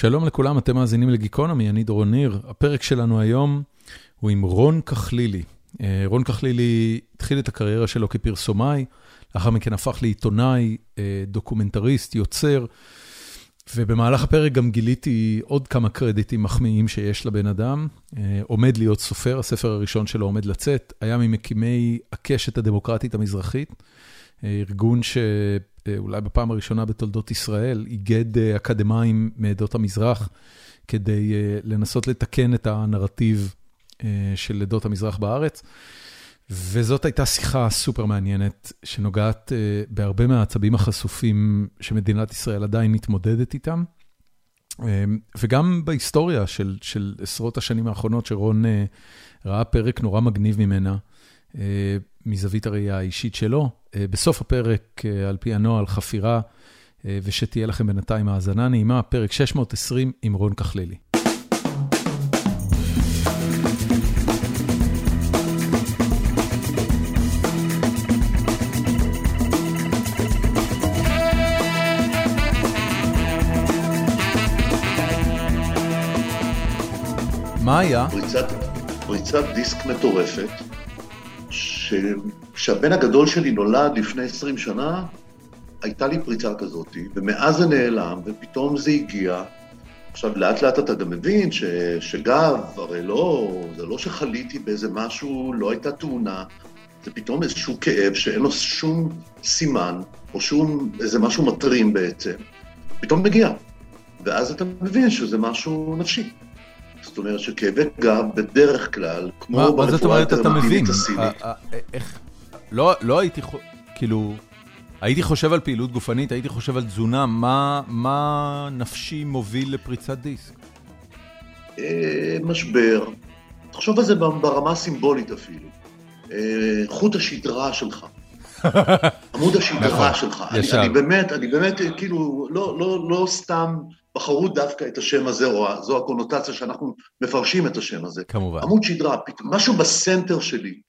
שלום לכולם, אתם מאזינים לגיקונומי, אני דורון ניר. הפרק שלנו היום הוא עם רון כחלילי. אה, רון כחלילי התחיל את הקריירה שלו כפרסומאי, לאחר מכן הפך לעיתונאי, אה, דוקומנטריסט, יוצר, ובמהלך הפרק גם גיליתי עוד כמה קרדיטים מחמיאים שיש לבן אדם. אה, עומד להיות סופר, הספר הראשון שלו עומד לצאת, היה ממקימי הקשת הדמוקרטית המזרחית, ארגון ש... אולי בפעם הראשונה בתולדות ישראל, איגד אקדמאים מעדות המזרח כדי לנסות לתקן את הנרטיב של עדות המזרח בארץ. וזאת הייתה שיחה סופר מעניינת, שנוגעת בהרבה מהעצבים החשופים שמדינת ישראל עדיין מתמודדת איתם. וגם בהיסטוריה של, של עשרות השנים האחרונות, שרון ראה פרק נורא מגניב ממנה, מזווית הראייה האישית שלו. בסוף הפרק, על פי הנוהל, חפירה, ושתהיה לכם בינתיים האזנה נעימה, פרק 620 עם רון כחלילי. מה היה? פריצת, פריצת דיסק מטורפת, ש... כשהבן הגדול שלי נולד לפני 20 שנה, הייתה לי פריצה כזאת, ומאז זה נעלם, ופתאום זה הגיע. עכשיו, לאט לאט אתה גם מבין ש... שגב, הרי לא, זה לא שחליתי באיזה משהו, לא הייתה תאונה, זה פתאום איזשהו כאב שאין לו שום סימן, או שום איזה משהו מטרים בעצם, פתאום מגיע. ואז אתה מבין שזה משהו נפשי. זאת אומרת שכאבי גב בדרך כלל, כמו ברפואה האלטרנטיבית הסינית. איך, לא, לא הייתי, כאילו, הייתי חושב על פעילות גופנית, הייתי חושב על תזונה, מה, מה נפשי מוביל לפריצת דיסק? משבר, תחשוב על זה ברמה הסימבולית אפילו. חוט השדרה שלך, עמוד השדרה שלך. ישר. אני באמת, אני באמת, כאילו, לא, לא, לא סתם בחרו דווקא את השם הזה, או זו הקונוטציה שאנחנו מפרשים את השם הזה. כמובן. עמוד שדרה, משהו בסנטר שלי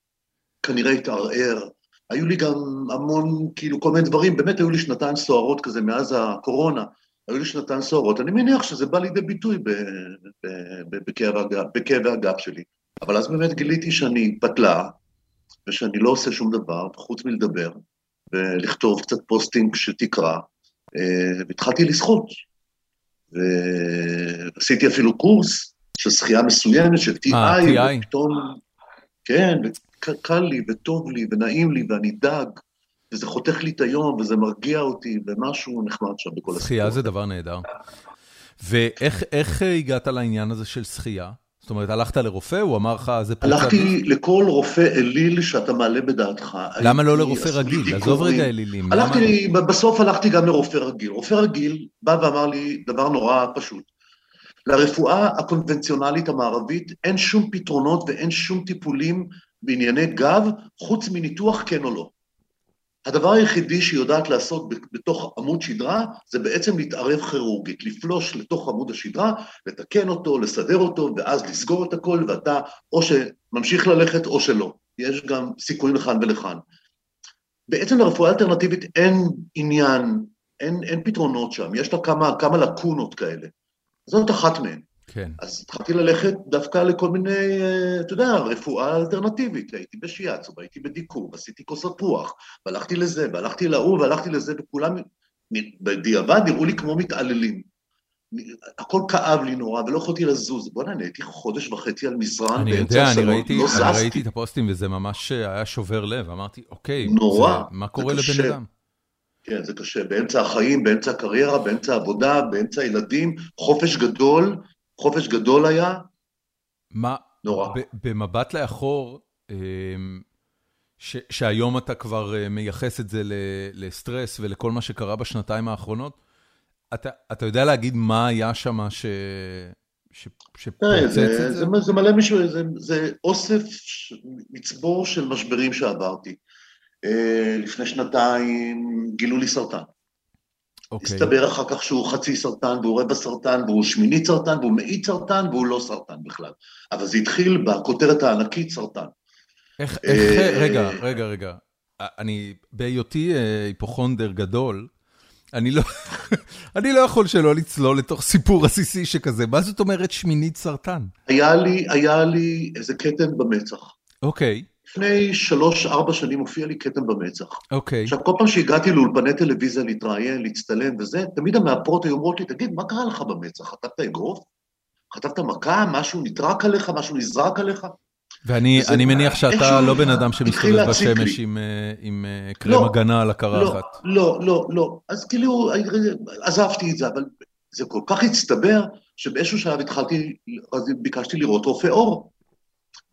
כנראה התערער. היו לי גם המון, כאילו, כל מיני דברים, באמת היו לי שנתיים סוערות כזה מאז הקורונה, היו לי שנתיים סוערות. אני מניח שזה בא לידי ביטוי בכאב הגב שלי. אבל אז באמת גיליתי שאני פתלה, ושאני לא עושה שום דבר, חוץ מלדבר, ולכתוב קצת posting מה שנקרא, והתחלתי לשחות. ועשיתי אפילו קורס של שחייה מסוימת, של TI, ופתאום, כן, וקל לי, וטוב לי, ונעים לי, ואני דג, וזה חותך לי את היום, וזה מרגיע אותי, ומשהו נחמד שם בכל הסיפור. שחייה זה דבר נהדר. ואיך הגעת לעניין הזה של שחייה? זאת אומרת, הלכת לרופא, הוא אמר לך, זה דיסק? הלכתי לכל רופא אליל שאתה מעלה בדעתך. למה לא לרופא רגיל? עזוב רגע אלילים. הלכתי, בסוף הלכתי גם לרופא רגיל. רופא רגיל בא ואמר לי דבר נורא פשוט. לרפואה הקונבנציונלית המערבית אין שום פתרונות ואין שום טיפולים בענייני גב, חוץ מניתוח כן או לא. הדבר היחידי שהיא יודעת לעשות בתוך עמוד שדרה, זה בעצם להתערב כירורגית, לפלוש לתוך עמוד השדרה, לתקן אותו, לסדר אותו, ואז לסגור את הכל, ואתה או שממשיך ללכת או שלא. יש גם סיכויים לכאן ולכאן. בעצם לרפואה אלטרנטיבית אין עניין, אין, אין פתרונות שם, יש לה כמה, כמה לקונות כאלה. זאת אחת מהן. כן. אז התחלתי ללכת דווקא לכל מיני, אתה יודע, רפואה אלטרנטיבית. הייתי בשיאצו, והייתי בדיקור, ועשיתי כוסות רוח, והלכתי לזה, והלכתי להוא, והלכתי לזה, וכולם בדיעבד נראו לי כמו מתעללים. הכל כאב לי נורא, ולא יכולתי לזוז. בוא'נה, אני הייתי חודש וחצי על מזרן באמצע הסלון, לא זזתי. אני ראיתי את הפוסטים, וזה ממש היה שובר לב. אמרתי, אוקיי, נורא, זה, מה קורה לבן אדם? כן, זה קשה. באמצע החיים, באמצע הקריירה, באמצע העבודה, באמצע הילדים, חופש גדול, חופש גדול היה, מה, נורא. במבט לאחור, ש, שהיום אתה כבר מייחס את זה לסטרס ולכל מה שקרה בשנתיים האחרונות, אתה, אתה יודע להגיד מה היה שם ש... שפוצץ את זה? זה, זה מלא מישהו, זה, זה אוסף, מצבור של משברים שעברתי. לפני שנתיים גילו לי סרטן. אוקיי. הסתבר אחר כך שהוא חצי סרטן, והוא רבע סרטן, והוא שמינית סרטן, והוא מאית סרטן, והוא לא סרטן בכלל. אבל זה התחיל בכותרת הענקית סרטן. איך, איך, רגע, רגע, רגע. אני, בהיותי היפוכונדר גדול, אני לא, אני לא יכול שלא לצלול לתוך סיפור עסיסי שכזה. מה זאת אומרת שמינית סרטן? היה לי, היה לי איזה כתם במצח. אוקיי. לפני שלוש-ארבע שנים הופיע לי כתם במצח. אוקיי. עכשיו, כל פעם שהגעתי לאולפני טלוויזיה להתראיין, להצטלם וזה, תמיד המאפרות היו אומרות לי, תגיד, מה קרה לך במצח? חטפת אגרוף? חטפת מכה? משהו נטרק עליך? משהו נזרק עליך? ואני וזה- אני מניח שאתה לא בן אדם שמסתובב. בשמש עם, אה, עם אה, קרם לא, הגנה על לא, הקרחת. לא, לא, לא. אז כאילו, עזבתי את זה, אבל זה כל כך הצטבר, שבאיזשהו שלב התחלתי, אז ביקשתי לראות רופא עור.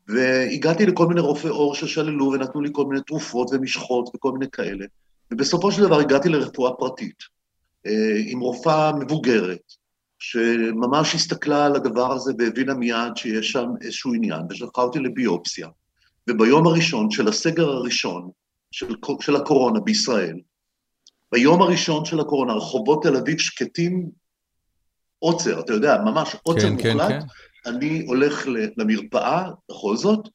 והגעתי לכל מיני רופאי עור ששללו ונתנו לי כל מיני תרופות ומשחות וכל מיני כאלה. ובסופו של דבר הגעתי לרפואה פרטית, אה, עם רופאה מבוגרת, שממש הסתכלה על הדבר הזה והבינה מיד שיש שם איזשהו עניין, ושלחה אותי לביופסיה. וביום הראשון של הסגר הראשון של, של הקורונה בישראל, ביום הראשון של הקורונה, רחובות תל אביב שקטים, עוצר, אתה יודע, ממש עוצר כן, כן, מוחלט. כן. אני הולך למרפאה, בכל זאת,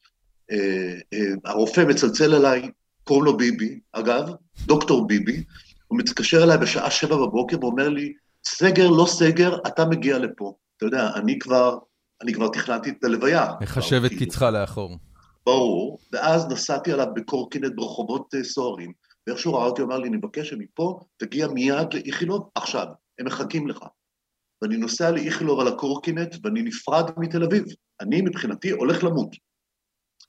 אה, אה, הרופא מצלצל אליי, קוראים לו ביבי, אגב, דוקטור ביבי, הוא מתקשר אליי בשעה שבע בבוקר ואומר לי, סגר, לא סגר, אתה מגיע לפה. אתה יודע, אני כבר, אני כבר תכננתי את הלוויה. מחשב את. קצך לאחור. ברור, ואז נסעתי עליו בקורקינט ברחובות אה, סוערים, ואיכשהו ראה אותי, אמר לי, אני מבקש שמפה תגיע מיד לאיכילוב, עכשיו, הם מחכים לך. ואני נוסע לאיכילוב על הקורקינט, ואני נפרד מתל אביב. אני, מבחינתי, הולך למות.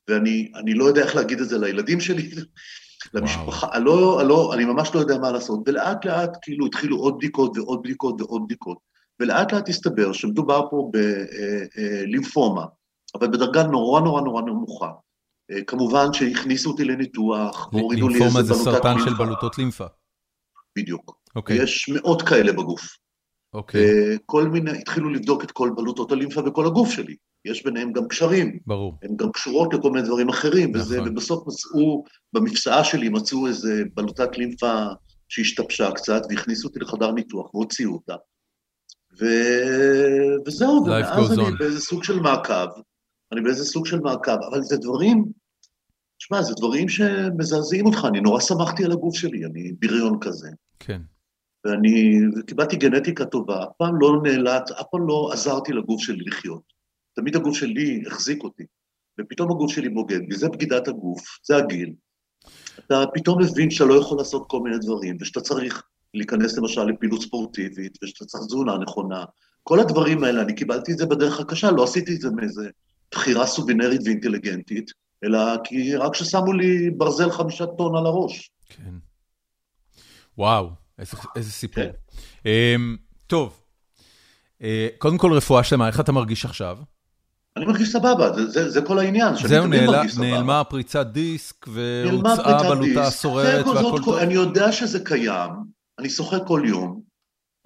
ואני אני לא יודע איך להגיד את זה לילדים שלי, למשפחה, אני, לא, אני, לא, אני ממש לא יודע מה לעשות. ולאט לאט, כאילו, התחילו עוד בדיקות ועוד בדיקות ועוד בדיקות. ולאט לאט הסתבר שמדובר פה בלימפומה, אבל בדרגה נורא נורא נורא נמוכה. אה, כמובן שהכניסו אותי לניתוח, והורידו לי איזה לימפומה זה בלוטת סרטן של לימפה. בלוטות לימפה. בדיוק. אוקיי, יש מאות כאלה בגוף. אוקיי, וכל מיני, התחילו לבדוק את כל בלוטות הלימפה בכל הגוף שלי. יש ביניהם גם קשרים, ברור. הן גם קשורות לכל מיני דברים אחרים, וזה, נכון. ובסוף מצאו, במפסעה שלי מצאו איזה בלוטת לימפה שהשתבשה קצת, והכניסו אותי לחדר ניתוח והוציאו אותה. ו... וזהו, ומאז goes אני on. באיזה סוג של מעקב, אני באיזה סוג של מעקב, אבל זה דברים, תשמע, זה דברים שמזעזעים אותך, אני נורא שמחתי על הגוף שלי, אני בריון כזה. כן. ואני קיבלתי גנטיקה טובה, אף פעם לא נאלץ, אף פעם לא עזרתי לגוף שלי לחיות. תמיד הגוף שלי החזיק אותי, ופתאום הגוף שלי בוגד, וזה בגידת הגוף, זה הגיל. אתה פתאום מבין שאתה לא יכול לעשות כל מיני דברים, ושאתה צריך להיכנס למשל לפעילות ספורטיבית, ושאתה צריך תזונה נכונה. כל הדברים האלה, אני קיבלתי את זה בדרך הקשה, לא עשיתי את זה מאיזה בחירה סובינרית ואינטליגנטית, אלא כי רק ששמו לי ברזל חמישה טון על הראש. כן. וואו, איזה, סיפור. כן. Um, טוב, uh, קודם כל רפואה שלמה, איך אתה מרגיש עכשיו? אני מרגיש סבבה, זה, זה, זה כל העניין. זהו, נעלה. נעלמה פריצת דיסק והוצאה בלוטה. הסוררת זה- והכל טוב. אני יודע שזה קיים, אני שוחה כל יום,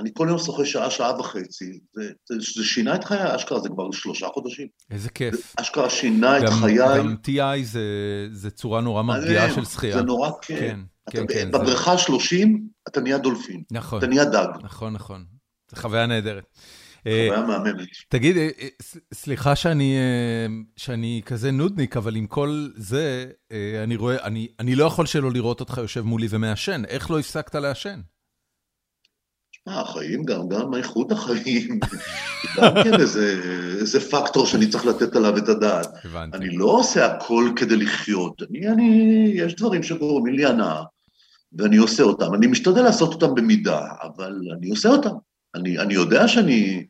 אני כל יום שוחה שעה, שעה וחצי, זה, זה, זה שינה את חיי, אשכרה זה כבר שלושה חודשים. איזה כיף. אשכרה שינה את גם, חיי. גם TI זה, זה צורה נורא מרגיעה של שחייה. זה נורא כיף. כן, אתה כן, כן. זה- בבריכה 30, אתה נהיה דולפין, נכון, אתה נהיה דג. נכון, נכון. זו חוויה נהדרת. אה, חוויה מהממת. תגיד, אה, אה, סליחה שאני, שאני כזה נודניק, אבל עם כל זה, אני רואה, אני, אני לא יכול שלא לראות אותך יושב מולי ומעשן. איך לא הפסקת לעשן? החיים גם, גם איכות החיים, גם כן איזה, איזה פקטור שאני צריך לתת עליו את הדעת. הבנתי. אני לא עושה הכל כדי לחיות, אני, אני, יש דברים שגורמים לי הנאה, ואני עושה אותם. אני משתדל לעשות אותם במידה, אבל אני עושה אותם. אני, אני יודע שאני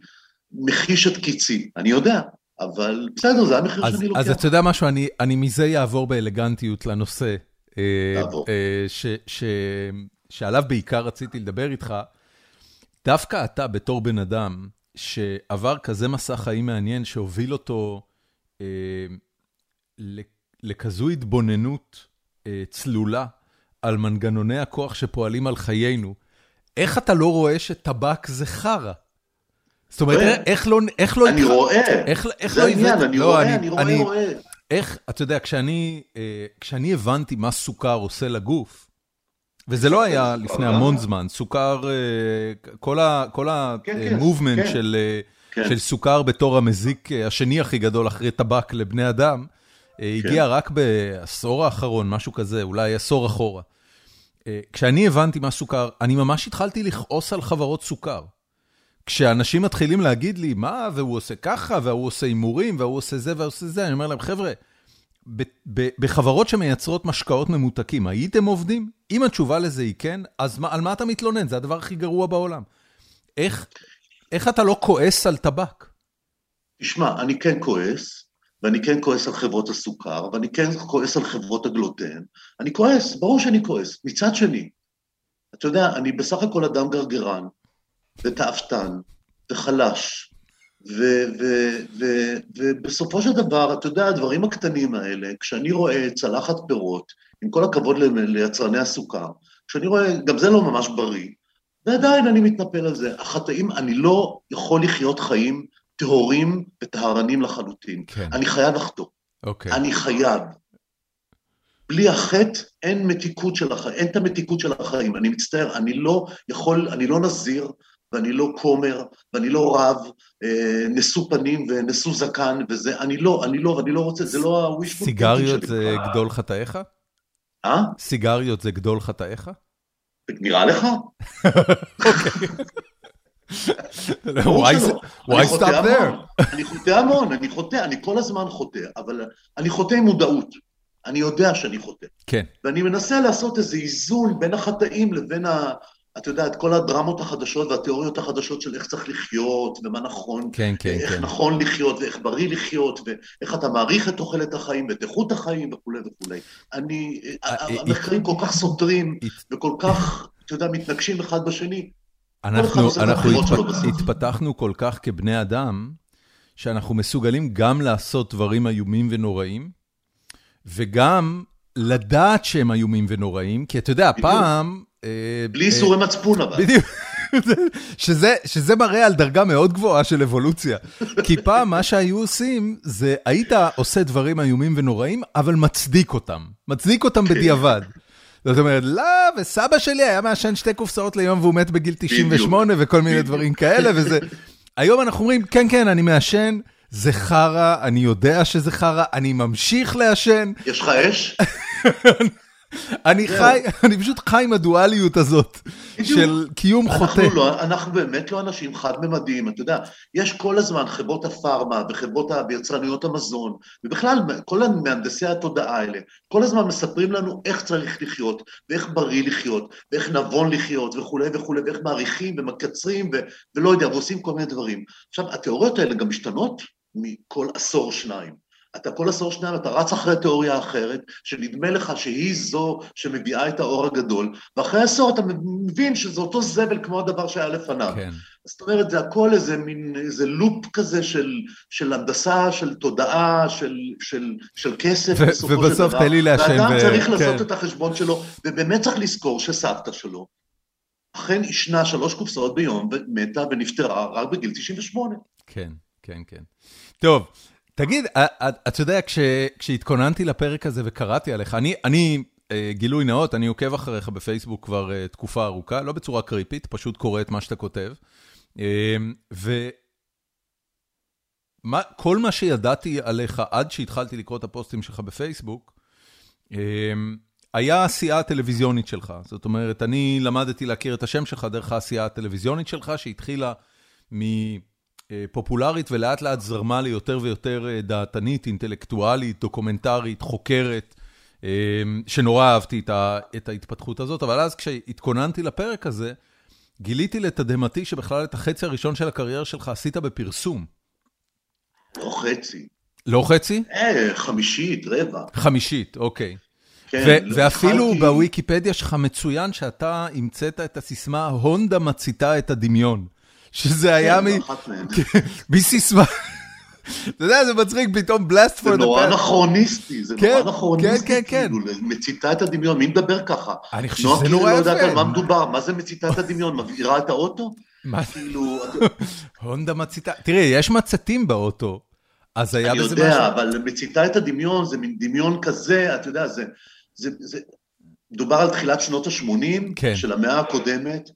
מחיש את קיצי, אני יודע, אבל בסדר, זה המחיר אז, שאני לוקח. אז אתה יודע משהו, אני, אני מזה אעבור באלגנטיות לנושא, אה, תעבור. אה, ש, ש, שעליו בעיקר רציתי לדבר איתך. דווקא אתה בתור בן אדם שעבר כזה מסע חיים מעניין, שהוביל אותו אה, לכזו התבוננות אה, צלולה על מנגנוני הכוח שפועלים על חיינו, איך אתה לא רואה שטבק זה חרא? זאת אומרת, רואה. איך לא... איך לא אני התח- רואה, איך, איך זה לא העניין, אני לא, רואה, אני רואה, רואה. איך, אתה יודע, כשאני, אה, כשאני הבנתי מה סוכר עושה לגוף, וזה לא היה סוכר, לפני? המון זמן, סוכר, אה, כל ה- כל כן, כן, ה-movement כן. של אה, כן. של סוכר בתור המזיק אה, השני הכי גדול אחרי טבק לבני אדם, אה, כן. הגיע רק בעשור האחרון, משהו כזה, אולי עשור אחורה. כשאני הבנתי מה סוכר, אני ממש התחלתי לכעוס על חברות סוכר. כשאנשים מתחילים להגיד לי, מה, והוא עושה ככה, והוא עושה הימורים, והוא עושה זה והוא עושה זה, אני אומר להם, חבר'ה, בחברות שמייצרות משקאות ממותקים, הייתם עובדים? אם התשובה לזה היא כן, אז מה, על מה אתה מתלונן? זה הדבר הכי גרוע בעולם. איך, איך אתה לא כועס על טבק? תשמע, אני כן כועס, ואני כן כועס על חברות הסוכר, ואני כן כועס על חברות הגלוטן. אני כועס, ברור שאני כועס. מצד שני, אתה יודע, אני בסך הכל אדם גרגרן, ותאוותן, וחלש, ובסופו של דבר, אתה יודע, הדברים הקטנים האלה, כשאני רואה צלחת פירות, עם כל הכבוד ליצרני הסוכר, כשאני רואה, גם זה לא ממש בריא, ועדיין אני מתנפל על זה. החטאים, אני לא יכול לחיות חיים טהורים וטהרנים לחלוטין. כן. אני חייב לחטוא. אוקיי. אני חייב. בלי החטא אין מתיקות של החיים, אין את המתיקות של החיים. אני מצטער, אני לא יכול, אני לא נזיר, ואני לא כומר, ואני לא רב, אה, נשוא פנים ונשוא זקן, וזה, אני לא, אני לא, ואני לא רוצה, זה לא הווישפול סיגריות זה גדול חטאיך? אה? סיגריות זה גדול חטאיך? נראה לך? why stop there? אני חוטא המון, אני חוטא, אני כל הזמן חוטא, אבל אני חוטא עם מודעות. אני יודע שאני חוטא. כן. ואני מנסה לעשות איזה איזון בין החטאים לבין ה... אתה יודע, את כל הדרמות החדשות והתיאוריות החדשות של איך צריך לחיות, ומה נכון, כן, כן, איך כן. נכון לחיות, ואיך בריא לחיות, ואיך אתה מעריך את תוחלת החיים, ואת איכות החיים, וכולי וכולי. אני, אה, אה, המחקרים כל כך סותרים, וכל כך, אתה יודע, מתנגשים אחד בשני. אנחנו, אנחנו התפ... התפתחנו כל כך כבני אדם, שאנחנו מסוגלים גם לעשות דברים איומים ונוראים, וגם לדעת שהם איומים ונוראים, כי אתה יודע, פעם... אה, בלי איסורי אה, מצפון אבל. בדיוק. שזה, שזה מראה על דרגה מאוד גבוהה של אבולוציה. כי פעם מה שהיו עושים, זה היית עושה דברים איומים ונוראים, אבל מצדיק אותם. מצדיק אותם כן. בדיעבד. זאת אומרת, לא, וסבא שלי היה מעשן שתי קופסאות ליום והוא מת בגיל 98 וכל מיני דברים כאלה, וזה... היום אנחנו אומרים, כן, כן, אני מעשן, זה חרא, אני יודע שזה חרא, אני ממשיך לעשן. יש לך אש? אני חי, אני פשוט חי עם הדואליות הזאת של קיום חוטא. לא, אנחנו באמת לא אנשים חד-ממדיים, אתה יודע, יש כל הזמן חברות הפארמה וחברות ויצרניות המזון, ובכלל כל המהנדסי התודעה האלה, כל הזמן מספרים לנו איך צריך לחיות, ואיך בריא לחיות, ואיך נבון לחיות וכולי וכולי, ואיך מעריכים ומקצרים ולא יודע, ועושים כל מיני דברים. עכשיו, התיאוריות האלה גם משתנות מכל עשור שניים. אתה כל עשור שניים, אתה רץ אחרי תיאוריה אחרת, שנדמה לך שהיא זו שמביאה את האור הגדול, ואחרי עשור אתה מבין שזה אותו זבל כמו הדבר שהיה לפניו. כן. זאת אומרת, זה הכל איזה מין, איזה לופ כזה של, של הנדסה, של תודעה, של, של, של כסף, ו- בסופו של דבר. ובסוף תן לי לעשן. ואדם ו... צריך כן. לעשות את החשבון שלו, ובאמת צריך לזכור שסבתא שלו, אכן עישנה שלוש קופסאות ביום, ומתה ונפטרה רק בגיל 98. כן, כן, כן. טוב. תגיד, אה, אה, אתה יודע, כשהתכוננתי לפרק הזה וקראתי עליך, אני, אני, אה, גילוי נאות, אני עוקב אחריך בפייסבוק כבר תקופה ארוכה, לא בצורה קריפית, פשוט קורא את מה שאתה כותב. וכל מה שידעתי עליך עד שהתחלתי לקרוא את הפוסטים שלך בפייסבוק, היה העשייה הטלוויזיונית שלך. זאת אומרת, אני למדתי להכיר את השם שלך דרך העשייה הטלוויזיונית שלך, שהתחילה מ... פופולרית ולאט לאט זרמה ליותר ויותר אה, דעתנית, אינטלקטואלית, דוקומנטרית, חוקרת, אה, שנורא אהבתי את ההתפתחות הזאת, אבל אז כשהתכוננתי לפרק הזה, גיליתי לתדהמתי שבכלל את החצי הראשון של הקריירה שלך עשית בפרסום. לא חצי. לא חצי? אה, חמישית, רבע. חמישית, אוקיי. כן, לא ואפילו התחלתי... בוויקיפדיה שלך מצוין שאתה המצאת את הסיסמה, הונדה מציתה את הדמיון. שזה היה מ... כן, מסיסמה. אתה יודע, זה מצחיק, פתאום בלאסט פור דה זה נורא אנכרוניסטי, זה נורא אנכרוניסטי, כן, כן, כאילו, מציתה את הדמיון, מי מדבר ככה? אני חושב שזה נורא יפה. נועה כאילו לא יודעת על מה מדובר, מה זה מציתה את הדמיון, מבעירה את האוטו? מה? כאילו... הונדה מציתה, תראי, יש מצתים באוטו, אז היה בזה משהו... אני יודע, אבל מציתה את הדמיון, זה מין דמיון כזה, אתה יודע, זה... מדובר על תחילת שנות ה-80 של המאה הקודמת,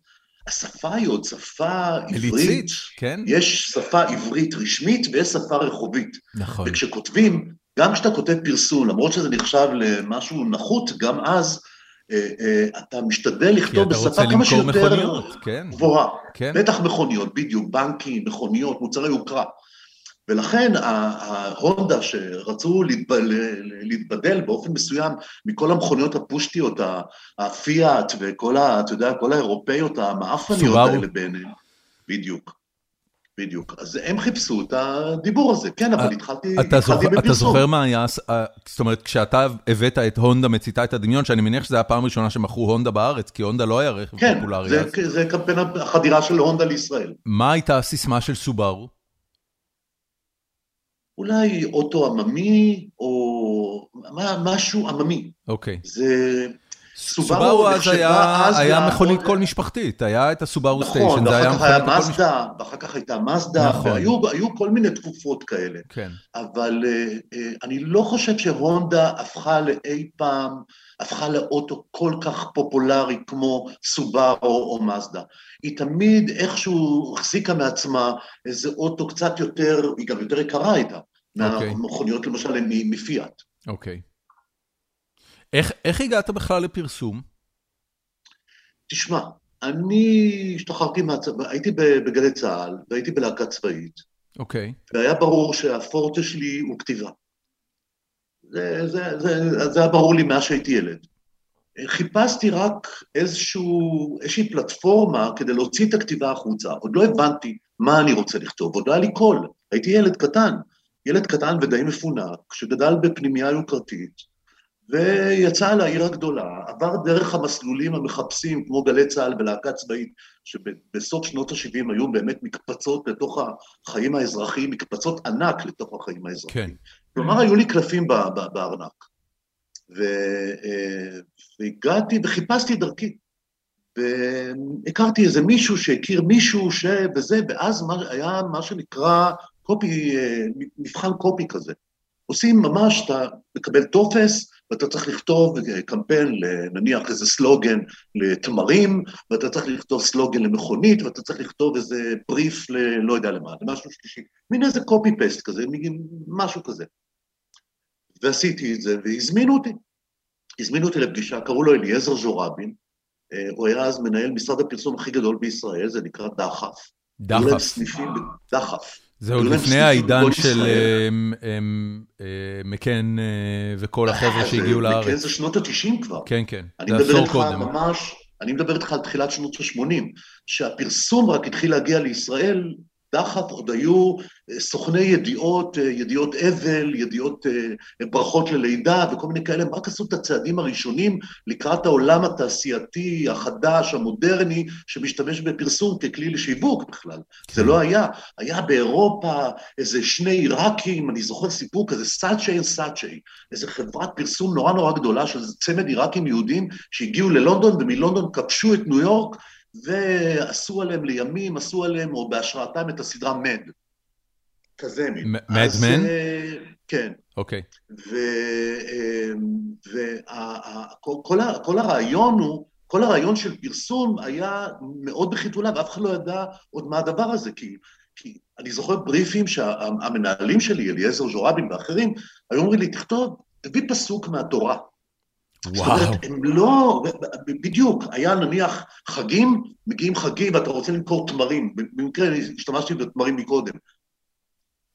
השפה היא עוד שפה עברית. אליצית, כן. יש שפה עברית רשמית ויש שפה רחובית. נכון. וכשכותבים, גם כשאתה כותב פרסום, למרות שזה נחשב למשהו נחות, גם אז, אתה משתדל לכתוב בשפה כמה שיותר כן. גבוהה. כן. בטח מכוניות, בדיוק, בנקים, מכוניות, מוצרי יוקרה. ולכן ההונדה שרצו להתבדל באופן מסוים מכל המכוניות הפושטיות, הפיאט וכל ה... אתה יודע, כל האירופאיות המאפניות האלה ביניהם. בדיוק. בדיוק. אז הם חיפשו את הדיבור הזה, כן, אבל התחלתי בפרסום. אתה זוכר מה היה, זאת אומרת, כשאתה הבאת את הונדה מציתה את הדמיון, שאני מניח שזו הפעם הראשונה שמכרו הונדה בארץ, כי הונדה לא היה רכב פופולרי. כן, זה קמפיין החדירה של הונדה לישראל. מה הייתה הסיסמה של סובארו? אולי אוטו עממי, או משהו עממי. אוקיי. זה... סובארו אז היה מכונית כל משפחתית, היה את הסובארו סטיישן, זה היה מכונית כל משפחתית. נכון, ואחר כך היה מזדה, ואחר כך הייתה מזדה, והיו כל מיני תקופות כאלה. כן. אבל אני לא חושב שהונדה הפכה לאי פעם, הפכה לאוטו כל כך פופולרי כמו סובארו או מזדה. היא תמיד איכשהו החזיקה מעצמה איזה אוטו קצת יותר, היא גם יותר יקרה הייתה, מהמכוניות למשל מפיאט. אוקיי. איך, איך הגעת בכלל לפרסום? תשמע, אני השתחררתי מהצבא, הייתי בגלי צה"ל והייתי בלהקה צבאית. אוקיי. Okay. והיה ברור שהפורטה שלי הוא כתיבה. זה, זה, זה, זה היה ברור לי מאז שהייתי ילד. חיפשתי רק איזשהו, איזושהי פלטפורמה כדי להוציא את הכתיבה החוצה. עוד לא הבנתי מה אני רוצה לכתוב, עוד לא היה לי קול. הייתי ילד קטן, ילד קטן ודי מפונק, שגדל בפנימייה יוקרתית, ויצא לעיר הגדולה, עבר דרך המסלולים המחפשים, כמו גלי צה"ל ולהקה צבאית, שבסוף שנות ה-70 היו באמת מקפצות לתוך החיים האזרחיים, מקפצות ענק לתוך החיים האזרחיים. כן. כלומר, היו לי קלפים בארנק. והגעתי וחיפשתי דרכי. והכרתי איזה מישהו שהכיר מישהו ש... וזה, ואז היה מה שנקרא קופי, מבחן קופי כזה. עושים ממש, אתה מקבל טופס, ואתה צריך לכתוב קמפיין, נניח איזה סלוגן לתמרים, ואתה צריך לכתוב סלוגן למכונית, ואתה צריך לכתוב איזה בריף ללא יודע למה, למשהו שלישי. מין איזה קופי פסט כזה, משהו כזה. ועשיתי את זה, והזמינו אותי. הזמינו אותי לפגישה, קראו לו אליעזר ז'ורבין, הוא היה אז מנהל משרד הפרסום הכי גדול בישראל, זה נקרא דחף. דחף. דחף. זה עוד לפני העידן של מקן וכל החבר'ה שהגיעו לארץ. מקן זה שנות ה-90 כבר. כן, כן, זה עשור קודם. ממש, אני מדבר איתך על תחילת שנות ה-80, שהפרסום רק התחיל להגיע לישראל דחף עוד היו אה, סוכני ידיעות, אה, ידיעות אבל, ידיעות אה, ברכות ללידה וכל מיני כאלה, רק עשו את הצעדים הראשונים לקראת העולם התעשייתי החדש, המודרני, שמשתמש בפרסום ככלי לשיווק בכלל. כן. זה לא היה. היה באירופה איזה שני עיראקים, אני זוכר סיפור כזה, סאצ'י סאצ'י, איזה חברת פרסום נורא נורא גדולה של צמד עיראקים יהודים שהגיעו ללונדון ומלונדון כבשו את ניו יורק ועשו עליהם לימים, עשו עליהם, או בהשראתם, את הסדרה מד. כזה מין. מדמן? כן. אוקיי. וכל הרעיון הוא, כל הרעיון של פרסום היה מאוד בחיתולה, ואף אחד לא ידע עוד מה הדבר הזה, כי, כי אני זוכר בריפים שהמנהלים שלי, אליעזר ז'ורבין ואחרים, היו אומרים לי, תכתוב, תביא פסוק מהתורה. וואו. זאת אומרת, הם לא, בדיוק, היה נניח חגים, מגיעים חגים ואתה רוצה למכור תמרים, במקרה השתמשתי בתמרים מקודם.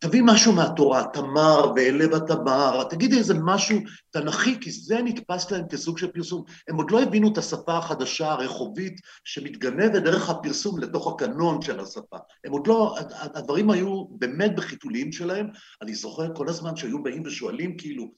תביא משהו מהתורה, תמר ואלה בתמר, תגיד איזה משהו תנכי, כי זה נתפס להם כסוג של פרסום. הם עוד לא הבינו את השפה החדשה, הרחובית, שמתגנבת דרך הפרסום לתוך הקנון של השפה. הם עוד לא, הדברים היו באמת בחיתולים שלהם. אני זוכר כל הזמן שהיו באים ושואלים כאילו,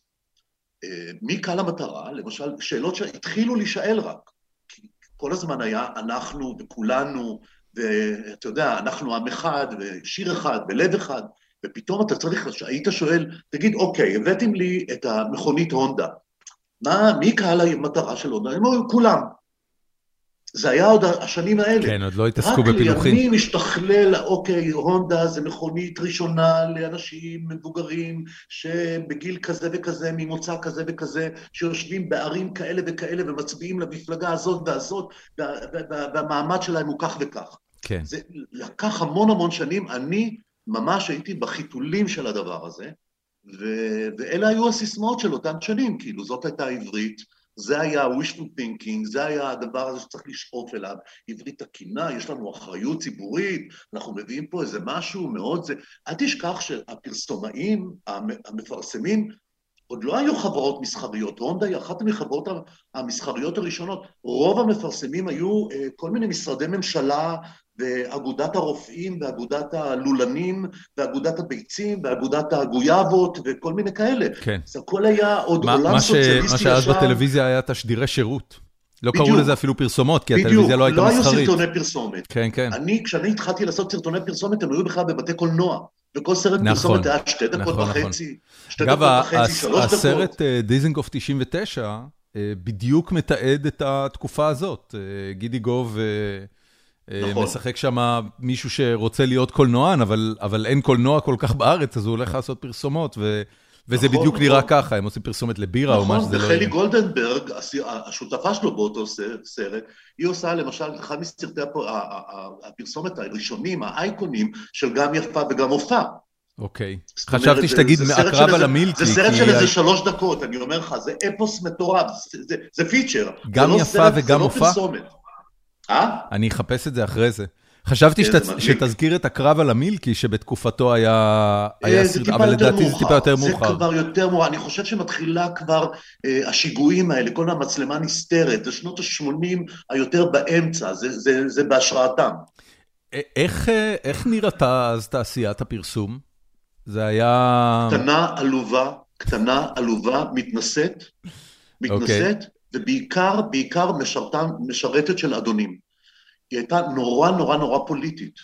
מי קהל המטרה? למשל, שאלות שהתחילו להישאל רק. כי כל הזמן היה אנחנו וכולנו, ואתה יודע, אנחנו עם אחד, ושיר אחד, ולב אחד, ופתאום אתה צריך, היית שואל, תגיד, אוקיי, הבאתם לי את המכונית הונדה, מה, מי קהל המטרה של הונדה? הם אמרו, כולם. זה היה עוד השנים האלה. כן, עוד לא התעסקו בפילוחים. רק לימים השתכלל, אוקיי, הונדה זה מכונית ראשונה לאנשים מבוגרים, שבגיל כזה וכזה, ממוצא כזה וכזה, שיושבים בערים כאלה וכאלה ומצביעים למפלגה הזאת והזאת, והמעמד שלהם הוא כך וכך. כן. זה לקח המון המון שנים, אני ממש הייתי בחיתולים של הדבר הזה, ו- ואלה היו הסיסמאות של אותן שנים, כאילו, זאת הייתה העברית, זה היה wishful thinking, זה היה הדבר הזה שצריך לשאוף אליו. עברית תקינה, יש לנו אחריות ציבורית, אנחנו מביאים פה איזה משהו מאוד זה... אל תשכח שהפרסומאים, המפרסמים, עוד לא היו חברות מסחריות, הונדה היא אחת מחברות המסחריות הראשונות. רוב המפרסמים היו אה, כל מיני משרדי ממשלה ואגודת הרופאים ואגודת הלולנים ואגודת הביצים ואגודת הגויאבות וכל מיני כאלה. כן. זה הכל היה עוד מה, עולם מה סוציאליסטי ישר. מה שאז בטלוויזיה היה תשדירי שירות. לא בדיוק, קראו לזה אפילו פרסומות, כי הטלוויזיה לא הייתה מסחרית. בדיוק, לא היו סרטוני פרסומת. כן, כן. אני, כשאני התחלתי לעשות סרטוני פרסומת, הם היו בכלל בבתי קולנוע. וכל סרט נכון, פרסומת היה שתי דקות נכון, וחצי, נכון. שתי דקות וחצי, שלוש דקות. אגב, הסרט אה, דיזנגוף 99 אה, בדיוק מתעד את התקופה הזאת. אה, גידי גוב נכון. משחק שם מישהו שרוצה להיות קולנוען, אבל, אבל אין קולנוע כל כך בארץ, אז הוא הולך לעשות פרסומות, ו... וזה נכון, בדיוק נכון. נראה ככה, הם עושים פרסומת לבירה נכון, או מה שזה לא יהיה. נכון, וחלי גולדנברג, השותפה שלו באותו סרט, היא עושה למשל אחד מסרטי הפרסומת הראשונים, האייקונים, של גם יפה וגם מופע. אוקיי. חשבתי שתגיד הקרב על המילקי. זה סרט של איזה שלוש דקות, אני אומר לך, זה אפוס מטורף, זה פיצ'ר. גם יפה וגם מופע? זה לא פרסומת. אה? אני אחפש את זה אחרי זה. חשבתי שתזכיר את הקרב על המילקי, שבתקופתו היה אה, סרט, אבל לדעתי זה טיפה יותר מאוחר. זה כבר יותר מאוחר, אני חושב שמתחילה כבר אה, השיגועים האלה, כל המצלמה נסתרת, זה שנות ה-80 היותר באמצע, זה בהשראתם. איך נראתה אז תעשיית הפרסום? זה היה... קטנה, עלובה, קטנה, עלובה, מתנשאת, מתנשאת, okay. ובעיקר, בעיקר משרתת של אדונים. היא הייתה נורא נורא נורא פוליטית.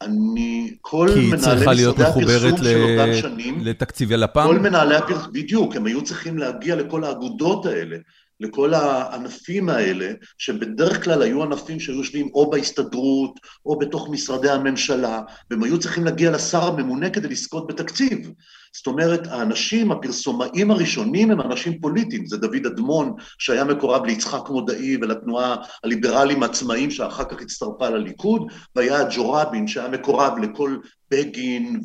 אני, כל מנהלי משרדי הפרסום של אותן שנים, לתקציבי לפ"ם? כל מנהלי הפרסום, בדיוק, הם היו צריכים להגיע לכל האגודות האלה, לכל הענפים האלה, שבדרך כלל היו ענפים שהיו יושבים או בהסתדרות, או בתוך משרדי הממשלה, והם היו צריכים להגיע לשר הממונה כדי לזכות בתקציב. זאת אומרת, האנשים, הפרסומאים הראשונים הם אנשים פוליטיים, זה דוד אדמון, שהיה מקורב ליצחק מודעי ולתנועה הליברליים העצמאיים, שאחר כך הצטרפה לליכוד, והיה ג'ו רבין, שהיה מקורב לכל בגין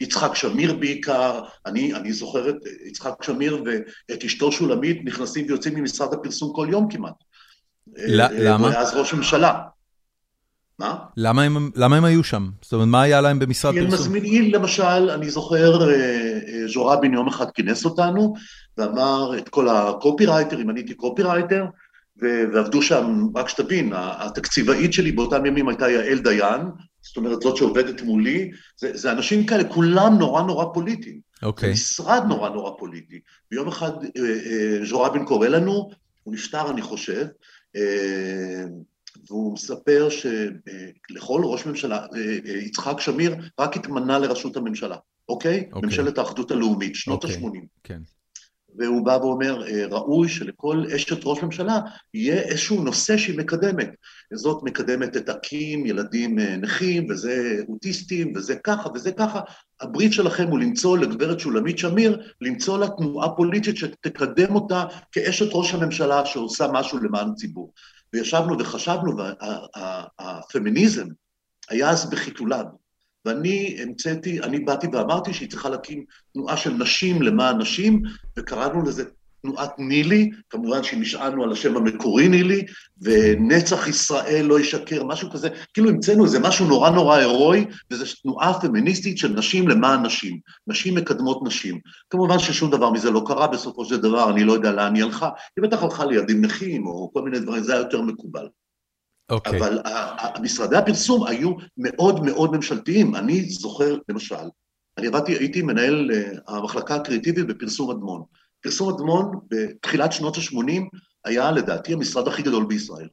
ויצחק שמיר בעיקר, אני, אני זוכר את יצחק שמיר ואת אשתו שולמית נכנסים ויוצאים ממשרד הפרסום כל יום כמעט. למה? הוא היה אז ראש ממשלה. מה? למה הם, למה הם היו שם? זאת אומרת, מה היה להם במשרד פרסום? הם מזמינים, למשל, אני זוכר, אה, אה, ז'ורבין יום אחד כינס אותנו, ואמר את כל הקופירייטרים, אני הייתי קופירייטר, ועבדו שם, רק שתבין, התקציבאית שלי באותם ימים הייתה יעל דיין, זאת אומרת, זאת שעובדת מולי, זה, זה אנשים כאלה, כולם נורא נורא פוליטיים. אוקיי. Okay. זה משרד נורא נורא פוליטי. ויום אחד אה, ז'ורבין קורא לנו, הוא נפטר, אני חושב, והוא מספר שלכל ראש ממשלה, אה, אה, יצחק שמיר רק התמנה לראשות הממשלה, אוקיי? אוקיי. ממשלת האחדות הלאומית, שנות ה-80. אוקיי, כן. והוא בא ואומר, אה, ראוי שלכל אשת ראש ממשלה יהיה איזשהו נושא שהיא מקדמת. זאת מקדמת את אקים, ילדים נכים, וזה אוטיסטים, וזה ככה, וזה ככה. הבריף שלכם הוא למצוא לגברת שולמית שמיר, למצוא לה תנועה פוליטית שתקדם אותה כאשת ראש הממשלה שעושה משהו למען הציבור. וישבנו וחשבנו, והפמיניזם היה אז בחיתוליו. ואני המצאתי, אני באתי ואמרתי שהיא צריכה להקים תנועה של נשים למען נשים, וקראנו לזה תנועת נילי, כמובן שנשענו על השם המקורי נילי, ונצח ישראל לא ישקר, משהו כזה, כאילו המצאנו איזה משהו נורא נורא הירואי, וזו תנועה פמיניסטית של נשים למען נשים, נשים מקדמות נשים. כמובן ששום דבר מזה לא קרה בסופו של דבר, אני לא יודע לאן היא הלכה, היא בטח הלכה לילדים נכים, או כל מיני דברים, זה היה יותר מקובל. אוקיי. Okay. אבל משרדי הפרסום היו מאוד מאוד ממשלתיים. אני זוכר, למשל, אני עבדתי, הייתי מנהל אה, המחלקה הקריאיטיבית בפרסום אדמון. פרסום אדמון בתחילת שנות ה-80 היה לדעתי המשרד הכי גדול בישראל.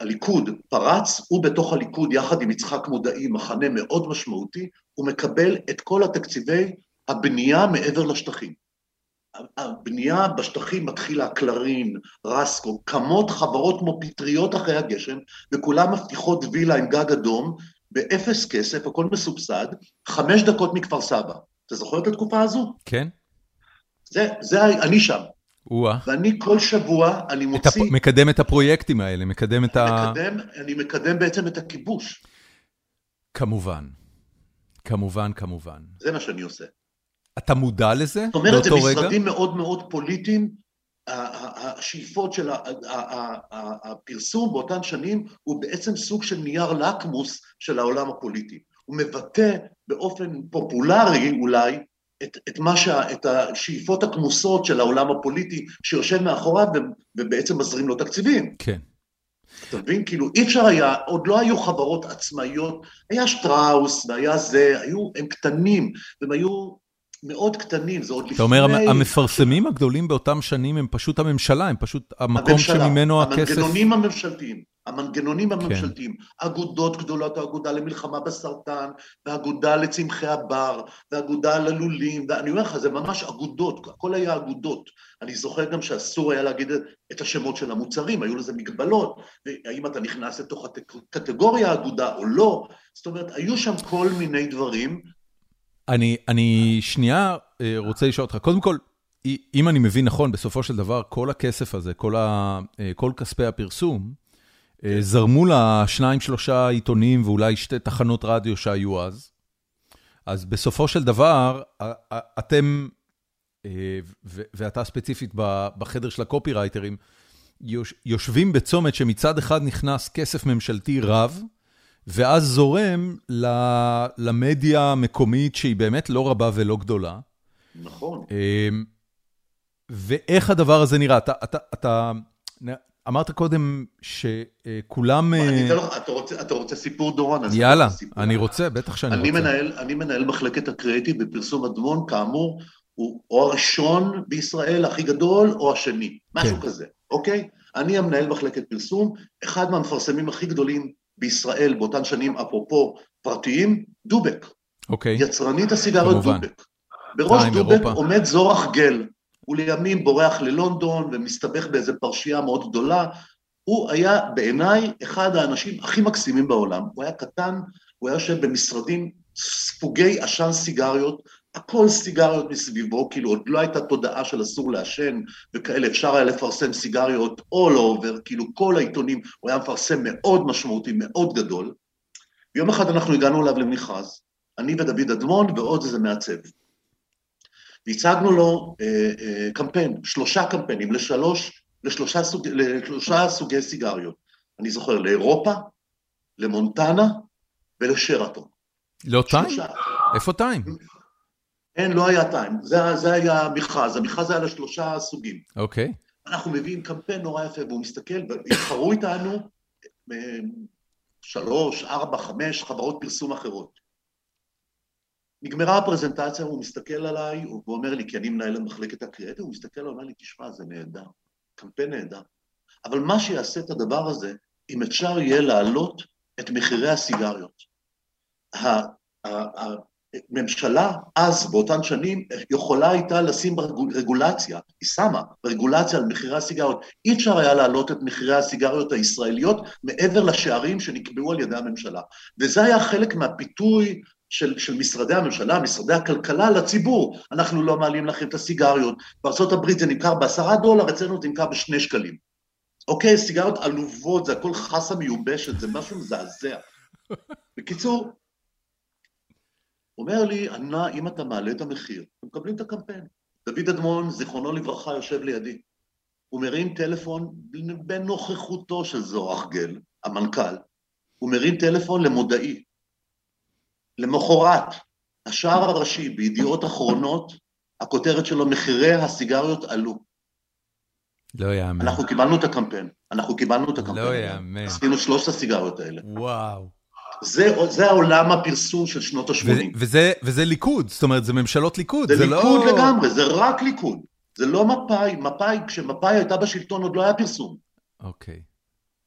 הליכוד פרץ, הוא בתוך הליכוד יחד עם יצחק מודעי, מחנה מאוד משמעותי, הוא מקבל את כל התקציבי הבנייה מעבר לשטחים. הבנייה בשטחים מתחילה, קלרין, רסקו, קמות חברות כמו פטריות אחרי הגשם, וכולן מבטיחות וילה עם גג אדום, באפס כסף, הכל מסובסד, חמש דקות מכפר סבא. אתה זוכר את התקופה הזו? כן. זה, זה, אני שם. וואה. ואני כל שבוע, אני מוציא... הפ... מקדם את הפרויקטים האלה, מקדם את ה... מקדם, אני מקדם בעצם את הכיבוש. כמובן. כמובן, כמובן. זה מה שאני עושה. אתה מודע לזה זאת אומרת, זה משרדים רגע? מאוד מאוד פוליטיים, השאיפות של הפרסום באותן שנים הוא בעצם סוג של נייר לקמוס של העולם הפוליטי. הוא מבטא באופן פופולרי אולי את, את, ש, את השאיפות הכמוסות של העולם הפוליטי שיושב מאחוריו ובעצם מזרים לו תקציבים. כן. אתה מבין? כאילו אי אפשר היה, עוד לא היו חברות עצמאיות, היה שטראוס והיה זה, היו, הם קטנים, והם היו מאוד קטנים, זה עוד לפני... אתה אומר, המפרסמים הגדולים באותם שנים הם פשוט הממשלה, הם פשוט המקום הממשלה, שממנו הכסף... המנגנונים הממשלתיים, המנגנונים כן. הממשלתיים, כן. אגודות גדולות, האגודה למלחמה בסרטן, והאגודה לצמחי הבר, והאגודה ללולים, ואני אומר לך, זה ממש אגודות, הכל היה אגודות. אני זוכר גם שאסור היה להגיד את השמות של המוצרים, היו לזה מגבלות, והאם אתה נכנס לתוך הקטגוריה האגודה או לא, זאת אומרת, היו שם כל מיני דברים, אני אני שנייה אה, רוצה לשאול אותך, קודם כל, אם אני מבין נכון, בסופו של דבר, כל הכסף הזה, כל ה, אה, כל כספי הפרסום, אה. זרמו לשניים, שלושה עיתונים ואולי שתי תחנות רדיו שהיו אז. אז בסופו של דבר, אתם, ואתה ספציפית בחדר של הקופירייטרים, יושבים בצומת שמצד אחד נכנס כסף ממשלתי רב, ואז זורם למדיה המקומית שהיא באמת לא רבה ולא גדולה. נכון. אמ, ואיך הדבר הזה נראה? אתה, אתה, אתה אמרת קודם שכולם... לך, אתה רוצה, סיפור דורון? יאללה, אני רוצה, בטח שאני אני רוצה. מנהל, אני מנהל מחלקת הקריאיטיב בפרסום אדמון, כאמור, הוא או הראשון בישראל הכי גדול, או השני, משהו כן. כזה, אוקיי? אני המנהל מחלקת פרסום, אחד מהמפרסמים הכי גדולים בישראל באותן שנים, אפרופו פרטיים, דובק. אוקיי. יצרנית הסיגריות דובק. בראש דובק אירופה. עומד זורח גל. הוא לימים בורח ללונדון ומסתבך באיזו פרשייה מאוד גדולה. הוא היה בעיניי אחד האנשים הכי מקסימים בעולם. הוא היה קטן, הוא היה יושב במשרדים ספוגי עשן סיגריות, הכל סיגריות מסביבו, כאילו עוד לא הייתה תודעה של אסור לעשן וכאלה, אפשר היה לפרסם סיגריות all over, כאילו כל העיתונים, הוא היה מפרסם מאוד משמעותי, מאוד גדול. ויום אחד אנחנו הגענו אליו למכרז, אני ודוד אדמון ועוד איזה מעצב. והצגנו לו אה, אה, קמפיין, שלושה קמפיינים, לשלוש, לשלושה, סוג, לשלושה סוגי סיגריות. אני זוכר, לאירופה, למונטנה ולשרתון. לא טיים? איפה טיים? אין, לא היה טיים, זה, זה היה המכרז, המכרז היה לשלושה סוגים. אוקיי. Okay. אנחנו מביאים קמפיין נורא יפה, והוא מסתכל, והתחרו איתנו אה, שלוש, ארבע, חמש חברות פרסום אחרות. נגמרה הפרזנטציה, הוא מסתכל עליי, הוא אומר לי, כי אני מנהל למחלקת הקריאטר, הוא מסתכל עליי, אומר לי, תשמע, זה נהדר, קמפיין נהדר. אבל מה שיעשה את הדבר הזה, אם אפשר יהיה להעלות את מחירי הסיגריות. ממשלה אז, באותן שנים, יכולה הייתה לשים רגולציה, היא שמה רגולציה על מחירי הסיגריות. אי אפשר היה להעלות את מחירי הסיגריות הישראליות מעבר לשערים שנקבעו על ידי הממשלה. וזה היה חלק מהפיתוי של, של משרדי הממשלה, משרדי הכלכלה לציבור. אנחנו לא מעלים לכם את הסיגריות. בארה"ב זה נמכר בעשרה דולר, אצלנו זה נמכר בשני שקלים. אוקיי, סיגריות עלובות, זה הכל חסה מיובשת, זה משהו מזעזע. בקיצור, אומר לי, ענה, אם אתה מעלה את המחיר, הם מקבלים את הקמפיין. דוד אדמון, זיכרונו לברכה, יושב לידי. הוא מרים טלפון בנוכחותו של זורח גל, המנכ"ל, הוא מרים טלפון למודעי. למחרת, השער הראשי בידיעות אחרונות, הכותרת שלו, מחירי הסיגריות עלו. לא יאמן. אנחנו קיבלנו את הקמפיין, אנחנו קיבלנו את הקמפיין. לא יאמן. עשינו שלושת הסיגריות האלה. וואו. זה, זה העולם הפרסום של שנות ה-80. וזה, וזה ליכוד, זאת אומרת, זה ממשלות ליכוד, זה, זה לא... זה ליכוד לגמרי, זה רק ליכוד. זה לא מפא"י, מפא"י, כשמפא"י הייתה בשלטון עוד לא היה פרסום. אוקיי.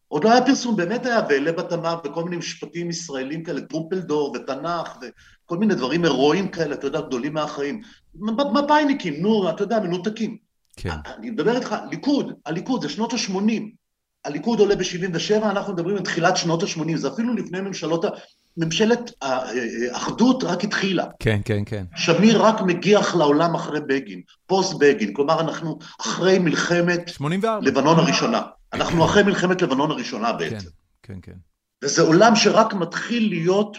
עוד לא היה פרסום, באמת היה בלב התמר וכל מיני משפטים ישראלים כאלה, טרומפלדור ותנ"ך וכל מיני דברים הירואיים כאלה, אתה יודע, גדולים מהחיים. מפא"יניקים, נו, אתה יודע, מנותקים. כן. אני מדבר איתך, ליכוד, הליכוד, זה שנות ה-80. הליכוד עולה ב-77, אנחנו מדברים על תחילת שנות ה-80, זה אפילו לפני ממשלות, ממשלת האחדות רק התחילה. כן, כן, כן. שמיר רק מגיח לעולם אחרי בגין, פוסט בגין, כלומר אנחנו אחרי מלחמת 84. לבנון הראשונה. אנחנו אחרי מלחמת לבנון הראשונה בעצם. כן, כן, כן. וזה עולם שרק מתחיל להיות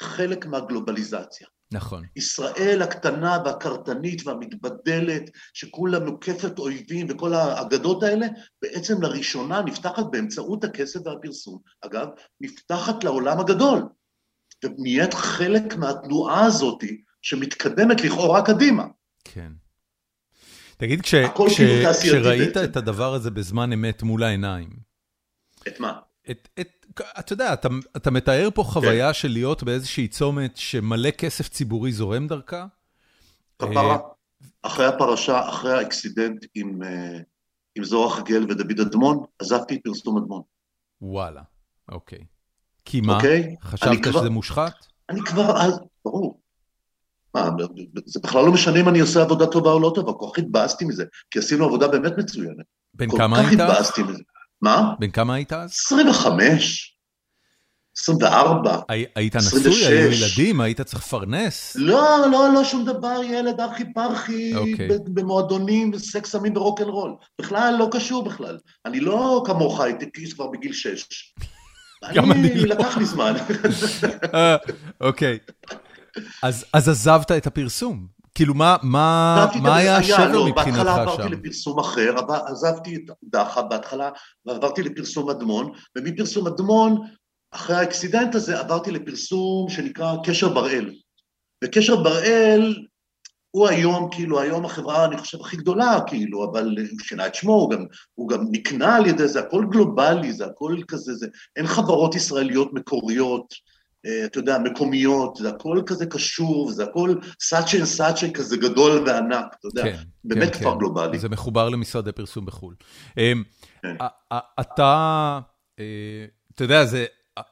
חלק מהגלובליזציה. נכון. ישראל הקטנה והקרטנית והמתבדלת, שכולה מוקפת אויבים וכל האגדות האלה, בעצם לראשונה נפתחת באמצעות הכסף והפרסום. אגב, נפתחת לעולם הגדול, ונהיית חלק מהתנועה הזאת שמתקדמת לכאורה קדימה. כן. תגיד, כש, כש, כאילו תעשייתי כשראית. את הדבר הזה בזמן אמת מול העיניים, את מה? את, את, אתה יודע, אתה, אתה מתאר פה כן. חוויה של להיות באיזושהי צומת שמלא כסף ציבורי זורם דרכה? כפרה. אה, אחרי הפרשה, אחרי האקסידנט עם, אה, עם זוהר חגל ודוד אדמון, עזבתי את פרסום אדמון, וואלה, אוקיי. כי מה? אוקיי? חשבת כבר- שזה מושחת? אני כבר אז, ברור. מה, זה בכלל לא משנה אם אני עושה עבודה טובה או לא טובה, כל כך התבאסתי מזה, כי עשינו עבודה באמת מצוינת. בן כל כמה כך היית? התבאסתי מזה. מה? בן כמה היית אז? 25, 24. הי- היית 26. נשוי? היו ילדים? היית צריך לפרנס? לא, לא, לא שום דבר, ילד ארכי פרחי, אוקיי. ב- במועדונים, סקס סמים ורוקנרול. בכלל, לא קשור בכלל. אני לא כמוך, הייתי איש כבר בגיל 6. גם אני לא. לקח לי זמן. אה, אוקיי. אז אז עזבת את הפרסום. כאילו, מה- מה מה היה השבר לא, בהתחלה מבחינתך עברתי שם? לפרסום אחר, עזבתי את דחה בהתחלה, ועברתי לפרסום אדמון, ומפרסום אדמון, אחרי ה accident הזה, עברתי לפרסום שנקרא קשר בראל. וקשר בראל הוא היום, כאילו, היום החברה, אני חושב, הכי גדולה, כאילו, אבל הוא שינה את שמו, הוא גם, הוא גם נקנה על ידי זה, הכל גלובלי, זה הכל כזה, זה, אין חברות ישראליות מקוריות, אתה יודע, מקומיות, זה הכל כזה קשור, זה הכל Saatchi & Saatchi כזה גדול וענק, אתה יודע, כן, באמת כן, כבר כן. גלובלי. זה מחובר למשרדי פרסום בחו"ל. אמ, כן. אתה, אה, אתה יודע, זה,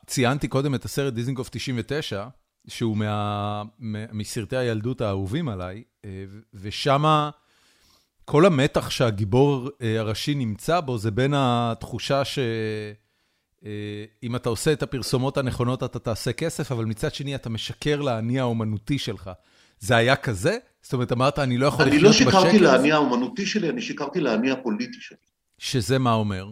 ציינתי קודם את הסרט דיזנגוף 99, שהוא מה- מסרטי הילדות האהובים עליי, אה, ושמה כל המתח שהגיבור אה, הראשי נמצא בו, זה בין התחושה ש... אה, אם אתה עושה את הפרסומות הנכונות, אתה תעשה כסף, אבל מצד שני אתה משקר לאני האומנותי שלך. זה היה כזה? זאת אומרת, אמרת, אני לא יכול אני לחיות לא בשקר שיקרתי הזה? לאני האומנותי שלי, אני שיקרתי לאני הפוליטי שלי. שזה מה אומר?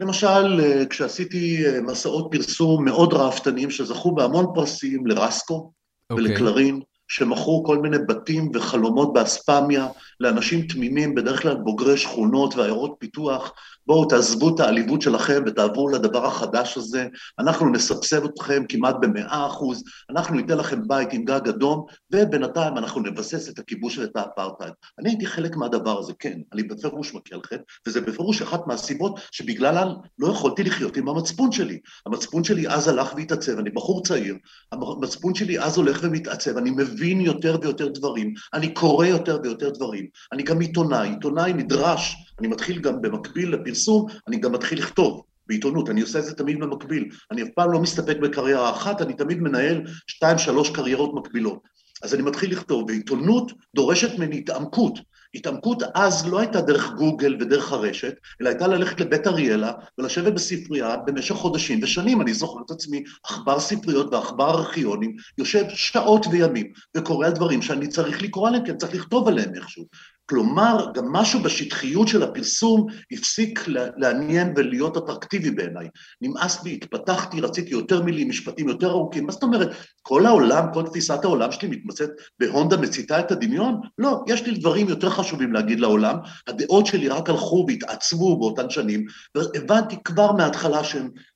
למשל, אה, כשעשיתי אה, מסעות פרסום מאוד ראוותניים שזכו בהמון פרסים לרסקו אוקיי. ולקלרין, שמכרו כל מיני בתים וחלומות באספמיה לאנשים תמימים, בדרך כלל בוגרי שכונות ועיירות פיתוח. בואו תעזבו את העליבות שלכם ותעברו לדבר החדש הזה, אנחנו נסבסב אתכם כמעט במאה אחוז, אנחנו ניתן לכם בית עם גג אדום, ובינתיים אנחנו נבסס את הכיבוש ואת האפרטהייד. אני הייתי חלק מהדבר הזה, כן, אני בפירוש מכה לכם, וזה בפירוש אחת מהסיבות שבגללן לא יכולתי לחיות עם המצפון שלי. המצפון שלי אז הלך והתעצב, אני בחור צעיר, המצפון שלי אז הולך ומתעצב, אני מבין יותר ויותר דברים, אני קורא יותר ויותר דברים, אני גם עיתונאי, עיתונאי נדרש, אני מתחיל גם במקביל לפרסום, אני גם מתחיל לכתוב. בעיתונות, אני עושה את זה תמיד במקביל. אני אף פעם לא מסתפק בקריירה אחת, אני תמיד מנהל שתיים, שלוש קריירות מקבילות. אז אני מתחיל לכתוב, ועיתונות דורשת ממני התעמקות. התעמקות אז לא הייתה דרך גוגל ודרך הרשת, אלא הייתה ללכת לבית אריאלה ולשבת בספרייה במשך חודשים ושנים. אני זוכר את עצמי עכבר ספריות ועכבר ארכיונים, יושב שעות וימים וקורא על דברים שאני צריך לקרוא עליהם, כי אני צריך לכתוב עליהם איכשהו. כלומר, גם משהו בשטחיות של הפרסום הפסיק לעניין ולהיות אטרקטיבי בעיניי. נמאס לי, התפתחתי, רציתי יותר מילים, משפטים יותר ארוכים. מה זאת אומרת? כל העולם, כל תפיסת העולם שלי מתמצאת בהונדה מציתה את הדמיון? לא, יש לי דברים יותר חשובים להגיד לעולם. הדעות שלי רק הלכו והתעצבו באותן שנים, והבנתי כבר מההתחלה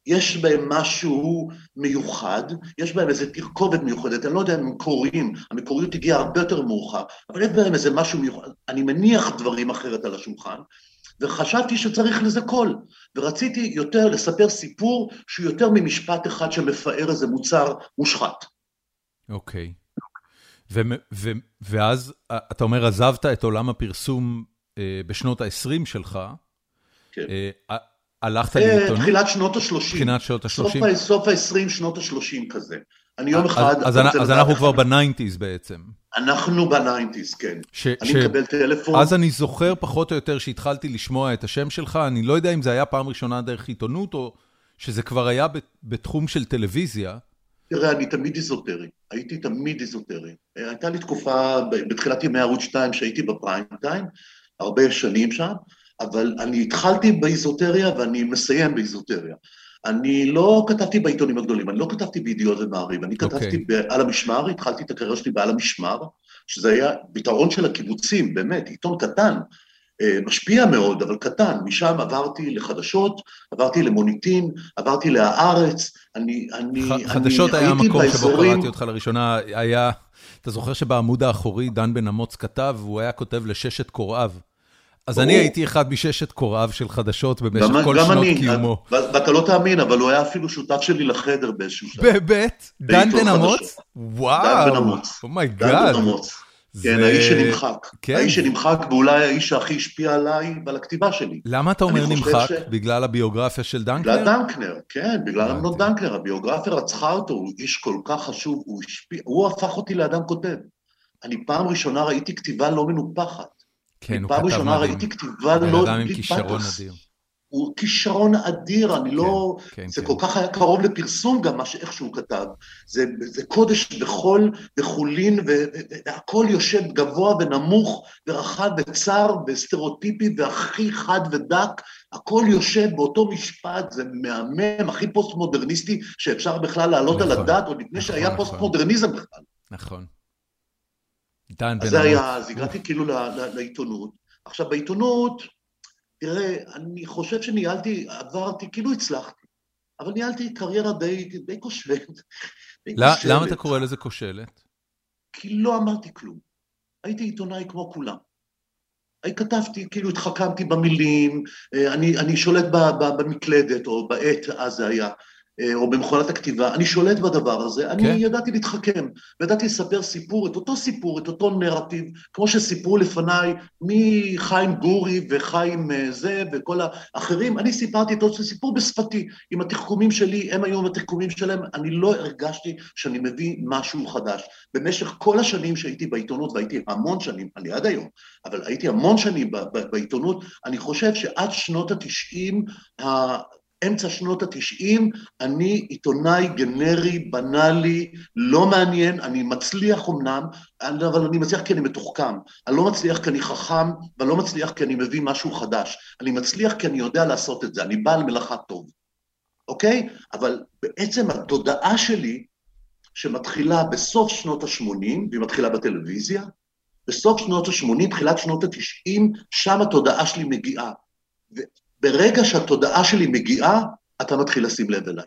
שיש בהם משהו מיוחד, יש בהם איזו תרכובת מיוחדת, אני לא יודע אם הם קוראים, המקוריות הגיעה הרבה יותר מאוחר, אבל יש בהם איזה משהו מיוחד. אני מניח דברים אחרת על השולחן, וחשבתי שצריך לזה קול, ורציתי יותר לספר סיפור שהוא יותר ממשפט אחד שמפאר איזה מוצר מושחת. אוקיי. ואז אתה אומר, עזבת את עולם הפרסום בשנות ה-20 שלך, כן. הלכת לעיתונות? תחילת שנות ה-30. תחילת שנות ה-30. סוף ה-20, שנות ה-30 כזה. אני יום אחד... אז אנחנו כבר ב nineties בעצם. אנחנו ב nineties, כן. ש, אני ש... מקבל טלפון. אז אני זוכר פחות או יותר שהתחלתי לשמוע את השם שלך, אני לא יודע אם זה היה פעם ראשונה דרך עיתונות, או שזה כבר היה בתחום של טלוויזיה. תראה, אני תמיד איזוטרי, הייתי תמיד איזוטרי. הייתה לי תקופה בתחילת ימי ערוץ 2 שהייתי בפריים טיים, הרבה שנים שם, אבל אני התחלתי באיזוטריה ואני מסיים באיזוטריה. אני לא כתבתי בעיתונים הגדולים, אני לא כתבתי בידיעות ומעריב, אני אוקיי. כתבתי ב- על המשמר, התחלתי את הקריירה שלי בעל המשמר, שזה היה פתרון של הקיבוצים, באמת, עיתון קטן, אה, משפיע מאוד, אבל קטן. משם עברתי לחדשות, עברתי למוניטין, עברתי להארץ, אני, אני, ח- אני חדשות היה המקום שבו באזורים- קראתי אותך לראשונה, היה, אתה זוכר שבעמוד האחורי דן בן אמוץ כתב, והוא היה כותב לששת קוראיו. אז. אני הייתי אחד מששת קוראיו של חדשות במשך כל שנות אני, קיומו. ואתה לא תאמין, אבל הוא היה אפילו שותף שלי לחדר באיזשהו שלב. באמת? דן בן. אמוץ? דן וואו. בן אמוץ. Oh my God. דן בן אמוץ. כן, האיש שנמחק. כן. האיש שנמחק, ואולי האיש שהכי השפיע עליי ועל הכתיבה שלי. למה אתה אומר נמחק? בגלל הביוגרפיה של בגלל דנקנר? דנקנר, כן, בגלל. אמנון דנקנר, הביוגרפיה רצחה אותו, הוא איש כל כך חשוב, הוא הפך אותי לאדם כותב. אני פעם ראשונה ראיתי כתיבה לא מנופחת. כן, הוא פעם כתב ראשונה מדהים. ראיתי כתיבה בן לא... אדם עם כישרון. אדיר. הוא כישרון אדיר, אני לא... כן, זה כן. כל כך היה קרוב לפרסום גם, מה שאיך שהוא כתב. זה, זה קודש בחול, בחולין, ו- ו- והכל יושב גבוה ונמוך, ורחב וצר, וסטריאוטיפי, והכי חד ודק, הכל יושב באותו משפט, זה מהמם, הכי פוסט-מודרניסטי שאפשר בכלל להעלות על נכון, הדעת, עוד לפני נכון, שהיה נכון. פוסט-מודרניזם בכלל. נכון. דן בן אז זה היה. אז הגעתי כאילו לעיתונות. עכשיו, בעיתונות, תראה, אני חושב שניהלתי, עברתי, כאילו הצלחתי, אבל ניהלתי קריירה די, די כושלת. למה אתה קורא לזה כושלת? כי לא אמרתי כלום. הייתי עיתונאי כמו כולם. כתבתי, כאילו התחכמתי במילים, אה, אני, אני שולט ב, ב, במקלדת, או בעט, אז זה היה, או במכונת הכתיבה, אני שולט בדבר הזה, אני כן. ידעתי להתחכם, וידעתי לספר סיפור, את אותו סיפור, את אותו נרטיב, כמו שסיפרו לפניי מחיים גורי וחיים אה, זה וכל האחרים, אני סיפרתי את אותו סיפור בשפתי, עם התחכומים שלי, הם היו עם התחכומים שלהם, אני לא הרגשתי שאני מביא משהו חדש. במשך כל השנים שהייתי בעיתונות, והייתי המון שנים, אני עד היום, אבל הייתי המון שנים בעיתונות, אני חושב שעד שנות התשעים, אמצע שנות התשעים, אני עיתונאי גנרי, בנאלי, לא מעניין, אני מצליח אמנם, אבל אני מצליח כי אני מתוחכם. אני לא מצליח כי אני חכם, ואני לא מצליח כי אני מביא משהו חדש. אני מצליח כי אני יודע לעשות את זה, אני בעל מלאכה טוב, אוקיי? אבל בעצם התודעה שלי, שמתחילה בסוף שנות ה-80, והיא מתחילה בטלוויזיה, בסוף שנות ה-80, תחילת שנות ה-90, שם התודעה שלי מגיעה. וברגע שהתודעה שלי מגיעה, אתה מתחיל לשים לב אליי.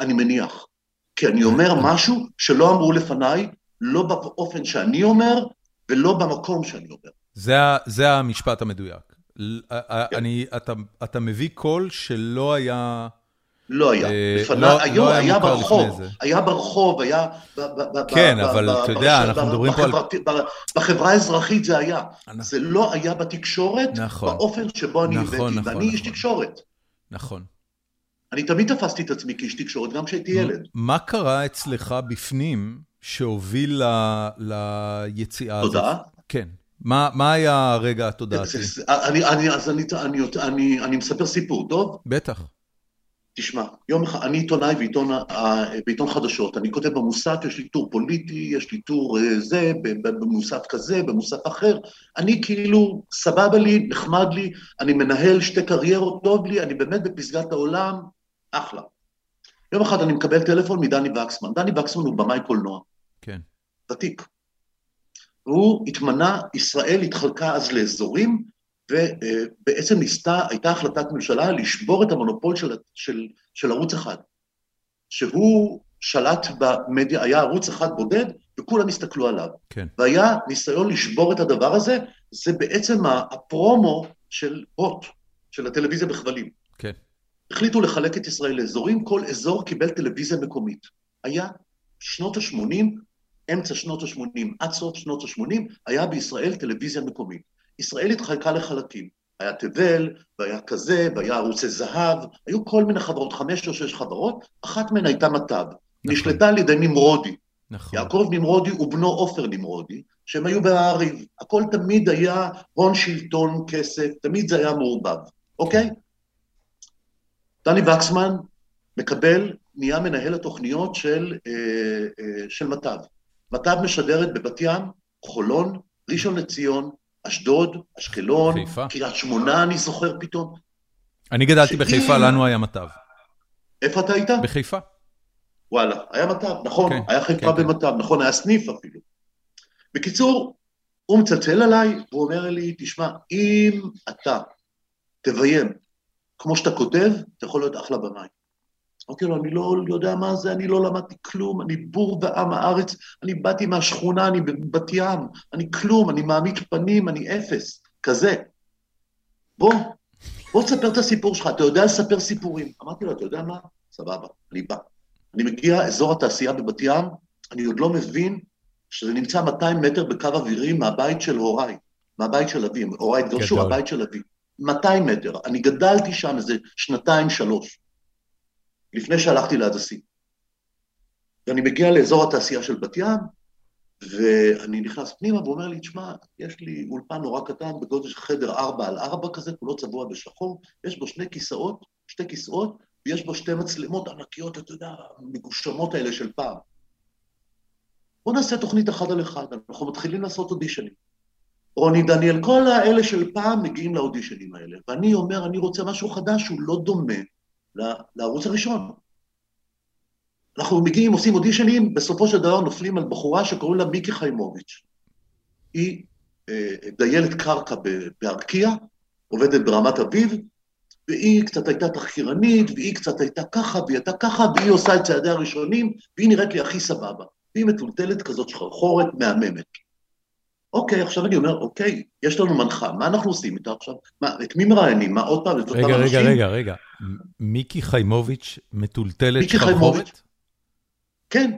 אני מניח. כי אני אומר משהו שלא אמרו לפניי, לא באופן שאני אומר, ולא במקום שאני אומר. זה זה המשפט המדויק. כן. אני- אתה- אתה מביא קול שלא היה... לא היה. אה, לפני, לא- היום לא היה ברחוב. היה ברחוב, היה... כן, אבל אתה יודע, אנחנו מדברים פה על- בחברה האזרחית זה היה. אנחנו- זה לא היה בתקשורת, נכון. באופן שבו אני נכון, הבאתי, נכון, ואני איש נכון. תקשורת. נכון. אני תמיד תפסתי את עצמי כאיש תקשורת, גם כשהייתי ילד. מה קרה אצלך בפנים שהוביל ליציאה הזאת? תודעה? כן. מה מה היה הרגע התודעתי? אני, אני, אז אני, אני, אני, אני מספר סיפור, טוב? בטח. תשמע, יום אחד, אני עיתונאי בעיתון, ה- בעיתון חדשות, אני כותב במוסד, יש לי טור פוליטי, יש לי טור אה, זה, במוסד כזה, במוסד אחר, אני כאילו, סבבה לי, נחמד לי, אני מנהל שתי קריירות, טוב לי, אני באמת בפסגת העולם, אחלה. יום אחד אני מקבל טלפון מדני וקסמן, דני וקסמן הוא במאי קולנוע, כן. ותיק. והוא התמנה, ישראל התחלקה אז לאזורים, ובעצם ניסתה, הייתה החלטת ממשלה לשבור את המונופול של, של, של ערוץ אחד, שהוא שלט במדיה, היה ערוץ אחד בודד, וכולם הסתכלו עליו. כן. והיה ניסיון לשבור את הדבר הזה, זה בעצם הפרומו של הוט, של הטלוויזיה בכבלים. כן. החליטו לחלק את ישראל לאזורים, כל אזור קיבל טלוויזיה מקומית. היה שנות ה-80, אמצע שנות ה-80 עד סוף שנות ה-80, היה בישראל טלוויזיה מקומית. ישראל התחלקה לחלקים. היה תבל, והיה כזה, והיה ערוצי זהב, היו כל מיני חברות, חמש או שש חברות, אחת מהן הייתה מט"ב. נשלטה על ידי נמרודי. נכון. יעקב נמרודי ובנו עופר נמרודי, שהם היו בהעריב. הכל תמיד היה הון שלטון, כסף, תמיד זה היה מעורבב, אוקיי? דני וקסמן מקבל, נהיה מנהל התוכניות של, אה, אה, של מט"ב. מט"ב משדרת בבת ים, חולון, ראשון לציון, אשדוד, אשקלון. קריית שמונה, אני זוכר פתאום. אני גדלתי שאם- בחיפה, לנו היה מטב. איפה אתה היית? בחיפה. וואלה, היה מט"ב, נכון, כן, היה חיפה כן, כן. במט"ב, נכון, היה סניף אפילו. בקיצור, הוא מצלצל עליי, והוא אומר לי, תשמע, אם אתה תביים כמו שאתה כותב, אתה יכול להיות אחלה במאי. אמרתי לו, אני לא יודע מה זה, אני לא למדתי כלום, אני בור ועם הארץ, אני באתי מהשכונה, אני בבת ים, אני כלום, אני מעמיד פנים, אני אפס, כזה. בוא, בוא תספר את הסיפור שלך, אתה יודע לספר סיפורים. אמרתי לו, אתה יודע מה? סבבה, אני בא. אני מגיע, אזור התעשייה בבת ים, אני עוד לא מבין שזה נמצא 200 מטר בקו אווירי מהבית של הוריי, מהבית של אבי, הוריי התגרשו. הבית של אבי. 200 מטר. אני גדלתי שם איזה שנתיים, שלוש, לפני שהלכתי להדסים. ואני מגיע לאזור התעשייה של בת ים, ואני נכנס פנימה ואומר לי, תשמע, יש לי אולפן נורא קטן בגודל של חדר ארבע על ארבע כזה, כולו צבוע בשחור, יש בו שני כיסאות, שתי כיסאות, ויש בו שתי מצלמות ענקיות, אתה יודע, המגושמות האלה של פעם. בוא נעשה תוכנית אחד על אחד, אנחנו מתחילים לעשות אודישנים. רוני דניאל, כל האלה של פעם מגיעים לאודישנים האלה, ואני אומר, אני רוצה משהו חדש שהוא לא דומה לערוץ הראשון. אנחנו מגיעים, עושים אודישנים, בסופו של דבר נופלים על בחורה שקוראים לה מיקי חיימוביץ'. היא אה, דיילת קרקע בארקיע, עובדת ברמת אביב, והיא קצת הייתה תחקירנית, והיא קצת הייתה ככה, והיא הייתה ככה, והיא עושה את צעדיה הראשונים, והיא נראית לי הכי סבבה. והיא מטולטלת כזאת שחרחורת, מהממת. אוקיי, עכשיו אני אומר, אוקיי, יש לנו מנחה, מה אנחנו עושים איתה עכשיו? מה, את מי מראיינים? מה, עוד פעם, את אותם רגע, רגע, אנשים? רגע, רגע. מ- מיקי חיימוביץ' מטולטלת? חיימוביץ'. כן,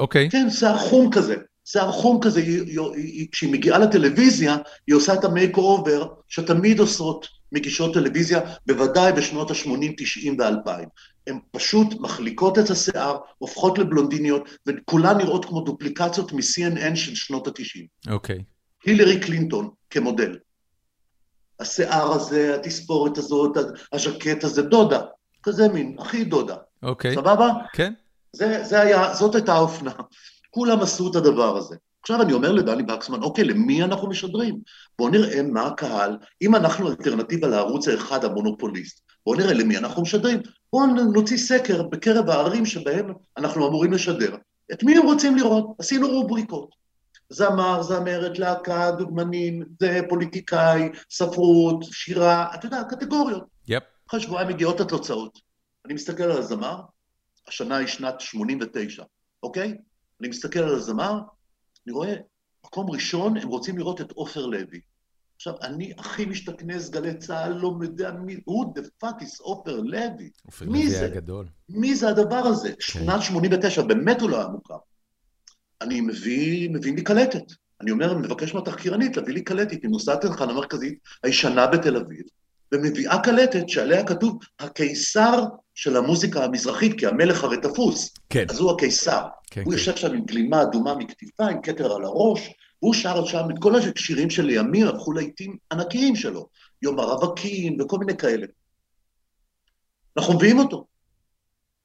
אוקיי. כן, שיער חום כזה. שיער חום כזה, היא, היא, היא, כשהיא מגיעה לטלוויזיה, היא עושה את ה makeover שתמיד עושות מגישות טלוויזיה, בוודאי בשנות ה-80, 90 ו-2000. הן פשוט מחליקות את השיער, הופכות לבלונדיניות, וכולן נראות כמו דופליקציות מ-CNN של שנות ה-90. אוקיי. הילרי קלינטון כמודל. השיער הזה, התספורת הזאת, הז'קט הזה, דודה. כזה מין, הכי דודה. אוקיי. סבבה? כן. זה, זה היה, זאת הייתה האופנה. כולם עשו את הדבר הזה. עכשיו אני אומר לדני בקסמן, אוקיי, למי אנחנו משדרים? בואו נראה מה הקהל, אם אנחנו אלטרנטיבה לערוץ האחד המונופוליסט, בואו נראה למי אנחנו משדרים. בואו נוציא סקר בקרב הערים שבהם אנחנו אמורים לשדר. את מי הם רוצים לראות? עשינו רובריקות. זמר, זמרת, להקה, דוגמנים, זה פוליטיקאי, ספרות, שירה, אתה יודע, קטגוריות. יפ. אחרי שבועיים מגיעות התוצאות. אני מסתכל על הזמר, השנה היא שנת 89, אוקיי? אני מסתכל על הזמר, אני רואה, מקום ראשון, הם רוצים לראות את עופר לוי. עכשיו, אני הכי משתכנז גלי צה"ל, לא יודע מי, who the fuck is עופר לוי. מי לוי זה? היה גדול. מי זה הדבר הזה? שנת 89, באמת הוא לא היה מוכר. אני מביא, מביא לי קלטת. אני אומר, מבקש מהתחקירנית להביא לי קלטת, היא נוסעת לתחנה המרכזית הישנה בתל אביב, ומביאה קלטת שעליה כתוב הקיסר של המוזיקה המזרחית, כי המלך הרי תפוס, כן. אז הוא הקיסר. כן, הוא כן. יושב שם עם גלימה אדומה מכתיפה, עם כתר על הראש, והוא שר שם את כל השירים שלימים הפכו לעיתים ענקיים שלו, יום הרווקים וכל מיני כאלה. אנחנו מביאים אותו.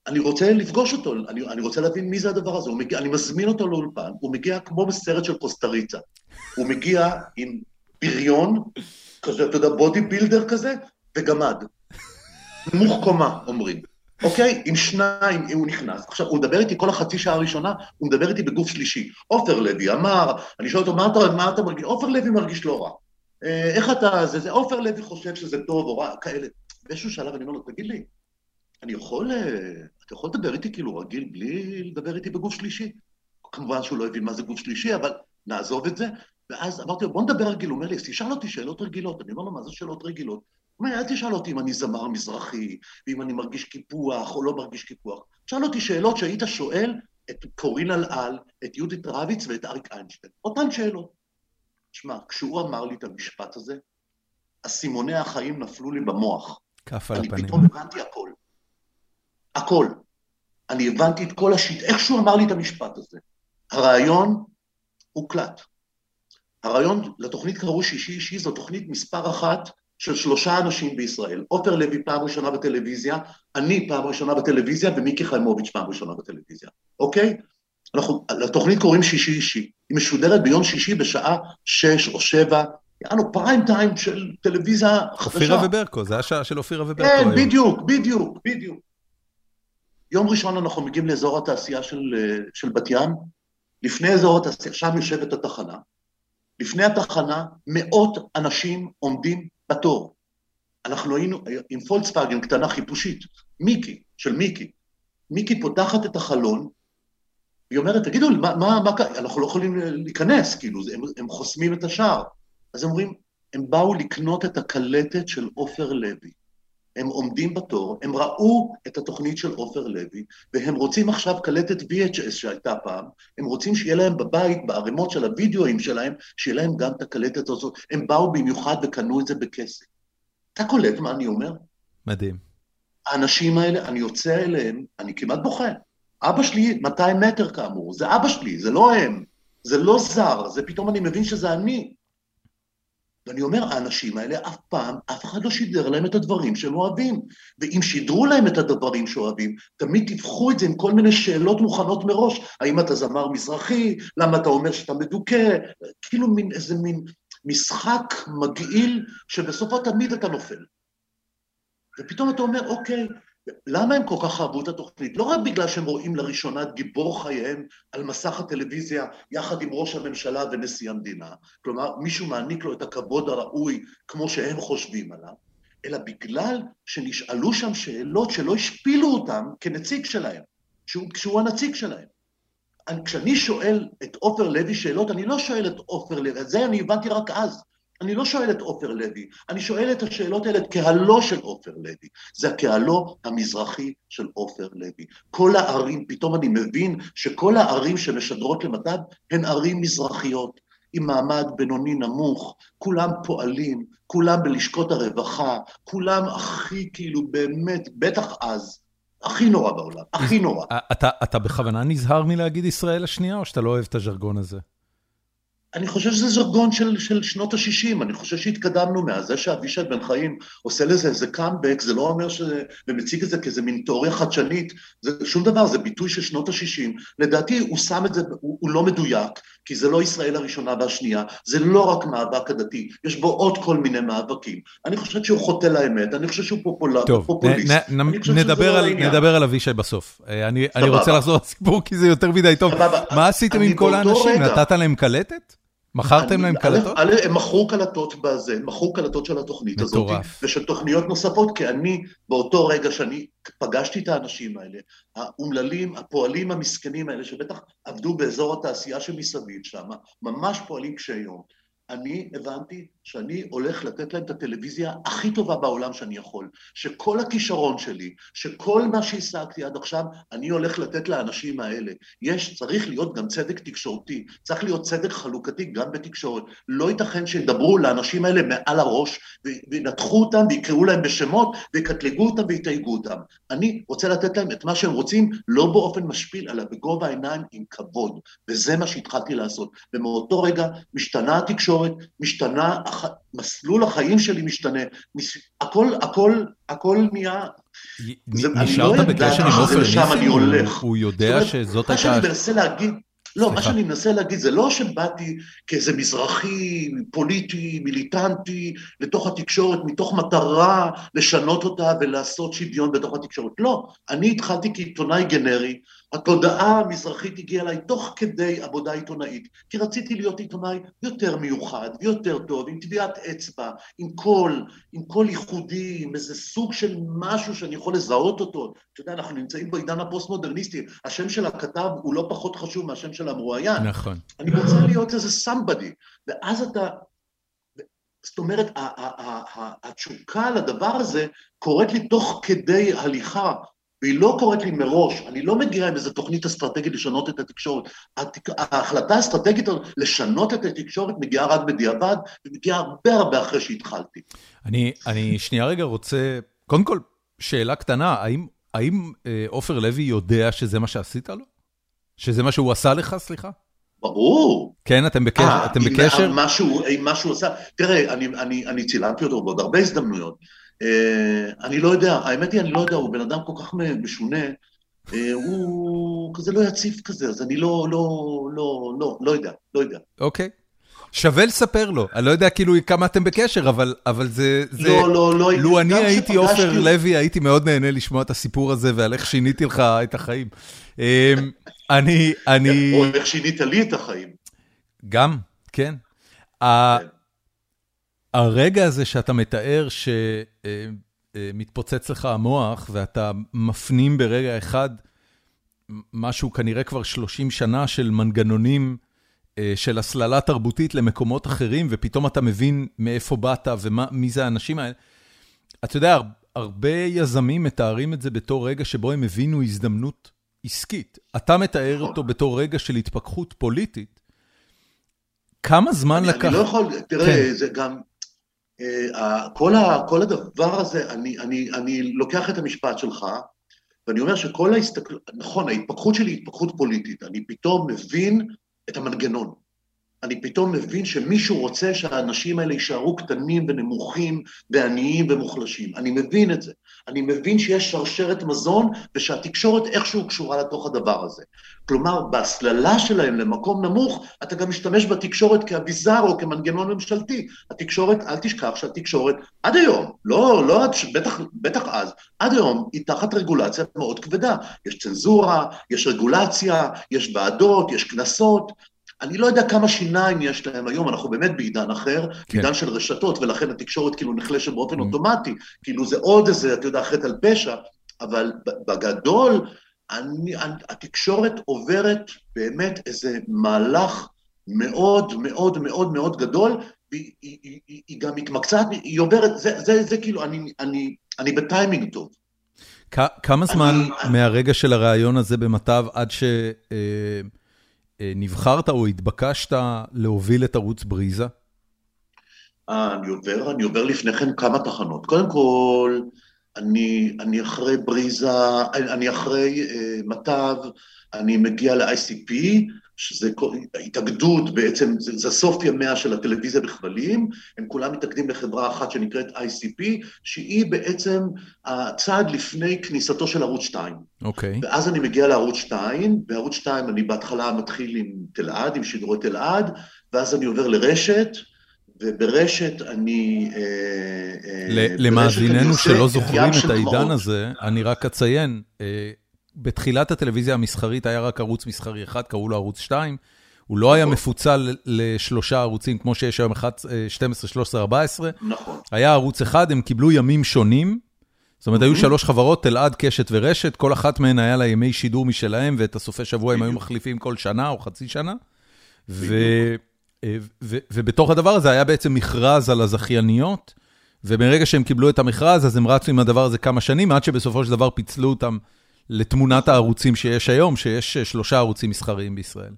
אני רוצה לפגוש אותו, אני, אני רוצה להבין מי זה הדבר הזה. מגיע, אני מזמין אותו לאולפן, הוא מגיע כמו בסרט של קוסטריצה. הוא מגיע עם בריון, כזה, אתה יודע, בודי בילדר כזה, וגמד. נמוך קומה, אומרים. אוקיי? עם שניים, אם הוא נכנס. עכשיו, הוא מדבר איתי כל החצי שעה הראשונה, הוא מדבר איתי בגוף שלישי. עופר לוי אמר, אני שואל אותו, מה אתה, מה אתה מרגיש? עופר לוי מרגיש לא רע. אה, איך אתה, זה, זה, עופר לוי חושב שזה טוב או רע, כאלה. באיזשהו שלב אני אומר לו, תגיד לי, אני יכול, אה, אתה יכול לדבר איתי כאילו רגיל בלי לדבר איתי בגוף שלישי? כמובן שהוא לא הבין מה זה גוף שלישי, אבל נעזוב את זה. ואז אמרתי לו, בוא נדבר רגיל. הוא אומר לי, אז תשאל אותי שאלות רגילות. אני אומר לו, מה זה שאלות רגילות? הוא אומר, אל תשאל אותי אם אני זמר מזרחי, ואם אני מרגיש קיפוח או לא מרגיש קיפוח. שאל אותי שאלות שהיית שואל את קורין אלעל, את יהודית רביץ ואת אריק איינשטיין. אותן שאלות. שמע, כשהוא אמר לי את המשפט הזה, אסימוני החיים נפלו לי במוח. כף על אני הפנים. פתאום הבנתי הכל. הכל. אני הבנתי את כל השיט, איך שהוא אמר לי את המשפט הזה. הרעיון הוקלט. הרעיון, לתוכנית קראו שישי אישי, זו תוכנית מספר אחת של שלושה אנשים בישראל. עופר לוי פעם ראשונה בטלוויזיה, אני פעם ראשונה בטלוויזיה, ומיקי חיימוביץ' פעם ראשונה בטלוויזיה, אוקיי? אנחנו, לתוכנית קוראים שישי אישי. היא משודרת ביום שישי בשעה שש או שבע, יענו פריים טיים של טלוויזיה חדשה. אופירה וברקו, זה השעה של אופירה וברקו כן, היום. בדיוק, בדיוק, בדיוק. יום ראשון אנחנו מגיעים לאזור התעשייה של, של בת ים, לפני אזור התעשייה, שם יושבת התחנה, לפני התחנה מאות אנשים עומדים בתור. אנחנו היינו עם פולקסווגן קטנה חיפושית, מיקי, של מיקי. מיקי פותחת את החלון, היא אומרת, תגידו, מה, מה, מה, אנחנו לא יכולים להיכנס, כאילו, הם, הם חוסמים את השער. אז הם אומרים, הם באו לקנות את הקלטת של עופר לוי. הם עומדים בתור, הם ראו את התוכנית של עופר לוי, והם רוצים עכשיו קלטת VHS שהייתה פעם, הם רוצים שיהיה להם בבית, בערימות של הוידאוים שלהם, שיהיה להם גם את הקלטת הזאת. הם באו במיוחד וקנו את זה בכסף. אתה קולט מה אני אומר? מדהים. האנשים האלה, אני יוצא אליהם, אני כמעט בוכה. אבא שלי 200 מטר כאמור, זה אבא שלי, זה לא הם, זה לא זר, זה פתאום אני מבין שזה אני. ואני אומר, האנשים האלה אף פעם, אף אחד לא שידר להם את הדברים שהם אוהבים. ואם שידרו להם את הדברים שאוהבים, תמיד תפחו את זה עם כל מיני שאלות מוכנות מראש. האם אתה זמר מזרחי? למה אתה אומר שאתה מדוכא? כאילו מין איזה מין משחק מגעיל, שבסופו תמיד אתה נופל. ופתאום אתה אומר, אוקיי, למה הם כל כך אהבו את התוכנית? לא רק בגלל שהם רואים לראשונה את גיבור חייהם על מסך הטלוויזיה יחד עם ראש הממשלה ונשיא המדינה, כלומר מישהו מעניק לו את הכבוד הראוי כמו שהם חושבים עליו, אלא בגלל שנשאלו שם שאלות שלא השפילו אותם כנציג שלהם, שהוא, שהוא הנציג שלהם. אני, כשאני שואל את עופר לוי שאלות, אני לא שואל את עופר לוי, את זה אני הבנתי רק אז. אני לא שואל את עופר לוי, אני שואל את השאלות האלה, את קהלו של עופר לוי. זה הקהלו המזרחי של עופר לוי. כל הערים, פתאום אני מבין שכל הערים שמשדרות למדד הן ערים מזרחיות, עם מעמד בינוני נמוך, כולם פועלים, כולם בלשכות הרווחה, כולם הכי כאילו באמת, בטח אז, הכי נורא בעולם, הכי נורא. אתה, אתה בכוונה נזהר מלהגיד ישראל השנייה, או שאתה לא אוהב את הז'רגון הזה? אני חושב שזה ז'רגון של, של שנות ה-60, אני חושב שהתקדמנו מאז. זה שאבישי בן חיים עושה לזה איזה קאמבק, זה לא אומר ש... ומציג את זה כאיזה מין תיאוריה חדשנית, זה שום דבר, זה ביטוי של שנות ה-60. לדעתי הוא שם את זה, הוא, הוא לא מדויק, כי זה לא ישראל הראשונה והשנייה, זה לא רק מאבק הדתי, יש בו עוד כל מיני מאבקים. אני חושב שהוא חוטא לאמת, אני חושב שהוא פופול... טוב, פופוליסט. נ, נ, נדבר, לא על, נדבר על אבישי בסוף. אה, אני, אני רוצה לחזור לסיפור כי זה יותר מדי טוב. מה עשיתם עם כל האנשים? נתת להם קלטת? מכרתם להם קלטות? הם מכרו קלטות בזה, מכרו קלטות של התוכנית הזאת. מטורף. ושל תוכניות נוספות, כי אני, באותו רגע שאני פגשתי את האנשים האלה, האומללים, הפועלים המסכנים האלה, שבטח עבדו באזור התעשייה שמסביב שם, ממש פועלים קשי יום. אני הבנתי שאני הולך לתת להם את הטלוויזיה הכי טובה בעולם שאני יכול, שכל הכישרון שלי, שכל מה שהשגתי עד עכשיו, אני הולך לתת לאנשים האלה. יש, צריך להיות גם צדק תקשורתי, צריך להיות צדק חלוקתי גם בתקשורת. לא ייתכן שידברו לאנשים האלה מעל הראש, וינתחו אותם, ויקראו להם בשמות, ויקטלגו אותם ויתייגו אותם. אני רוצה לתת להם את מה שהם רוצים, לא באופן משפיל, אלא בגובה העיניים עם כבוד, וזה מה שהתחלתי לעשות. ומאותו רגע משתנה התקשורת, משתנה מסלול החיים שלי משתנה, הכל, הכל, הכל נהיה... נשארת לא בקשר עם עופר ניסים? הוא יודע שזאת הייתה... מה שאני מנסה להגיד, לא, מה שאני מנסה להגיד זה לא שבאתי כאיזה מזרחי, פוליטי, מיליטנטי, לתוך התקשורת, מתוך מטרה לשנות אותה ולעשות שוויון בתוך התקשורת. לא, אני התחלתי כעיתונאי גנרי, התודעה המזרחית הגיעה אליי תוך כדי עבודה עיתונאית, כי רציתי להיות עיתונאי יותר מיוחד ויותר טוב, עם טביעת אצבע, עם קול, עם קול ייחודי, עם איזה סוג של משהו שאני יכול לזהות אותו. אתה יודע, אנחנו נמצאים בעידן הפוסט-מודרניסטי, השם של הכתב הוא לא פחות חשוב מהשם של המרואיין. נכון. אני רוצה להיות איזה somebody, ואז אתה... זאת אומרת, התשוקה לדבר הזה קורית לי תוך כדי הליכה והיא לא קורית לי מראש, אני לא מגיע עם איזו תוכנית אסטרטגית לשנות את התקשורת. ההחלטה האסטרטגית לשנות את התקשורת מגיעה רק בדיעבד, ומגיעה הרבה הרבה אחרי שהתחלתי. אני, אני שנייה רגע רוצה, קודם כל, שאלה קטנה, האם, האם אה, עופר לוי יודע שזה מה שעשית לו? שזה מה שהוא עשה לך, סליחה? ברור. כן, אתם בקשר? 아, אתם בקשר? עם מה שהוא עשה, תראה, אני, אני, אני צילמתי אותו בעוד הרבה הזדמנויות. אה, אני לא יודע, האמת היא, אני לא יודע, הוא בן אדם כל כך משונה, אה, הוא כזה לא יציב כזה, אז אני לא, לא, לא, לא, לא יודע, לא יודע. אוקיי. שווה לספר לו, אני לא יודע כאילו כמה אתם בקשר, אבל זה... לא, לא, לא. לו אני הייתי עופר לוי, הייתי מאוד נהנה לשמוע את הסיפור הזה ועל איך שיניתי לך את החיים. אמ, אני, אני... או איך שינית לי את החיים. גם, כן. הרגע הזה שאתה מתאר שמתפוצץ לך המוח ואתה מפנים ברגע אחד משהו כנראה כבר 30 שנה של מנגנונים אה, של הסללה תרבותית למקומות אחרים, ופתאום אתה מבין מאיפה באת ומי זה האנשים האלה. אתה יודע, הרבה יזמים מתארים את זה בתור רגע שבו הם הבינו הזדמנות עסקית. אתה מתאר. אותו בתור רגע של התפכחות פוליטית. כמה זמן אני, לקח... אני לא יכול, תראה, כן. זה גם... Uh, כל, ה, כל הדבר הזה, אני, אני, אני לוקח את המשפט שלך, ואני אומר שכל ההסתכלות, נכון, ההתפכחות שלי היא התפכחות פוליטית, אני פתאום מבין את המנגנון. אני פתאום מבין שמישהו רוצה שהאנשים האלה יישארו קטנים ונמוכים ועניים ומוחלשים. אני מבין את זה. אני מבין שיש שרשרת מזון ושהתקשורת איכשהו קשורה לתוך הדבר הזה. כלומר, בהסללה שלהם למקום נמוך, אתה גם משתמש בתקשורת כאביזר או כמנגנון ממשלתי. התקשורת, אל תשכח שהתקשורת, עד היום, לא, לא, בטח, בטח אז, עד היום היא תחת רגולציה מאוד כבדה. יש צנזורה, יש רגולציה, יש ועדות, יש קנסות. אני לא יודע כמה שיניים יש להם היום, אנחנו באמת בעידן אחר, כן. בעידן של רשתות, ולכן התקשורת כאילו נחלשת באופן mm. אוטומטי, כאילו זה עוד איזה, אתה יודע, חטא על פשע, אבל בגדול, אני, התקשורת עוברת באמת איזה מהלך מאוד מאוד מאוד מאוד גדול, והיא היא, היא, היא גם מתמקצעת, היא עוברת, זה, זה, זה כאילו, אני, אני, אני בטיימינג טוב. כמה זמן אני, מהרגע של הרעיון הזה במטב עד ש... אה, נבחרת או התבקשת להוביל את ערוץ בריזה? אה, אני עובר, אני עובר לפני כן כמה תחנות. קודם כל, אני, אני אחרי בריזה, אני אחרי uh, מטב, אני מגיע ל-ICP, שזה התאגדות בעצם, זה, זה סוף ימיה של הטלוויזיה בכבלים, הם כולם מתאגדים לחברה אחת שנקראת ICP, שהיא בעצם הצעד לפני כניסתו של ערוץ 2. אוקיי. Okay. ואז אני מגיע לערוץ 2, בערוץ 2 אני בהתחלה מתחיל עם תלעד, עם שידורי תלעד, ואז אני עובר לרשת, וברשת אני... אה, אה, למאזיננו שלא זוכרים את העידן הזה, אני רק אציין, אה, בתחילת הטלוויזיה המסחרית היה רק ערוץ מסחרי אחד, קראו לו ערוץ 2. הוא לא היה נכון. מפוצל לשלושה ערוצים כמו שיש היום 12, 13, 14. נכון. היה ערוץ אחד, הם קיבלו ימים שונים. זאת אומרת, היו שלוש חברות, תלעד, קשת ורשת, כל אחת מהן היה לה ימי שידור משלהם, ואת הסופי שבוע הם היו מחליפים כל שנה או חצי שנה. ובתוך הדבר הזה היה בעצם מכרז על הזכייניות, ומרגע שהם קיבלו את המכרז, אז הם רצו עם הדבר הזה כמה שנים, עד שבסופו של דבר פיצלו אותם לתמונת הערוצים שיש היום, שיש שלושה ערוצים מסחריים בישראל.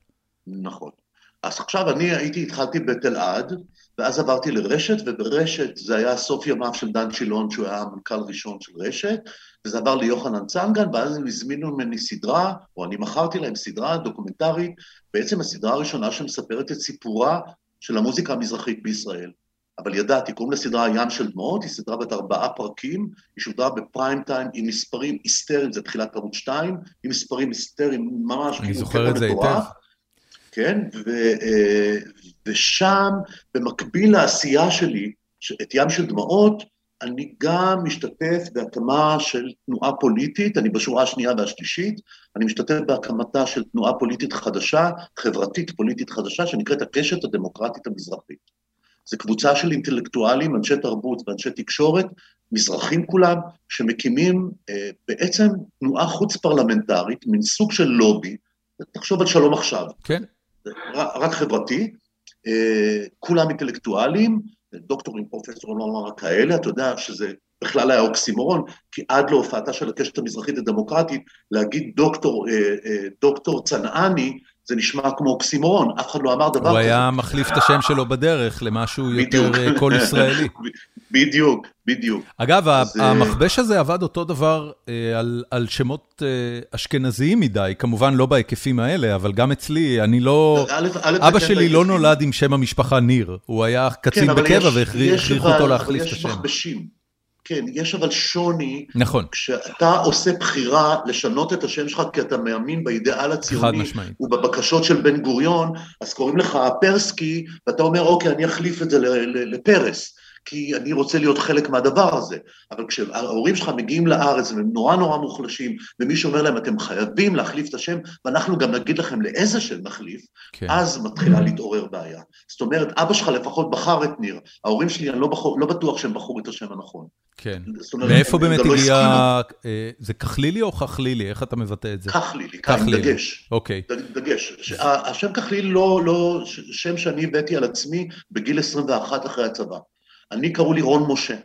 נכון. אז עכשיו אני הייתי, התחלתי בתלעד, ואז עברתי לרשת, וברשת זה היה סוף ימיו של דן שילון, שהוא היה המנכ"ל ראשון של רשת, וזה עבר ליוחנן צנגן, ואז הם הזמינו ממני סדרה, או אני מכרתי להם סדרה דוקומנטרית, בעצם הסדרה הראשונה שמספרת את סיפורה של המוזיקה המזרחית בישראל. אבל ידעתי, קוראים לסדרה ים של דמעות, היא סדרה בת ארבעה פרקים, היא שודרה בפריים טיים עם מספרים היסטריים, זה תחילת ערוץ 2, עם מספרים היסטריים ממש, אני כאילו זוכר את זה היטב. כן, ו, אה, ושם, במקביל לעשייה שלי, את ים של דמעות, אני גם משתתף בהקמה של תנועה פוליטית, אני בשורה השנייה והשלישית, אני משתתף בהקמתה של תנועה פוליטית חדשה, חברתית פוליטית חדשה, שנקראת הקשת הדמוקרטית המזרחית. זו קבוצה של אינטלקטואלים, אנשי תרבות ואנשי תקשורת, מזרחים כולם, שמקימים אה, בעצם תנועה חוץ-פרלמנטרית, מין סוג של לובי, תחשוב על שלום עכשיו. כן. רק חברתי, אה, כולם אינטלקטואלים, דוקטורים, פרופסורים, לא אמר כאלה, אתה יודע שזה בכלל היה אוקסימורון, כי עד להופעתה של הקשת המזרחית הדמוקרטית, להגיד דוקטור, אה, אה, דוקטור צנעני, זה נשמע כמו אוקסימורון, אף אחד לא אמר דבר כזה. הוא היה מחליף את השם שלו בדרך למשהו יותר אה, קול ישראלי. בדיוק, בדיוק. אגב, אז... המכבש הזה עבד אותו דבר על, על שמות אשכנזיים מדי, כמובן לא בהיקפים האלה, אבל גם אצלי, אני לא... אבא שלי לא נולד עם שם המשפחה ניר, הוא היה קצין כן, בקבע והכריחו אותו להחליף את השם. יש מכבשים. כן, יש אבל שוני. נכון. כשאתה עושה בחירה לשנות את השם שלך כי אתה מאמין באידיאל הציוני. חד משמעית. ובבקשות של בן גוריון, אז קוראים לך פרסקי, ואתה אומר, אוקיי, אני אחליף את זה לפרס. כי אני רוצה להיות חלק מהדבר הזה. אבל כשההורים שלך מגיעים לארץ והם נורא נורא מוחלשים, ומישהו אומר להם, אתם חייבים להחליף את השם, ואנחנו גם נגיד לכם לאיזה שם נחליף, כן. אז מתחילה להתעורר בעיה. זאת אומרת, אבא שלך לפחות בחר את ניר, ההורים שלי, אני לא, בחור, לא בטוח שהם בחרו את השם הנכון. כן. מאיפה באמת לא הגיע, לא זה כחלילי או כחלילי? איך אתה מבטא את זה? כחלילי, כאן, דגש. אוקיי. דגש. השם כחלילי לא, לא שם שאני הבאתי על עצמי בגיל 21 אחרי הצבא. אני קראו לי רון משה.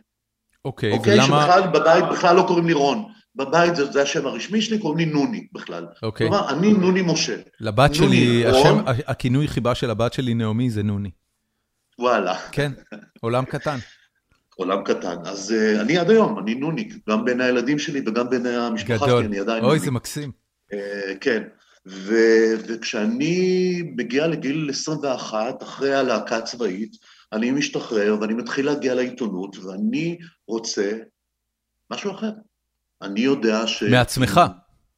אוקיי, okay, ולמה... שבכלל בבית בכלל לא קוראים לי רון. בבית זה, זה השם הרשמי שלי, קוראים לי נוני בכלל. אוקיי. כלומר, אני נוני משה. לבת נוני, שלי, השם, הכינוי חיבה של הבת שלי, נעמי, זה נוני. וואלה. כן, עולם קטן. עולם קטן. אז uh, אני עד היום, אני נוני, גם בין הילדים שלי וגם בין המשפחה גדול. שלי, אני עדיין אוי, נוני. אוי, זה מקסים. Uh, כן. ו, וכשאני מגיע לגיל 21, אחרי הלהקה הצבאית, אני משתחרר ואני מתחיל להגיע לעיתונות, ואני רוצה משהו אחר. אני יודע ש... מעצמך.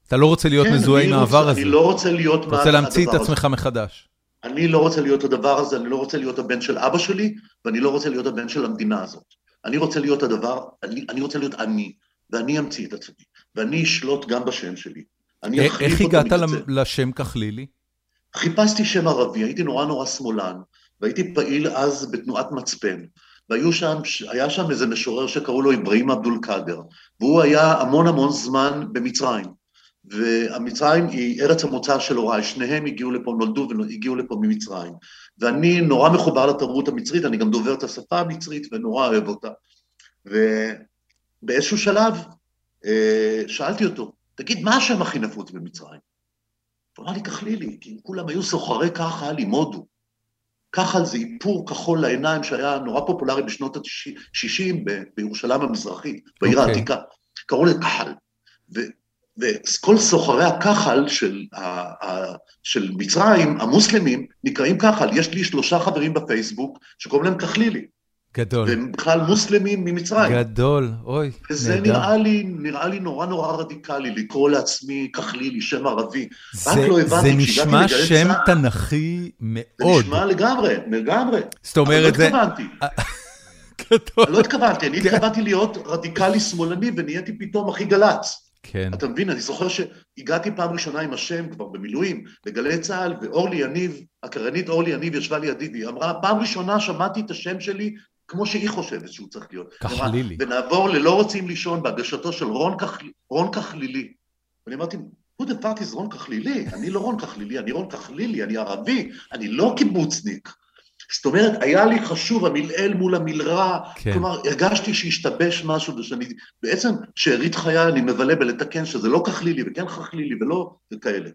אתה לא רוצה להיות כן, מזוהה עם העבר הזה. אני לא רוצה להיות... אתה רוצה להמציא את עצמך הזה. מחדש. אני לא רוצה להיות הדבר הזה, אני לא רוצה להיות הבן של אבא שלי, ואני לא רוצה להיות הבן של המדינה הזאת. אני רוצה להיות הדבר, אני, אני רוצה להיות אני, ואני אמציא את עצמי, ואני אשלוט גם בשם שלי. איך הגעת לשם כחלילי? חיפשתי שם ערבי, הייתי נורא נורא שמאלן, והייתי פעיל אז בתנועת מצפן. והיו שם, היה שם איזה משורר שקראו לו אברהים אבדול קאדר, והוא היה המון המון זמן במצרים. והמצרים היא ארץ המוצא של הוריי, שניהם הגיעו לפה, נולדו והגיעו לפה ממצרים. ואני נורא מחובר לתרבות המצרית, אני גם דובר את השפה המצרית ונורא אוהב אותה. ובאיזשהו שלב אה, שאלתי אותו, תגיד, מה השם הכי נפוץ במצרים? הוא אמר לי, כחלילי, כי כולם היו סוחרי עם הודו. כחל זה איפור כחול לעיניים שהיה נורא פופולרי בשנות ה-60 בירושלים המזרחית, בעיר okay. אוקיי. העתיקה. קראו לזה כחל. וכל סוחרי הכחל של, של מצרים, המוסלמים, נקראים כחל. יש לי שלושה חברים בפייסבוק שקוראים להם כחלילי. גדול. והם בכלל מוסלמים ממצרים. גדול, אוי, נהדר. וזה נראה לי, נראה לי נורא נורא רדיקלי, לקרוא לעצמי כחלילי, שם ערבי. זה, רק לא הבנתי, זה נשמע שם צע... תנכי מאוד. זה נשמע לגמרי, לגמרי. זאת אומרת, זה... אבל לא התכוונתי. גדול. לא התכוונתי, אני כן. התכוונתי להיות רדיקלי שמאלני ונהייתי פתאום הכי גל"צ. כן. אתה מבין, אני זוכר שהגעתי פעם ראשונה עם השם, כבר במילואים, לגלי צה"ל, ואורלי יניב, הקרנית אורלי יניב ישבה לידי, והיא אמרה, פעם ראשונה שמעתי את השם שלי כמו שהיא חושבת שהוא צריך להיות. כחלילי. ונעבור ללא רוצים לישון בהגשתו של רון, כח... רון כחלילי. ואני אמרתי, who the fuck is רון כחלילי? אני לא רון כחלילי, אני רון כחלילי, אני ערבי, אני לא קיבוצניק. זאת אומרת, היה לי חשוב המלעיל מול המלרע, כן. כלומר, הרגשתי שהשתבש משהו, ושאני, בעצם, שארית חיי אני מבלה בלתקן שזה לא כחלילי וכן כחלילי ולא, וכאלה.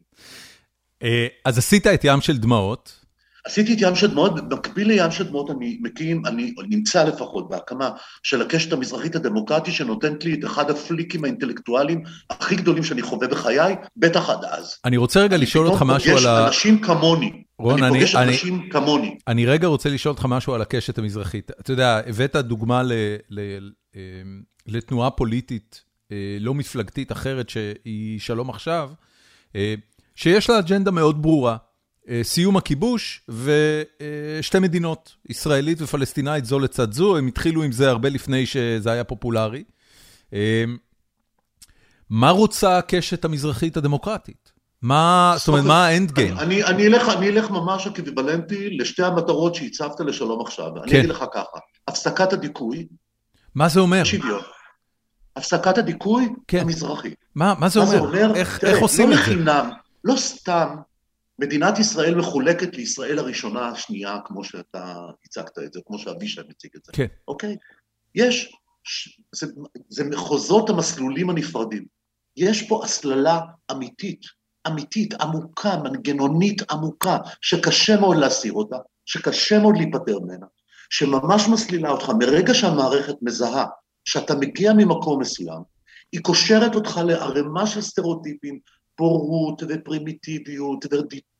אה, אז עשית את ים של דמעות. עשיתי את ים של דמעות, במקביל לים של דמעות אני מקים, אני נמצא לפחות בהקמה של הקשת המזרחית הדמוקרטי, שנותנת לי את אחד הפליקים האינטלקטואליים הכי גדולים שאני חווה בחיי, בטח עד אז. אני רוצה רגע לשאול אותך משהו על ה... אני פוגש אנשים כמוני. רון, אני פוגש אנשים כמוני. אני רגע רוצה לשאול אותך משהו על הקשת המזרחית. אתה יודע, הבאת דוגמה אה, לתנועה פוליטית אה, לא מפלגתית אחרת, שהיא שלום עכשיו, אה, שיש לה אג'נדה מאוד ברורה. אה, סיום הכיבוש ושתי מדינות, ישראלית ופלסטינאית זו לצד זו, הם התחילו עם זה הרבה לפני שזה היה פופולרי. אה, מה רוצה הקשת המזרחית הדמוקרטית? מה, זאת אומרת, מה האנד גיים? אני, אני, אלך, אני אלך ממש אקוויבלנטי לשתי המטרות שהצבת לשלום עכשיו. כן. אני אגיד לך ככה, הפסקת הדיכוי. מה זה אומר? שוויון. הפסקת הדיכוי כן. המזרחי. מה, מה זה מה אומר? זה אומר? איך, תראה, איך עושים לא את זה? לא לחינם, לא סתם מדינת ישראל מחולקת לישראל הראשונה, השנייה, כמו שאתה הצגת את זה, כמו שאבישי מציג את זה. כן. אוקיי? יש, זה, זה מחוזות המסלולים הנפרדים. יש פה הסללה אמיתית, אמיתית, עמוקה, מנגנונית עמוקה, שקשה מאוד להסיר אותה, שקשה מאוד להיפטר ממנה, שממש מסלילה אותך. מרגע שהמערכת מזהה שאתה מגיע ממקום מסוים, היא קושרת אותך לערימה של סטריאוטיפים, בורות ופרימיטיביות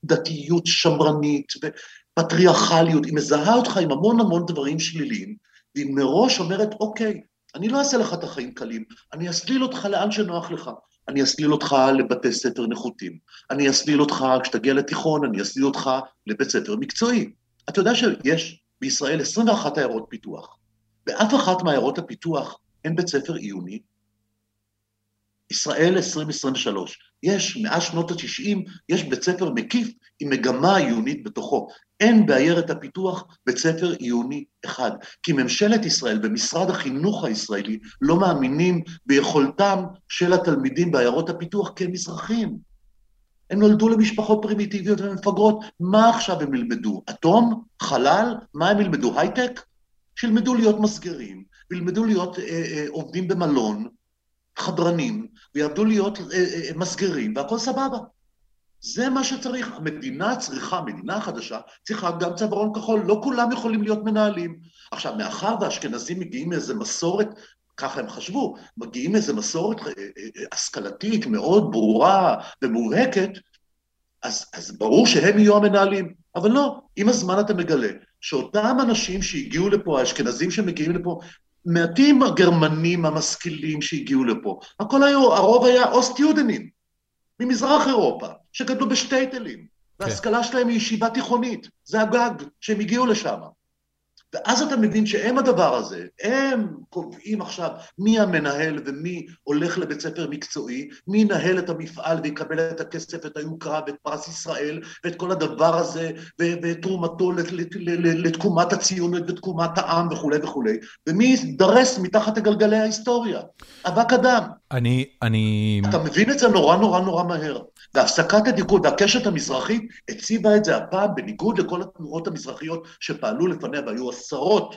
ודתיות שמרנית ופטריארכליות, היא מזהה אותך עם המון המון דברים שליליים, והיא מראש אומרת, אוקיי, אני לא אעשה לך את החיים קלים, אני אסליל אותך לאן שנוח לך. אני אסליל אותך לבתי ספר נחותים. אני אסליל אותך, כשתגיע לתיכון, אני אסליל אותך לבית ספר מקצועי. אתה יודע שיש בישראל 21 עיירות פיתוח. באף אחת מעיירות הפיתוח אין בית ספר עיוני. ישראל 2023, יש, מאז שנות ה-90, יש בית ספר מקיף עם מגמה עיונית בתוכו. אין בעיירת הפיתוח בית ספר עיוני אחד, כי ממשלת ישראל ומשרד החינוך הישראלי לא מאמינים ביכולתם של התלמידים בעיירות הפיתוח כמזרחים. הם נולדו למשפחות פרימיטיביות ומפגרות, מה עכשיו הם ילמדו? אטום? חלל? מה הם ילמדו? הייטק? שילמדו להיות מסגרים, וילמדו להיות אה, אה, עובדים במלון, חדרנים, ויעבדו להיות אה, אה, מסגרים, והכל סבבה. זה מה שצריך. המדינה צריכה, המדינה החדשה, צריכה גם צווארון כחול. לא כולם יכולים להיות מנהלים. עכשיו, מאחר והאשכנזים מגיעים מאיזה מסורת, ככה הם חשבו, מגיעים מאיזה מסורת אה, השכלתית מאוד ברורה ומובהקת, אז, אז ברור שהם יהיו המנהלים. אבל לא, עם הזמן אתה מגלה שאותם אנשים שהגיעו לפה, האשכנזים שמגיעים לפה, מעטים הגרמנים המשכילים שהגיעו לפה. הכל היו, הרוב היה אוסט-יודנים, ממזרח אירופה. שגדלו בשטייטלים, כן. וההשכלה שלהם היא ישיבה תיכונית, זה הגג שהם הגיעו לשם. ואז אתה מבין שהם הדבר הזה, הם קובעים עכשיו מי המנהל ומי הולך לבית ספר מקצועי, מי ינהל את המפעל ויקבל את הכסף, את היוקרה ואת פרס ישראל ואת כל הדבר הזה ותרומתו לתקומת הציונות ותקומת העם וכולי וכולי, ומי ידרס מתחת לגלגלי ההיסטוריה. אבק אדם. אני, אני... אתה מבין את זה נורא נורא נורא מהר. והפסקת הדיכוי והקשת המזרחית הציבה את זה הפעם בניגוד לכל התנועות המזרחיות שפעלו לפניה והיו עשרות,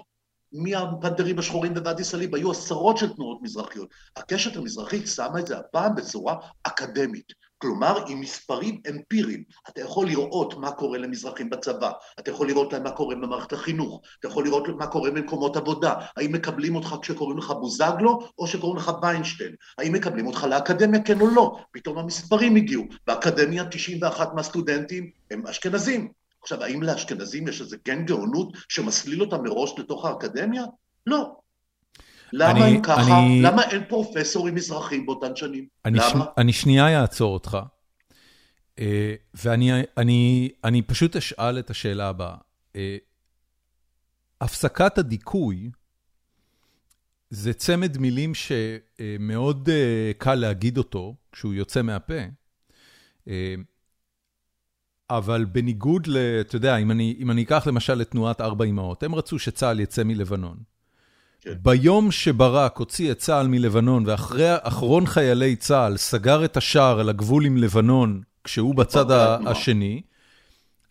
מהפנתרים השחורים בוואדי סאליב, היו עשרות של תנועות מזרחיות. הקשת המזרחית שמה את זה הפעם בצורה אקדמית. כלומר, עם מספרים אמפיריים. אתה יכול לראות מה קורה למזרחים בצבא, אתה יכול לראות מה קורה במערכת החינוך, אתה יכול לראות מה קורה במקומות עבודה, האם מקבלים אותך כשקוראים לך בוזגלו או שקוראים לך ויינשטיין, האם מקבלים אותך לאקדמיה כן או לא, פתאום המספרים הגיעו, באקדמיה 91 מהסטודנטים הם אשכנזים. עכשיו, האם לאשכנזים יש איזה גן גאונות שמסליל אותם מראש לתוך האקדמיה? לא. למה אני, הם ככה? אני... למה אין פרופסורים מזרחים באותן שנים? אני למה? ש... אני שנייה אעצור אותך, אה, ואני אני, אני פשוט אשאל את השאלה הבאה. אה, הפסקת הדיכוי זה צמד מילים שמאוד אה, קל להגיד אותו כשהוא יוצא מהפה. אבל בניגוד ל... אתה יודע, אם אני, אם אני אקח למשל את תנועת ארבע אמהות, הם רצו שצה"ל יצא מלבנון. כן. ביום שברק הוציא את צה"ל מלבנון, ואחרי אחרון חיילי צה"ל סגר את השער על הגבול עם לבנון, כשהוא בצד השני,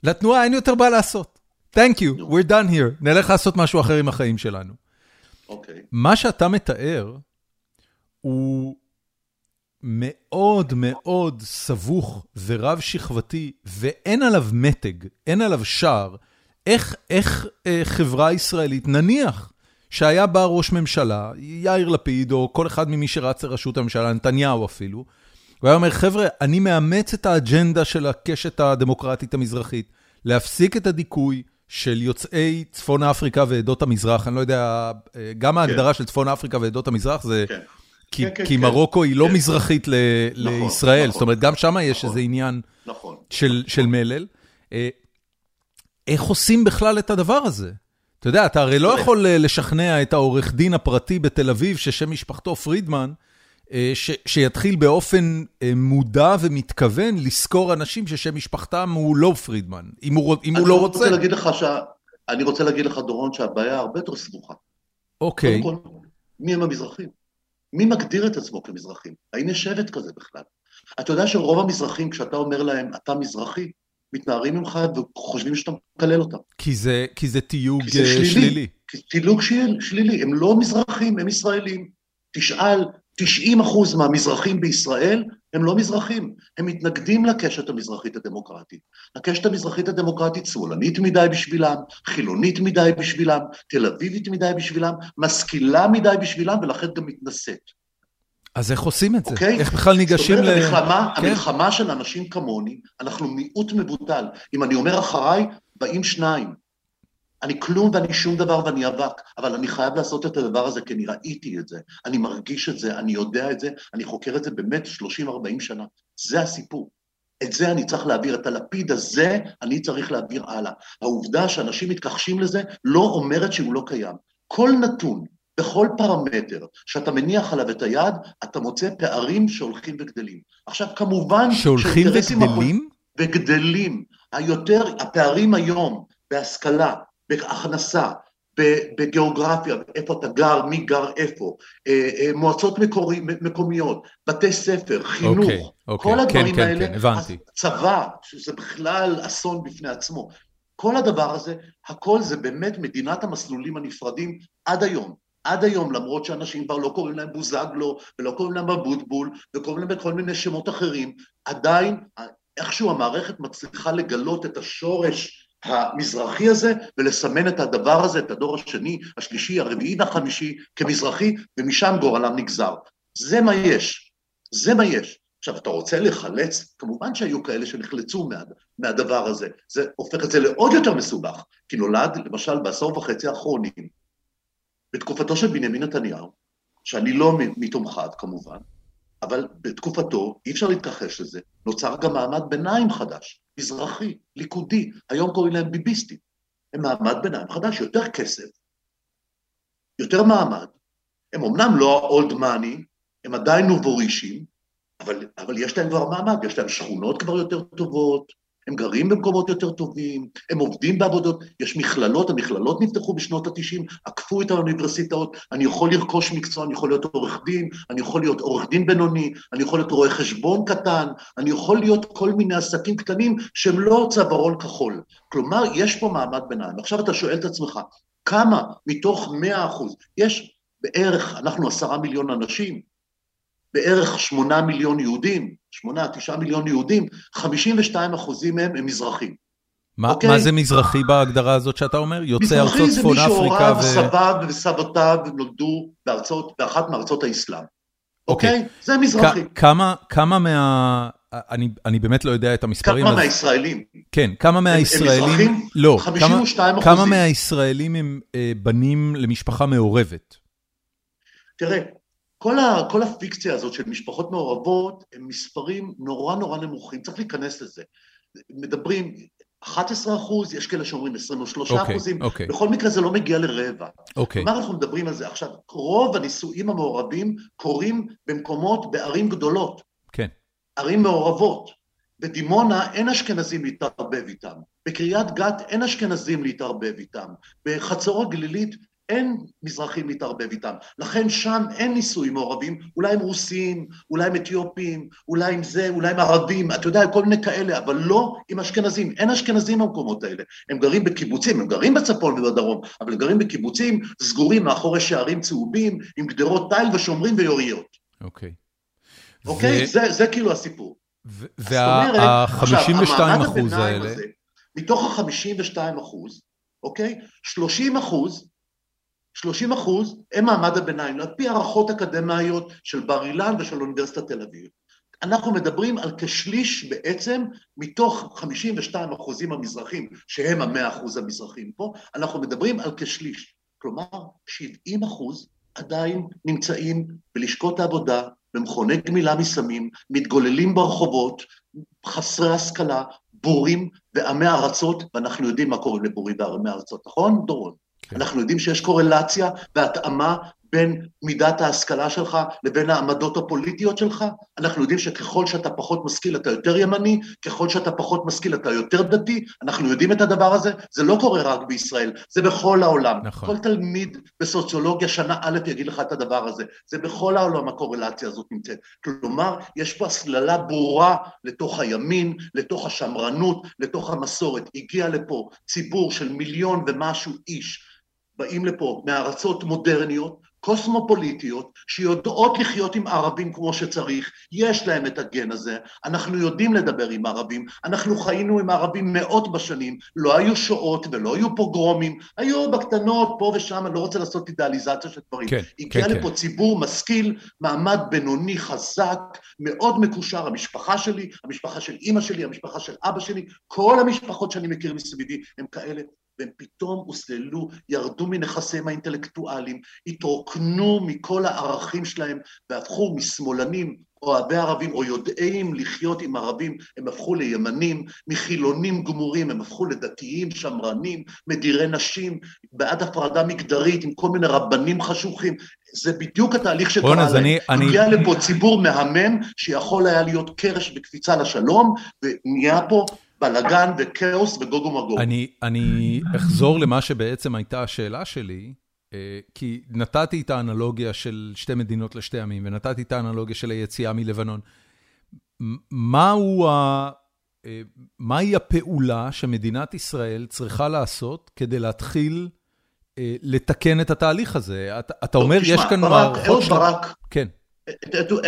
לתנועה אין יותר מה לעשות. Thank you, we're done here, נלך לעשות משהו אחר עם החיים שלנו. אוקיי. מה שאתה מתאר הוא מאוד מאוד סבוך ורב שכבתי, ואין עליו מתג, אין עליו שער. איך, איך אה, חברה ישראלית, נניח שהיה בא ראש ממשלה, יאיר לפיד, או כל אחד ממי שרץ לראשות הממשלה, נתניהו אפילו, הוא היה אומר, חבר'ה, אני מאמץ את האג'נדה של הקשת הדמוקרטית המזרחית, להפסיק את הדיכוי של יוצאי צפון אפריקה ועדות המזרח, אני לא יודע, אה, גם ההגדרה כן. של צפון אפריקה ועדות המזרח זה... כן. כי, כן, כן, כי כן. מרוקו היא לא כן. מזרחית ל, נכון, לישראל, נכון, זאת אומרת, גם שם יש נכון, איזה עניין נכון, של, נכון. של מלל. אה, איך עושים בכלל את הדבר הזה? אתה יודע, אתה הרי לא יכול אה, לשכנע את העורך דין הפרטי בתל אביב, ששם משפחתו פרידמן, אה, ש, שיתחיל באופן מודע ומתכוון לשכור אנשים ששם משפחתם הוא לא פרידמן, אם הוא, אם הוא לא רוצה. רוצה להגיד לך ש... אני רוצה להגיד לך, דורון, שהבעיה הרבה יותר סבוכה. אוקיי. קודם כל, מי הם המזרחים? מי מגדיר את עצמו כמזרחים? האם יש שבט כזה בכלל? אתה יודע שרוב המזרחים, כשאתה אומר להם, אתה מזרחי, מתנערים ממך וחושבים שאתה מקלל אותם. כי זה, כי זה תיוג כי זה אה, שלילי. שלילי. כי תיוג שלילי, הם לא מזרחים, הם ישראלים. תשאל 90 אחוז מהמזרחים בישראל הם לא מזרחים, הם מתנגדים לקשת המזרחית הדמוקרטית. הקשת המזרחית הדמוקרטית שמאלנית מדי בשבילם, חילונית מדי בשבילם, תל אביבית מדי בשבילם, משכילה מדי בשבילם, ולכן גם מתנשאת. אז איך עושים את זה? Okay? אוקיי? איך בכלל ניגשים ל... המלחמה, כן? המלחמה של אנשים כמוני, אנחנו מיעוט מבוטל. אם אני אומר אחריי, באים שניים. אני כלום ואני שום דבר ואני אבק, אבל אני חייב לעשות את הדבר הזה כי אני ראיתי את זה, אני מרגיש את זה, אני יודע את זה, אני חוקר את זה באמת 30-40 שנה. זה הסיפור. את זה אני צריך להעביר, את הלפיד הזה אני צריך להעביר הלאה. העובדה שאנשים מתכחשים לזה לא אומרת שהוא לא קיים. כל נתון, בכל פרמטר שאתה מניח עליו את היד, אתה מוצא פערים שהולכים וגדלים. עכשיו, כמובן... שהולכים וגדלים? וגדלים. היותר, הפערים היום בהשכלה, בהכנסה, בגיאוגרפיה, איפה אתה גר, מי גר איפה, אה, אה, מועצות מקורי, מקומיות, בתי ספר, חינוך, okay, אוקיי, okay. אוקיי. כל הדברים כן, האלה, כן, כן. צבא, שזה בכלל אסון בפני עצמו, כל הדבר הזה, הכל זה באמת מדינת המסלולים הנפרדים עד היום. עד היום, למרות שאנשים כבר לא קוראים להם בוזגלו, ולא קוראים להם אבוטבול, וקוראים להם בכל מיני שמות אחרים, עדיין איכשהו המערכת מצליחה לגלות את השורש המזרחי הזה, ולסמן את הדבר הזה, את הדור השני, השלישי, הרביעי והחמישי, כמזרחי, ומשם גורלם נגזר. זה מה יש. זה מה יש. עכשיו, אתה רוצה לחלץ? כמובן שהיו כאלה שנחלצו מה, מהדבר הזה. זה הופך את זה לעוד יותר מסובך, כי נולד, למשל, בעשור וחצי האחרונים, בתקופתו של בנימין נתניהו, שאני לא מתומכיו כמובן, אבל בתקופתו, אי אפשר להתכחש לזה, נוצר גם מעמד ביניים חדש, מזרחי, ליכודי, היום קוראים להם ביביסטים. הם מעמד ביניים חדש, יותר כסף, יותר מעמד. הם אמנם לא ה-old money, הם עדיין נובורישים, אבל, אבל יש להם כבר מעמד, יש להם שכונות כבר יותר טובות, הם גרים במקומות יותר טובים, הם עובדים בעבודות, יש מכללות, המכללות נפתחו בשנות ה-90, עקפו את האוניברסיטאות, אני יכול לרכוש מקצוע, אני יכול להיות עורך דין, אני יכול להיות עורך דין בינוני, אני יכול להיות רואה חשבון קטן, אני יכול להיות כל מיני עסקים קטנים שהם לא צווארון כחול. כלומר, יש פה מעמד ביניים. עכשיו אתה שואל את עצמך, כמה מתוך 100 אחוז, יש בערך, אנחנו עשרה מיליון אנשים, בערך שמונה מיליון יהודים, שמונה, תשעה מיליון יהודים, 52 אחוזים מהם הם מזרחים. מה, אוקיי? מה זה מזרחי בהגדרה הזאת שאתה אומר? יוצאי ארצות צפון אפריקה ו... מזרחי זה מי שהוריו, סביו וסבותיו נולדו בארצות, באחת מארצות האסלאם. אוקיי? אוקיי? זה מזרחי. כמה, כמה מה... אני, אני באמת לא יודע את המספרים. כמה אז... מהישראלים? כן, כמה מהישראלים... הם מזרחים? לא. 52 כמה, כמה מהישראלים הם אה, בנים למשפחה מעורבת? תראה, כל, ה, כל הפיקציה הזאת של משפחות מעורבות הם מספרים נורא נורא נמוכים, צריך להיכנס לזה. מדברים 11 אחוז, יש כאלה שאומרים 23 okay, אוקיי, אחוזים, okay. אוקיי. בכל מקרה זה לא מגיע לרבע. אוקיי. כלומר, אנחנו מדברים על זה. עכשיו, רוב הנישואים המעורבים קורים במקומות, בערים גדולות. כן. ערים מעורבות. בדימונה אין אשכנזים להתערבב איתם, בקריית גת אין אשכנזים להתערבב איתם, בחצור הגלילית אין מזרחים להתערבב איתם, לכן שם אין נישואים מעורבים, אולי הם רוסים, אולי הם אתיופים, אולי הם זה, אולי הם ערבים, אתה יודע, כל מיני כאלה, אבל לא עם אשכנזים, אין אשכנזים במקומות האלה. הם גרים בקיבוצים, הם גרים בצפון ובדרום, אבל הם גרים בקיבוצים סגורים מאחורי שערים צהובים, עם גדרות תיל ושומרים ויוריות. אוקיי. אוקיי? זה, זה כאילו הסיפור. וה-52 אחוז האלה... מתוך ה-52 אחוז, אוקיי? 30 אחוז 30 אחוז הם מעמד הביניים, על פי הערכות אקדמיות של בר אילן ושל אוניברסיטת תל אביב. אנחנו מדברים על כשליש בעצם מתוך 52 אחוזים המזרחים, שהם המאה אחוז המזרחים פה, אנחנו מדברים על כשליש. כלומר, 70 אחוז עדיין נמצאים בלשכות העבודה, במכוני גמילה מסמים, מתגוללים ברחובות, חסרי השכלה, בורים ועמי ארצות, ואנחנו יודעים מה קורה לבורים ועמי ארצות, נכון, דורון? כן. אנחנו יודעים שיש קורלציה והתאמה בין מידת ההשכלה שלך לבין העמדות הפוליטיות שלך. אנחנו יודעים שככל שאתה פחות משכיל אתה יותר ימני, ככל שאתה פחות משכיל אתה יותר דתי, אנחנו יודעים את הדבר הזה, זה לא קורה רק בישראל, זה בכל העולם. נכון. כל תלמיד בסוציולוגיה שנה א' יגיד לך את הדבר הזה, זה בכל העולם הקורלציה הזאת נמצאת. כלומר, יש פה הסללה ברורה לתוך הימין, לתוך השמרנות, לתוך המסורת. הגיע לפה ציבור של מיליון ומשהו איש, באים לפה מארצות מודרניות, קוסמופוליטיות, שיודעות לחיות עם ערבים כמו שצריך, יש להם את הגן הזה, אנחנו יודעים לדבר עם ערבים, אנחנו חיינו עם ערבים מאות בשנים, לא היו שואות ולא היו פוגרומים, היו בקטנות פה ושם, אני לא רוצה לעשות אידאליזציה של דברים. כן, הגיע כן, לפה כן. ציבור משכיל, מעמד בינוני חזק, מאוד מקושר, המשפחה שלי, המשפחה של אימא שלי, המשפחה של אבא שלי, כל המשפחות שאני מכיר מסביבי הם כאלה. והם פתאום הוסללו, ירדו מנכסיהם האינטלקטואליים, התרוקנו מכל הערכים שלהם והפכו משמאלנים אוהבי ערבים או יודעים לחיות עם ערבים, הם הפכו לימנים, מחילונים גמורים, הם הפכו לדתיים, שמרנים, מדירי נשים, בעד הפרדה מגדרית, עם כל מיני רבנים חשוכים. זה בדיוק התהליך שקרה להם. אני... הגיע אני... לפה ציבור מהמם, שיכול היה להיות קרש בקפיצה לשלום, ונהיה פה בלאגן וכאוס וגוגו מגוג. אני, אני אחזור למה שבעצם הייתה השאלה שלי, אה, כי נתתי את האנלוגיה של שתי מדינות לשתי עמים, ונתתי את האנלוגיה של היציאה מלבנון. מהו ה... אה, מהי הפעולה שמדינת ישראל צריכה לעשות כדי להתחיל אה, לתקן את התהליך הזה? אתה, אתה אומר, יש כאן מערכות... אהוד ברק, כן.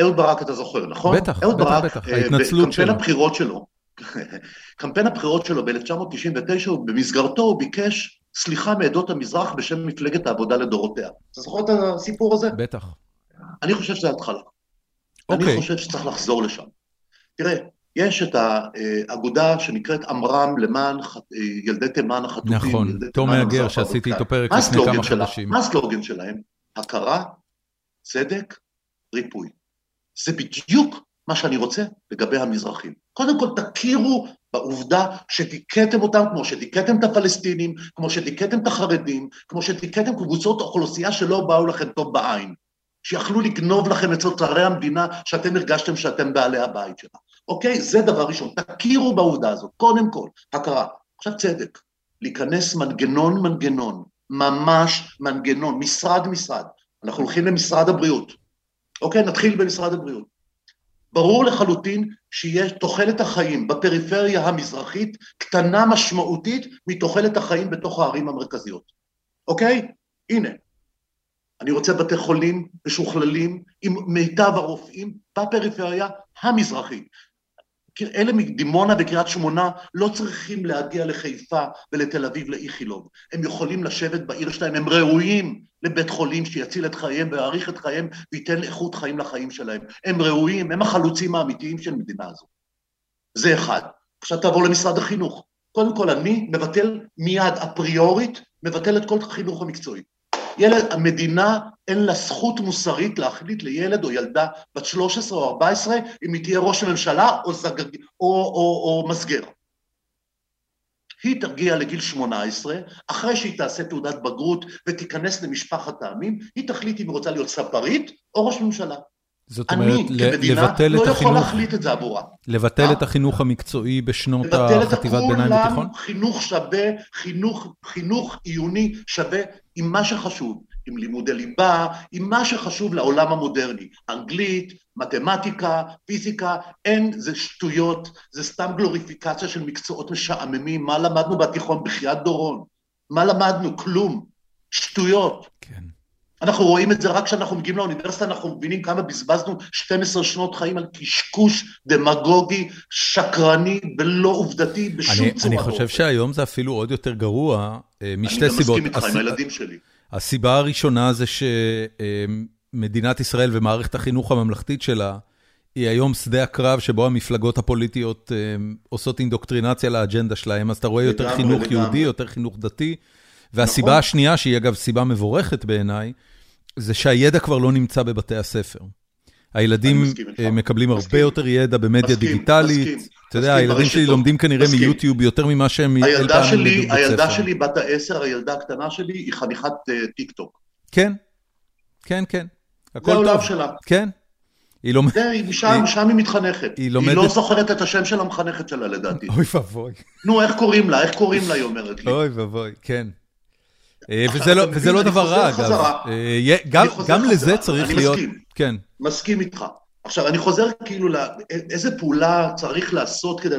אהוד ברק אתה זוכר, נכון? בטח, בטח, בטח, ההתנצלות שלו. בקמפיין הבחירות שלו, קמפיין הבחירות שלו ב-1999, במסגרתו הוא ביקש סליחה מעדות המזרח בשם מפלגת העבודה לדורותיה. אתה זוכר את הסיפור הזה? בטח. אני חושב שזה התחלה. Okay. אני אוקיי. חושב שצריך לחזור לשם. תראה, יש את האגודה שנקראת עמרם למען ילדי תימן החטופים. נכון, תום מהגר שעשיתי איתו פרק לפני כמה חודשים. מה הסלוגן שלהם? הכרה, צדק, ריפוי. זה בדיוק מה שאני רוצה לגבי המזרחים. קודם כל תכירו בעובדה שדיכאתם אותם כמו שדיכאתם את הפלסטינים, כמו שדיכאתם את החרדים, כמו שדיכאתם קבוצות אוכלוסייה שלא באו לכם טוב בעין, שיכלו לגנוב לכם את תוצרי המדינה שאתם הרגשתם שאתם בעלי הבית שלה. אוקיי? זה דבר ראשון. תכירו בעובדה הזאת, קודם כל, הכרה. עכשיו צדק, להיכנס מנגנון מנגנון, ממש מנגנון, משרד משרד. אנחנו הולכים למשרד הבריאות. אוקיי? נתחיל במשרד הבריאות. ברור לחלוטין שיש תוחלת החיים בפריפריה המזרחית קטנה משמעותית מתוחלת החיים בתוך הערים המרכזיות. אוקיי? הנה, אני רוצה בתי חולים משוכללים עם מיטב הרופאים בפריפריה המזרחית. אלה מדימונה וקריית שמונה לא צריכים להגיע לחיפה ולתל אביב לאיכילוב. הם יכולים לשבת בעיר שלהם, הם ראויים לבית חולים שיציל את חייהם ויאריך את חייהם וייתן איכות חיים לחיים שלהם. הם ראויים, הם החלוצים האמיתיים של מדינה הזו. זה אחד. עכשיו תעבור למשרד החינוך. קודם כל, אני מבטל מיד, אפריורית, מבטל את כל החינוך המקצועי. ילד, המדינה אין לה זכות מוסרית להחליט לילד או ילדה בת 13 או 14 אם היא תהיה ראש הממשלה או, זג... או, או, או מסגר. היא תגיע לגיל 18, אחרי שהיא תעשה תעודת בגרות ותיכנס למשפחת העמים, היא תחליט אם היא רוצה להיות ספרית או ראש ממשלה. זאת אומרת, אני כמדינה לא יכול החינוך, להחליט את זה עבורה. לבטל אה? את החינוך המקצועי בשנות החטיבת ביניים ותיכון? לבטל את חינוך שווה, חינוך, חינוך עיוני שווה עם מה שחשוב, עם לימודי ליבה, עם מה שחשוב לעולם המודרני. אנגלית, מתמטיקה, פיזיקה, אין, זה שטויות, זה סתם גלוריפיקציה של מקצועות משעממים. מה למדנו בתיכון? בחייאת דורון. מה למדנו? כלום. שטויות. כן. אנחנו רואים את זה רק כשאנחנו מגיעים לאוניברסיטה, אנחנו מבינים כמה בזבזנו 12 שנות חיים על קשקוש דמגוגי, שקרני ולא עובדתי בשום אני, צורה. אני חושב אופן. שהיום זה אפילו עוד יותר גרוע, אה, משתי סיבות. אני גם מסכים איתך. עם הילדים שלי. הסיבה הראשונה זה שמדינת ישראל ומערכת החינוך הממלכתית שלה, היא היום שדה הקרב שבו המפלגות הפוליטיות אה, עושות אינדוקטרינציה לאג'נדה שלהם, אז אתה רואה יותר חינוך יהודי, יותר חינוך דתי. והסיבה נכון. השנייה, שהיא אגב סיבה מבורכת בעיניי, זה שהידע כבר לא נמצא בבתי הספר. הילדים אה, מקבלים הרבה יותר ידע במדיה דיגיטלית. אתה יודע, הילדים שלי לומדים כנראה מיוטיוב יותר ממה שהם אי פעם לימדו בבית ספר. הילדה שלי, בת העשר, הילדה הקטנה שלי, היא חניכת אה, טיק טוק. כן, כן, כן. זה העולם שלה. כן. היא לומדת... שם היא מתחנכת. היא לא זוכרת את השם של המחנכת שלה, לדעתי. אוי ואבוי. נו, איך קוראים לה? איך קוראים לה, היא אומרת לי. אוי ואבוי, כן. אה, וזה לא, לא דבר רע, אגב. אה, גם לזה צריך להיות... אני מסכים. כן. מסכים איתך. עכשיו, אני חוזר כאילו לאיזה פעולה צריך לעשות כדי...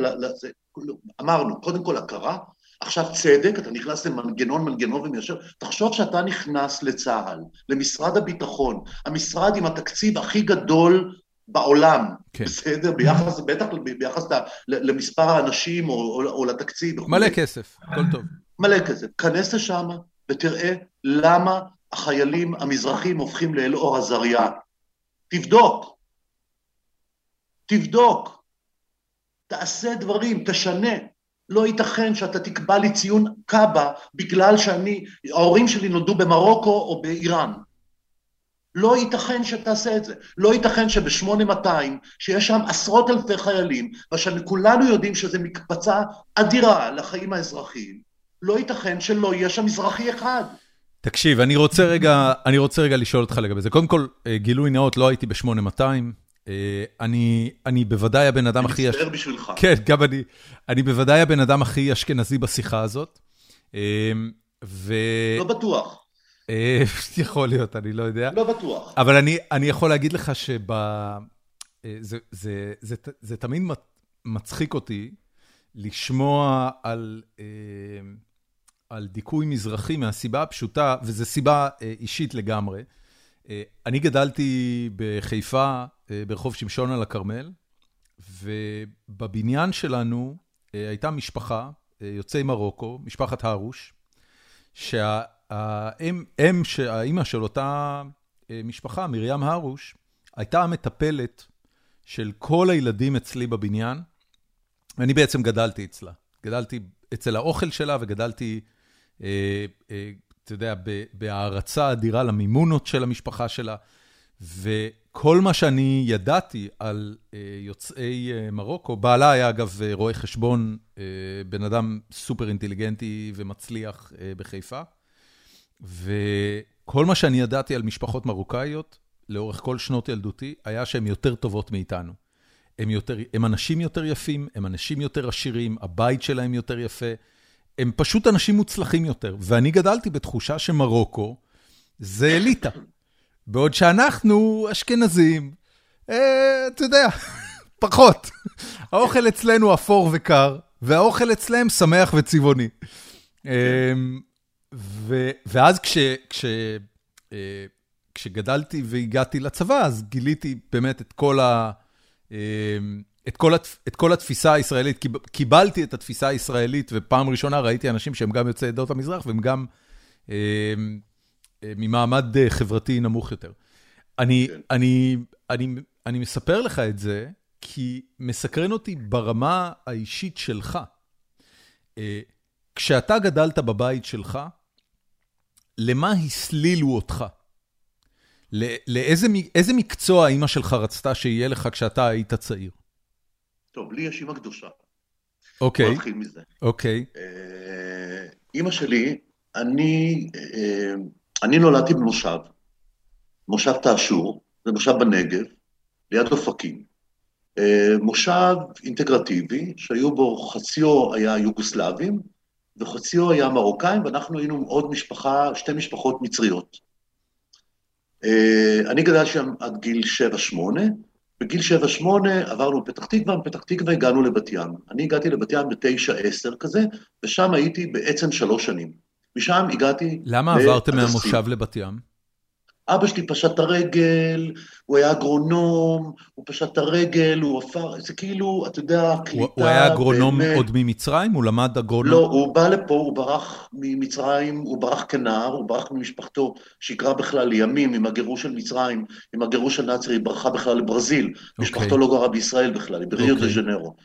אמרנו, קודם כל הכרה, עכשיו צדק, אתה נכנס למנגנון, מנגנון ומיישר, תחשוב שאתה נכנס לצה"ל, למשרד הביטחון, המשרד עם התקציב הכי גדול בעולם, כן. בסדר? ביחס, בטח ביחס למספר האנשים או, או, או לתקציב. מלא כסף, הכל טוב. מלא כסף. כנס לשם, ותראה למה החיילים המזרחים הופכים לאלאור עזריה. תבדוק. תבדוק. תעשה דברים, תשנה. לא ייתכן שאתה תקבע לי ציון קאבה בגלל שאני, ההורים שלי נולדו במרוקו או באיראן. לא ייתכן שתעשה את זה. לא ייתכן שב-8200, שיש שם עשרות אלפי חיילים, ושכולנו יודעים שזו מקפצה אדירה לחיים האזרחיים, לא ייתכן שלא יהיה שם מזרחי אחד. תקשיב, אני רוצה רגע, אני רוצה רגע לשאול אותך לגבי זה. קודם כל, אה, גילוי נאות, לא הייתי ב-8200. אה, אני, אני בוודאי הבן אדם הכי... אני מצטער בשבילך. כן, גם אני. אני בוודאי הבן אדם הכי אשכנזי בשיחה הזאת. אה, ו... לא בטוח. יכול להיות, אני לא יודע. לא בטוח. אבל אני, אני יכול להגיד לך שב... זה, זה, זה, זה תמיד מצחיק אותי לשמוע על... על דיכוי מזרחי מהסיבה הפשוטה, וזו סיבה אה, אישית לגמרי. אה, אני גדלתי בחיפה, אה, ברחוב שמשון על הכרמל, ובבניין שלנו הייתה משפחה, יוצאי מרוקו, משפחת הרוש, שהאם, שהאימא של אותה משפחה, מרים הרוש, הייתה המטפלת של כל הילדים אצלי בבניין, ואני בעצם גדלתי אצלה. גדלתי אצל האוכל שלה וגדלתי אתה יודע, בהערצה אדירה למימונות של המשפחה שלה. וכל מה שאני ידעתי על אה, יוצאי מרוקו, בעלה היה אגב רואה חשבון, בן אדם סופר אינטליגנטי ומצליח בחיפה, וכל מה שאני ידעתי על משפחות מרוקאיות, לאורך כל שנות ילדותי, היה שהן יותר טובות מאיתנו. הם, יותר, הם אנשים יותר יפים, הם אנשים יותר עשירים, הבית שלהם יותר יפה. הם פשוט אנשים מוצלחים יותר, ואני גדלתי בתחושה שמרוקו זה אליטה. בעוד שאנחנו אשכנזים, אה, אתה יודע, פחות. האוכל אצלנו אפור וקר, והאוכל אצלם שמח וצבעוני. אה, ואז כש, כש, אה, כשגדלתי והגעתי לצבא, אז גיליתי באמת את כל ה... את כל, התפ... את כל התפיסה הישראלית, קיבלתי את התפיסה הישראלית, ופעם ראשונה ראיתי אנשים שהם גם יוצאי עדות המזרח, והם גם אה, אה, ממעמד אה, חברתי נמוך יותר. אני, כן. אני, אני, אני מספר לך את זה, כי מסקרן אותי ברמה האישית שלך. אה, כשאתה גדלת בבית שלך, למה הסלילו אותך? לאיזה מקצוע אימא שלך רצתה שיהיה לך כשאתה היית צעיר? טוב, לי יש אימא קדושה. אוקיי. בוא נתחיל מזה. אוקיי. אה, אימא שלי, אני, אה, אני נולדתי במושב, מושב תאשור, זה מושב בנגב, ליד אופקים. אה, מושב אינטגרטיבי, שהיו בו חציו היה יוגוסלבים, וחציו היה מרוקאים, ואנחנו היינו עוד משפחה, שתי משפחות מצריות. אני גדלתי שם עד גיל 7-8, בגיל 7-8 עברנו לפתח תקווה, מפתח תקווה הגענו לבת ים. אני הגעתי לבת ים ב-9-10 כזה, ושם הייתי בעצם שלוש שנים. משם הגעתי... למה עברתם מהמושב לבת ים? אבא שלי פשט את הרגל, הוא היה אגרונום, הוא פשט את הרגל, הוא עפר, זה כאילו, אתה יודע, קליטה... הוא היה אגרונום באמת. עוד ממצרים? הוא למד אגרונום? לא, הוא בא לפה, הוא ברח ממצרים, הוא ברח כנער, הוא ברח ממשפחתו, שיקרה בכלל לימים עם הגירוש של מצרים, עם הגירוש הנאצרי, היא ברחה בכלל לברזיל. Okay. משפחתו אוקיי. לא גרה בישראל בכלל, היא בריו okay. דה אוקיי. ז'נרו.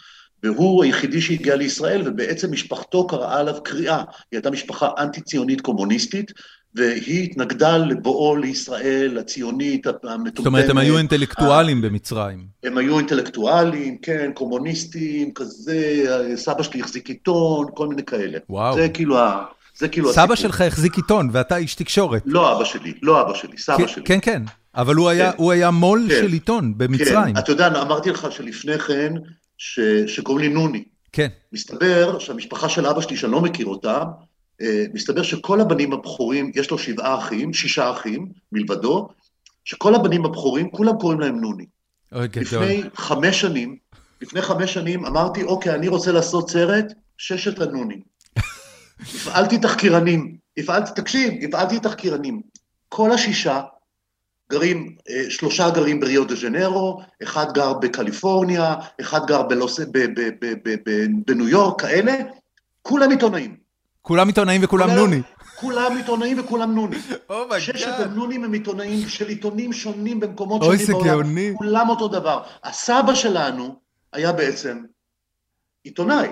והוא היחידי שהגיע לישראל, ובעצם משפחתו קראה עליו קריאה. היא הייתה משפחה אנטי-ציונית קומוניסטית, והיא התנגדה לבואו לישראל, הציונית, המטומטמת. זאת אומרת, הם היו אינטלקטואלים במצרים. הם היו אינטלקטואלים, כן, קומוניסטים, כזה, סבא שלי החזיק עיתון, כל מיני כאלה. וואו. זה כאילו ה... זה כאילו סבא שלך החזיק עיתון, ואתה איש תקשורת. לא אבא שלי, לא אבא שלי, סבא כן, שלי. כן, כן, אבל הוא היה, כן. הוא היה מו"ל כן. של עיתון במצרים. כן, אתה יודע, אמרתי לך שלפני כן, ש... שקוראים לי נוני. כן. מסתבר שהמשפחה של אבא שלי, שאני לא מכיר אותה, אה, מסתבר שכל הבנים הבכורים, יש לו שבעה אחים, שישה אחים מלבדו, שכל הבנים הבכורים, כולם קוראים להם נוני. אוי, גדול. לפני חמש שנים, לפני חמש שנים אמרתי, אוקיי, אני רוצה לעשות סרט, ששת הנונים. הפעלתי תחקירנים, הפעלתי, תקשיב, הפעלתי תחקירנים. כל השישה גרים, אה, שלושה גרים בריו דה ז'נרו, אחד גר בקליפורניה, אחד גר בלוס, בניו יורק, כאלה, כולם עיתונאים. כולם עיתונאים וכולם נוני. כולם עיתונאים וכולם נוני. Oh my God. ששת הנונים הם עיתונאים של עיתונים שונים במקומות שונים בעולם. אוי, זה גאוני. כולם אותו דבר. הסבא שלנו היה בעצם עיתונאי.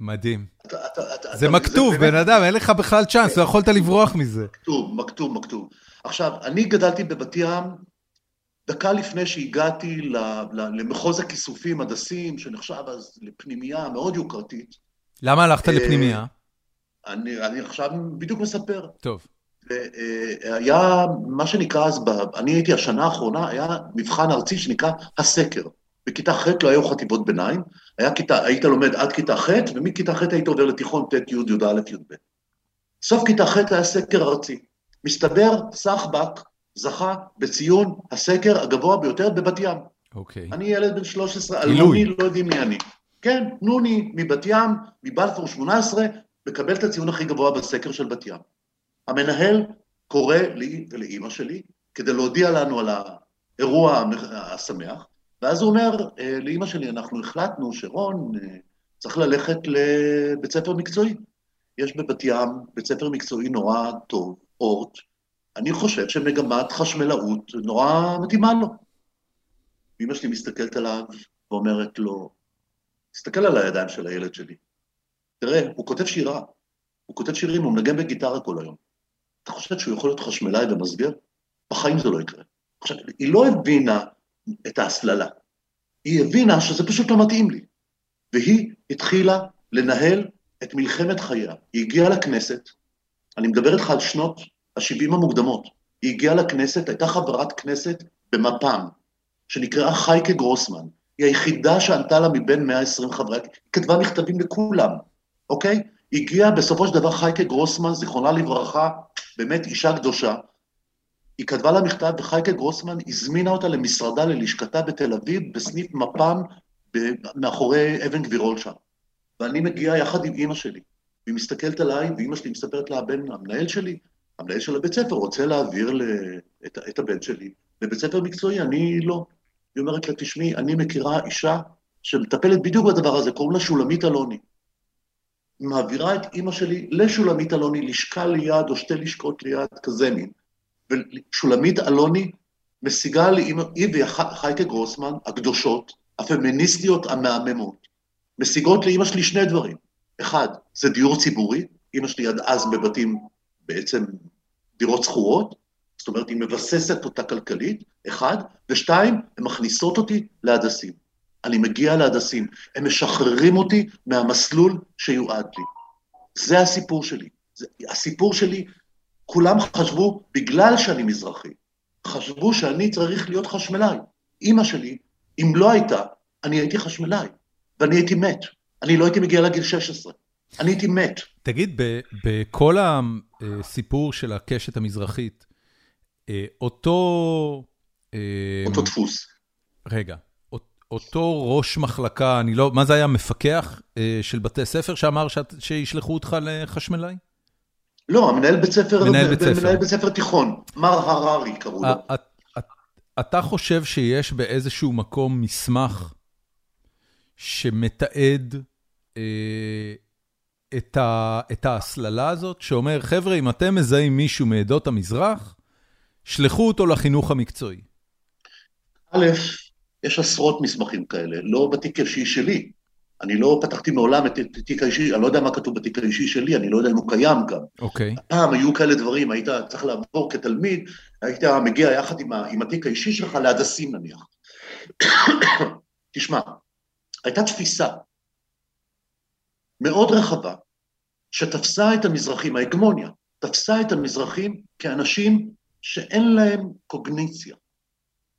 מדהים. זה מכתוב, בן אדם, אין לך בכלל צ'אנס, לא יכולת לברוח מזה. מכתוב, מכתוב, מכתוב. עכשיו, אני גדלתי בבת ים דקה לפני שהגעתי למחוז הכיסופים, הדסים, שנחשב אז לפנימייה מאוד יוקרתית. למה הלכת לפנימייה? אני, אני עכשיו בדיוק מספר. טוב. היה מה שנקרא אז, אני הייתי השנה האחרונה, היה מבחן ארצי שנקרא הסקר. בכיתה ח' לא היו חטיבות ביניים, היה כיתה, היית לומד עד כיתה ח', ומכיתה ח' היית עובר לתיכון ט', י', י"א, י"ב. סוף כיתה ח' היה סקר ארצי. מסתבר, סחבק זכה בציון הסקר הגבוה ביותר בבת ים. אוקיי. אני ילד בן 13, אלמוני, לא יודעים מי אני. כן, נוני מבת ים, מבלפור 18, מקבל את הציון הכי גבוה בסקר של בת ים. המנהל קורא לי ולאימא שלי כדי להודיע לנו על האירוע השמח, ואז הוא אומר אה, לאימא שלי, אנחנו החלטנו שרון אה, צריך ללכת לבית ספר מקצועי. יש בבת ים בית ספר מקצועי נורא טוב, אורט, אני חושב שמגמת חשמלאות נורא מתאימה לו. אמא שלי מסתכלת עליו ואומרת לו, תסתכל על הידיים של הילד שלי. תראה, הוא כותב שירה, הוא כותב שירים, הוא מנגן בגיטרה כל היום. אתה חושב שהוא יכול להיות חשמלאי ומסגר? בחיים זה לא יקרה. עכשיו, היא לא הבינה את ההסללה. היא הבינה שזה פשוט לא מתאים לי. והיא התחילה לנהל את מלחמת חייה. היא הגיעה לכנסת, אני מדבר איתך על שנות ה-70 המוקדמות. היא הגיעה לכנסת, הייתה חברת כנסת במפ"ם, שנקראה חייקה גרוסמן. היא היחידה שענתה לה מבין 120 חברי, היא כתבה מכתבים לכולם, אוקיי? הגיעה בסופו של דבר חייקה גרוסמן, זיכרונה לברכה, באמת אישה קדושה. היא כתבה לה מכתב, וחייקה גרוסמן הזמינה אותה למשרדה, ללשכתה בתל אביב, בסניף מפ"ם, מאחורי אבן גבירול שם. ואני מגיע יחד עם אימא שלי, והיא מסתכלת עליי, ואימא שלי מספרת לה, הבן, המנהל שלי, המנהל של הבית ספר רוצה להעביר את, את הבן שלי לבית ספר מקצועי, אני לא. היא אומרת לה, תשמעי, אני מכירה אישה שמטפלת בדיוק בדבר הזה, קוראים לה שולמית אלוני. מעבירה את אימא שלי לשולמית אלוני, לשכה ליד או שתי לשכות ליד, כזה מין. ושולמית אלוני משיגה לאימא, היא וחייקה גרוסמן, הקדושות, הפמיניסטיות המהממות, משיגות לאימא שלי שני דברים. אחד, זה דיור ציבורי, אימא שלי עד אז בבתים בעצם דירות שכורות, זאת אומרת, היא מבססת אותה כלכלית, אחד, ושתיים, הן מכניסות אותי להדסים. אני מגיע להדסים, הם משחררים אותי מהמסלול שיועד לי. זה הסיפור שלי. זה, הסיפור שלי, כולם חשבו, בגלל שאני מזרחי, חשבו שאני צריך להיות חשמלאי. אימא שלי, אם לא הייתה, אני הייתי חשמלאי, ואני הייתי מת. אני לא הייתי מגיע לגיל 16. אני הייתי מת. תגיד, בכל הסיפור של הקשת המזרחית, אה, אותו... אה, אותו דפוס. רגע, אותו ראש מחלקה, אני לא, מה זה היה, מפקח אה, של בתי ספר שאמר שישלחו אותך לחשמלאי? לא, המנהל בית ספר, מנהל בית ספר, מנהל בית ספר תיכון, מר הררי קראו לו. אתה חושב שיש באיזשהו מקום מסמך שמתעד את, ה, את ההסללה הזאת, שאומר, חבר'ה, אם אתם מזהים מישהו מעדות המזרח, שלחו אותו לחינוך המקצועי. א', יש עשרות מסמכים כאלה, לא בתיק האישי שלי. אני לא פתחתי מעולם את התיק האישי, אני לא יודע מה כתוב בתיק האישי שלי, אני לא יודע אם הוא קיים גם. אוקיי. Okay. פעם היו כאלה דברים, היית צריך לעבור כתלמיד, היית מגיע יחד עם, עם התיק האישי שלך להדסים נניח. תשמע, הייתה תפיסה מאוד רחבה, שתפסה את המזרחים, ההגמוניה, תפסה את המזרחים כאנשים שאין להם קוגניציה.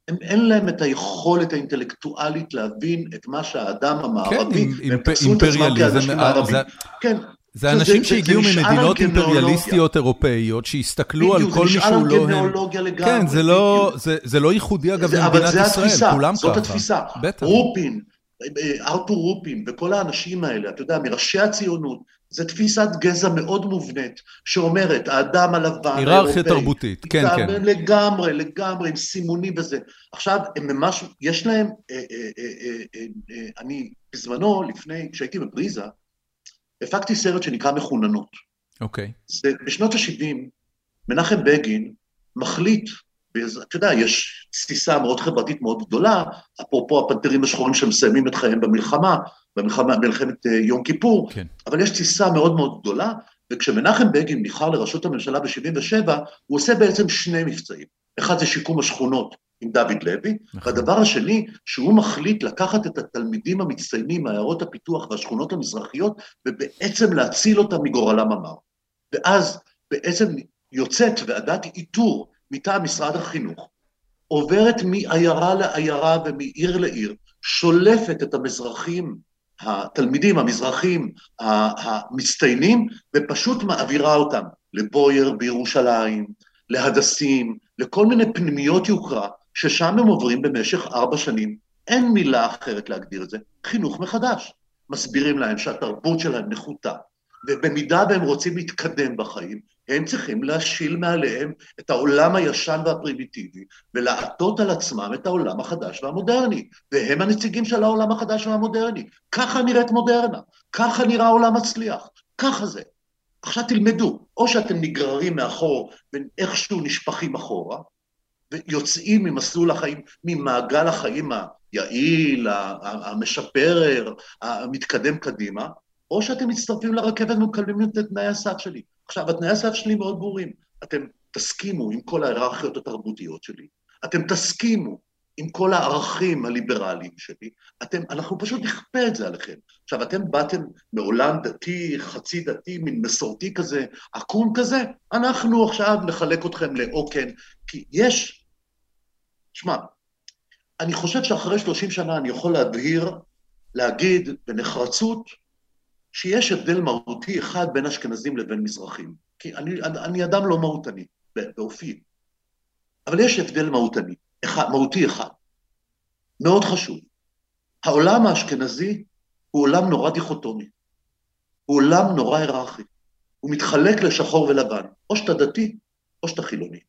הם, אין להם את היכולת האינטלקטואלית להבין את מה שהאדם המערבי, כן, והם תפסו את עצמם כאנשים מערבים. כן. זה אנשים שהגיעו ממדינות אימפריאליסטיות אירופאיות, שהסתכלו על כל מי שהוא לא הם. זה. כן, זה לא, זה, זה לא ייחודי אגב למדינת ישראל, כולם ככה. זאת התפיסה. בטח. רופין, ארתור רופין וכל האנשים האלה, אתה יודע, מראשי הציונות, זו תפיסת גזע מאוד מובנית, שאומרת, האדם הלבן, היררכיה תרבותית, כן, כן. לגמרי, לגמרי, עם סימונים וזה. עכשיו, הם ממש, יש להם, אה, אה, אה, אני בזמנו, לפני, כשהייתי בבריזה, הפקתי סרט שנקרא מחוננות. אוקיי. זה בשנות ה-70, מנחם בגין מחליט ואתה יודע, יש תסיסה מאוד חברתית מאוד גדולה, אפרופו הפנתרים השחורים שמסיימים את חייהם במלחמה, במלחמת יום כיפור, כן. אבל יש תסיסה מאוד מאוד גדולה, וכשמנחם בגין נבחר לראשות הממשלה ב-77', הוא עושה בעצם שני מבצעים. אחד זה שיקום השכונות עם דוד לוי, נכון. והדבר השני, שהוא מחליט לקחת את התלמידים המצטיינים מעיירות הפיתוח והשכונות המזרחיות, ובעצם להציל אותם מגורלם המר. ואז בעצם יוצאת ועדת איתור מטעם משרד החינוך, עוברת מעיירה לעיירה ומעיר לעיר, שולפת את המזרחים, התלמידים המזרחים המצטיינים, ופשוט מעבירה אותם לבוייר בירושלים, להדסים, לכל מיני פנימיות יוקרה, ששם הם עוברים במשך ארבע שנים. אין מילה אחרת להגדיר את זה, חינוך מחדש. מסבירים להם שהתרבות שלהם נחותה, ובמידה והם רוצים להתקדם בחיים, הם צריכים להשיל מעליהם את העולם הישן והפרימיטיבי, ולעטות על עצמם את העולם החדש והמודרני. והם הנציגים של העולם החדש והמודרני. ככה נראית מודרנה, ככה נראה עולם מצליח, ככה זה. עכשיו תלמדו, או שאתם נגררים מאחור ואיכשהו נשפכים אחורה, ויוצאים ממסלול החיים, ממעגל החיים היעיל, המשפר, המתקדם קדימה, או שאתם מצטרפים לרכבת ומקבלים את תנאי הסף שלי. עכשיו, התנאי הסף שלי מאוד ברורים. אתם תסכימו עם כל ההיררכיות התרבותיות שלי, אתם תסכימו עם כל הערכים הליברליים שלי, אתם, אנחנו פשוט נכפה את זה עליכם. עכשיו, אתם באתם מעולם דתי, חצי דתי, מין מסורתי כזה, עקום כזה, אנחנו עכשיו נחלק אתכם לעוקן, כי יש... שמע, אני חושב שאחרי 30 שנה אני יכול להבהיר, להגיד בנחרצות, שיש הבדל מהותי אחד בין אשכנזים לבין מזרחים. כי אני, אני אדם לא מהותני, באופי. אבל יש הבדל מהותני, אחד, מהותי אחד, מאוד חשוב. העולם האשכנזי הוא עולם נורא דיכוטומי, הוא עולם נורא היררכי. הוא מתחלק לשחור ולבן, או שאתה דתי, או שאתה חילוני,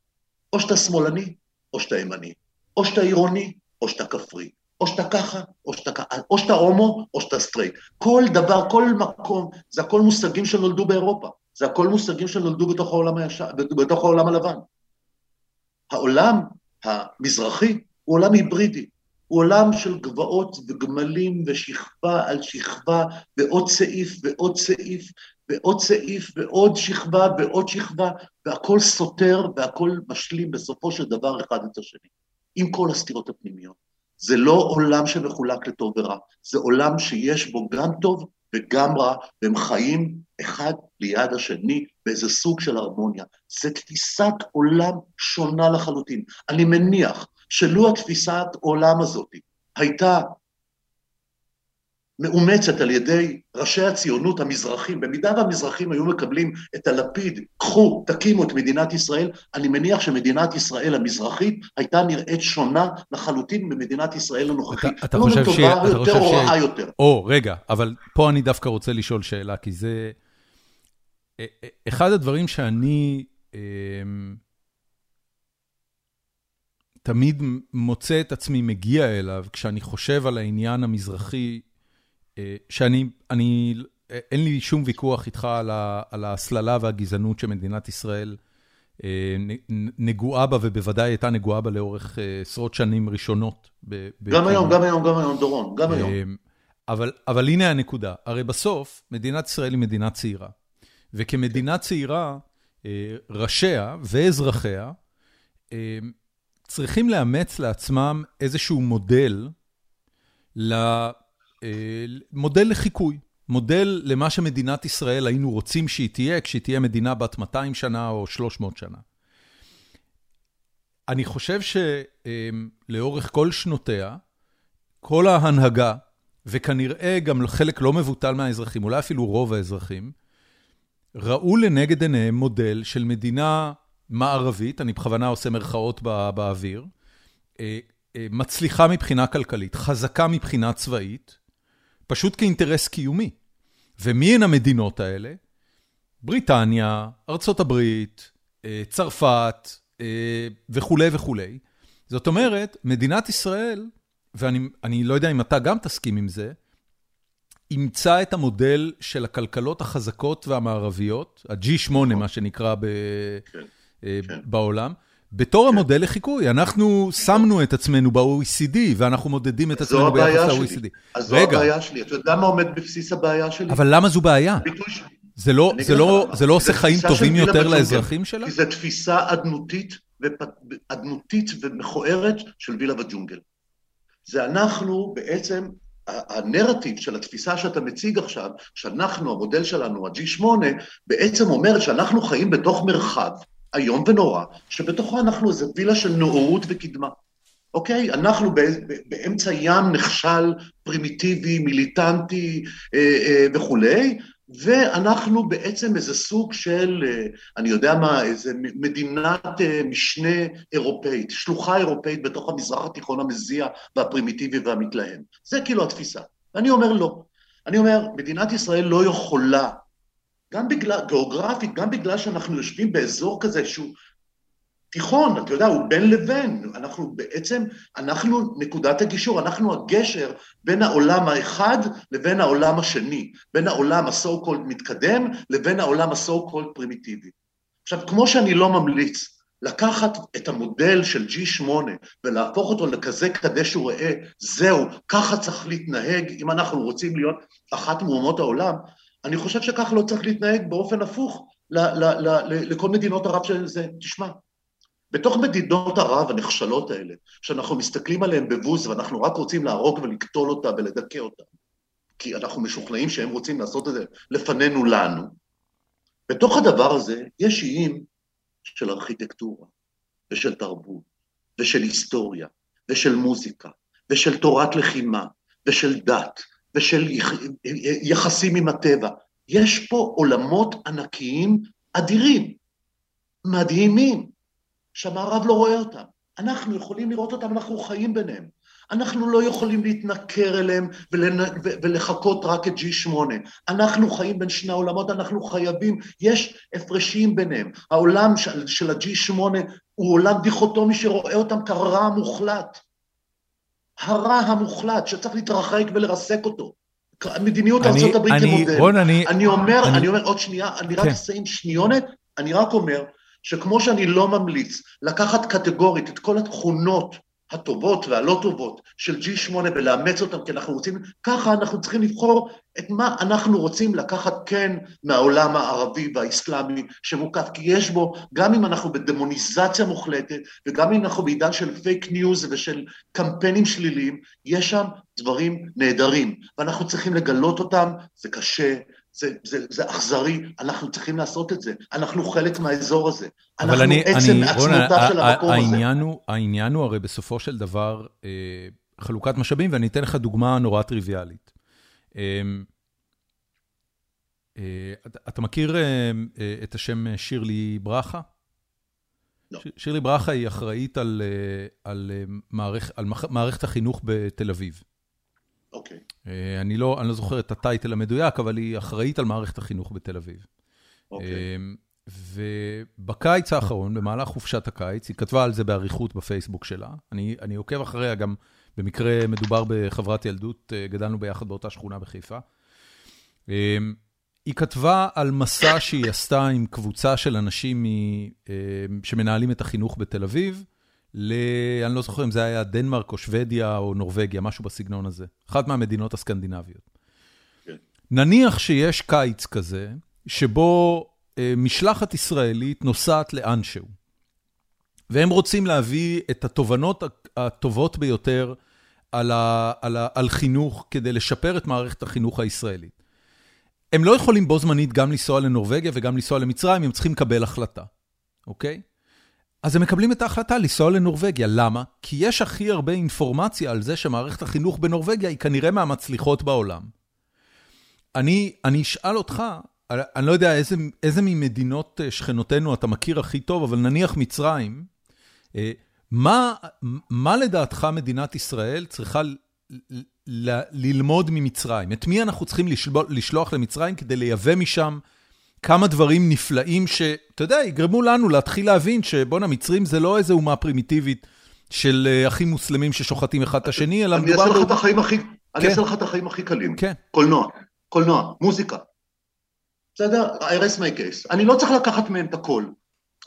או שאתה שמאלני, או שאתה ימני, או שאתה עירוני, או שאתה כפרי. או שאתה ככה, או שאתה או שאתה הומו, או שאתה סטרייט. כל דבר, כל מקום, זה הכל מושגים שנולדו באירופה. זה הכל מושגים שנולדו בתוך העולם, הישר, בתוך העולם הלבן. העולם המזרחי הוא עולם היברידי, הוא עולם של גבעות וגמלים ושכבה על שכבה ועוד סעיף ועוד סעיף ועוד סעיף ועוד שכבה ועוד שכבה, והכל סותר והכל משלים בסופו של דבר אחד את השני, עם כל הסתירות הפנימיות. זה לא עולם שמחולק לטוב ורע, זה עולם שיש בו גם טוב וגם רע, והם חיים אחד ליד השני באיזה סוג של הרמוניה. זו תפיסת עולם שונה לחלוטין. אני מניח שלו התפיסת עולם הזאת הייתה מאומצת על ידי ראשי הציונות המזרחים, במידה והמזרחים היו מקבלים את הלפיד, קחו, תקימו את מדינת ישראל, אני מניח שמדינת ישראל המזרחית הייתה נראית שונה לחלוטין ממדינת ישראל הנוכחית. אתה, אתה לא חושב שהיא... אתה יותר או רעה יותר. או, רגע, אבל פה אני דווקא רוצה לשאול שאלה, כי זה... אה, אה, אחד הדברים שאני אמ, תמיד מוצא את עצמי מגיע אליו, כשאני חושב על העניין המזרחי שאני, אני, אין לי שום ויכוח איתך על ההסללה והגזענות שמדינת ישראל אה, נגועה בה, ובוודאי הייתה נגועה בה לאורך אה, עשרות שנים ראשונות. גם היום, גם היום, גם היום, דורון, גם היום. אבל, אבל הנה הנקודה, הרי בסוף מדינת ישראל היא מדינה צעירה, וכמדינה צעירה, ראשיה ואזרחיה צריכים לאמץ לעצמם איזשהו מודל אה, מודל לחיקוי, מודל למה שמדינת ישראל היינו רוצים שהיא תהיה, כשהיא תהיה מדינה בת 200 שנה או 300 שנה. אני חושב שלאורך כל שנותיה, כל ההנהגה, וכנראה גם חלק לא מבוטל מהאזרחים, אולי אפילו רוב האזרחים, ראו לנגד עיניהם מודל של מדינה מערבית, אני בכוונה עושה מרכאות באוויר, אה, אה, מצליחה מבחינה כלכלית, חזקה מבחינה צבאית, פשוט כאינטרס קיומי. ומי הן המדינות האלה? בריטניה, ארצות הברית, אה, צרפת אה, וכולי וכולי. זאת אומרת, מדינת ישראל, ואני לא יודע אם אתה גם תסכים עם זה, אימצה את המודל של הכלכלות החזקות והמערביות, ה-G8, מה שנקרא ב, כן, אה, כן. בתור המודל לחיקוי, אנחנו שמנו את עצמנו ב-OECD, ואנחנו מודדים את עצמנו ביחס ל-OECD. אז זו הבעיה שלי. אתה יודע מה עומד בבסיס הבעיה שלי? אבל למה זו בעיה? זה לא, לא, לא עושה חיים טובים יותר לאזרחים שלה? כי זו תפיסה אדנותית, אדנותית ומכוערת של וילה וג'ונגל. זה אנחנו בעצם, הנרטיב של התפיסה שאתה מציג עכשיו, שאנחנו, המודל שלנו, ה-G8, בעצם אומר שאנחנו חיים בתוך מרחב איום ונורא, שבתוכו אנחנו איזה וילה של נאורות וקדמה. אוקיי? אנחנו באמצע ים נחשל, פרימיטיבי, מיליטנטי אה, אה, וכולי, ואנחנו בעצם איזה סוג של, אה, אני יודע מה, איזה מדינת משנה אירופאית, שלוחה אירופאית בתוך המזרח התיכון המזיע והפרימיטיבי והמתלהם. זה כאילו התפיסה. ואני אומר לא. אני אומר, מדינת ישראל לא יכולה גם בגלל, גיאוגרפית, גם בגלל שאנחנו יושבים באזור כזה שהוא תיכון, אתה יודע, הוא בין לבין, אנחנו בעצם, אנחנו נקודת הגישור, אנחנו הגשר בין העולם האחד לבין העולם השני, בין העולם ה-so called מתקדם לבין העולם ה-so called פרימיטיבי. עכשיו, כמו שאני לא ממליץ לקחת את המודל של G8 ולהפוך אותו לכזה קדש וראה, זהו, ככה צריך להתנהג אם אנחנו רוצים להיות אחת מאומות העולם, אני חושב שכך לא צריך להתנהג באופן הפוך לכל מדינות ערב של זה. תשמע, בתוך מדינות ערב הנחשלות האלה, שאנחנו מסתכלים עליהן בבוז ואנחנו רק רוצים להרוג ולקטול אותה ולדכא אותה, כי אנחנו משוכנעים שהם רוצים לעשות את זה לפנינו לנו, בתוך הדבר הזה יש איים של ארכיטקטורה ושל תרבות ושל היסטוריה ושל מוזיקה ושל תורת לחימה ושל דת ושל יחסים עם הטבע. יש פה עולמות ענקיים אדירים, מדהימים, שהמערב לא רואה אותם. אנחנו יכולים לראות אותם, אנחנו חיים ביניהם. אנחנו לא יכולים להתנכר אליהם ולחכות רק את G8. אנחנו חיים בין שני העולמות, אנחנו חייבים, יש הפרשים ביניהם. העולם של, של ה-G8 הוא עולם דיכוטומי שרואה אותם כרע המוחלט. הרע המוחלט שצריך להתרחק ולרסק אותו. מדיניות ארה"ב כמודל. רון, אני... אני אומר, אני... אני אומר, עוד שנייה, אני רק כן. אסיים שניונת, אני רק אומר שכמו שאני לא ממליץ לקחת קטגורית את כל התכונות הטובות והלא טובות של G8 ולאמץ אותן כי אנחנו רוצים, ככה אנחנו צריכים לבחור את מה אנחנו רוצים לקחת כן מהעולם הערבי והאסלאמי שמוקף, כי יש בו, גם אם אנחנו בדמוניזציה מוחלטת וגם אם אנחנו בעידן של פייק ניוז ושל קמפיינים שליליים, יש שם דברים נהדרים ואנחנו צריכים לגלות אותם, זה קשה, זה, זה, זה אכזרי, אנחנו צריכים לעשות את זה, אנחנו חלק מהאזור הזה, אנחנו אני, עצם אני, עצמותה רונה, של המקום העניין הזה. הוא, העניין הוא הרי בסופו של דבר אה, חלוקת משאבים, ואני אתן לך דוגמה נורא טריוויאלית. אה, אה, אתה, מכיר אה, אה, את השם שירלי ברכה? לא. שירלי ברכה היא אחראית על, אה, על, אה, מערכ, על מערכת החינוך בתל אביב. אוקיי. אה, אני לא, אני לא זוכר את הטייטל המדויק, אבל היא אחראית על מערכת החינוך בתל אביב. אוקיי. ובקיץ האחרון, במהלך חופשת הקיץ, היא כתבה על זה באריכות בפייסבוק שלה. אני, אני עוקב אחריה גם, במקרה מדובר בחברת ילדות, אה, גדלנו ביחד באותה שכונה בחיפה. אה, היא כתבה על מסע שהיא עשתה עם קבוצה של אנשים שמנהלים את החינוך בתל אביב, ל... אני לא זוכר אם זה היה דנמרק או שוודיה או נורבגיה, משהו בסגנון הזה. אחת מהמדינות הסקנדינביות. כן. נניח שיש קיץ כזה, שבו אה, משלחת ישראלית נוסעת לאנשהו, והם רוצים להביא את התובנות הטובות ביותר על, ה... על, ה... על חינוך כדי לשפר את מערכת החינוך הישראלית. הם לא יכולים בו זמנית גם לנסוע לנורבגיה וגם לנסוע למצרים, הם צריכים לקבל החלטה, אוקיי? אז הם מקבלים את ההחלטה לנסוע לנורבגיה. למה? כי יש הכי הרבה אינפורמציה על זה שמערכת החינוך בנורבגיה היא כנראה מהמצליחות בעולם. אני, אני אשאל אותך, אני לא יודע איזה, איזה ממדינות אה, שכנותינו אתה מכיר הכי טוב, אבל נניח מצרים, אה, מה, מה לדעתך מדינת ישראל צריכה ל, ללמוד ממצרים? את מי אנחנו צריכים לשלוח למצרים כדי לייבא משם כמה דברים נפלאים שאתה יודע, יגרמו לנו להתחיל להבין שבואנה, מצרים זה לא איזה אומה פרימיטיבית של אה, אחים מוסלמים ששוחטים אחד את השני, אלא מדובר... אני אעשה לך את החיים הכי... אני אעשה לך את החיים הכי קלים. כן. קולנוע, קולנוע, מוזיקה. בסדר? I rest my case. אני לא צריך לקחת מהם את הכל.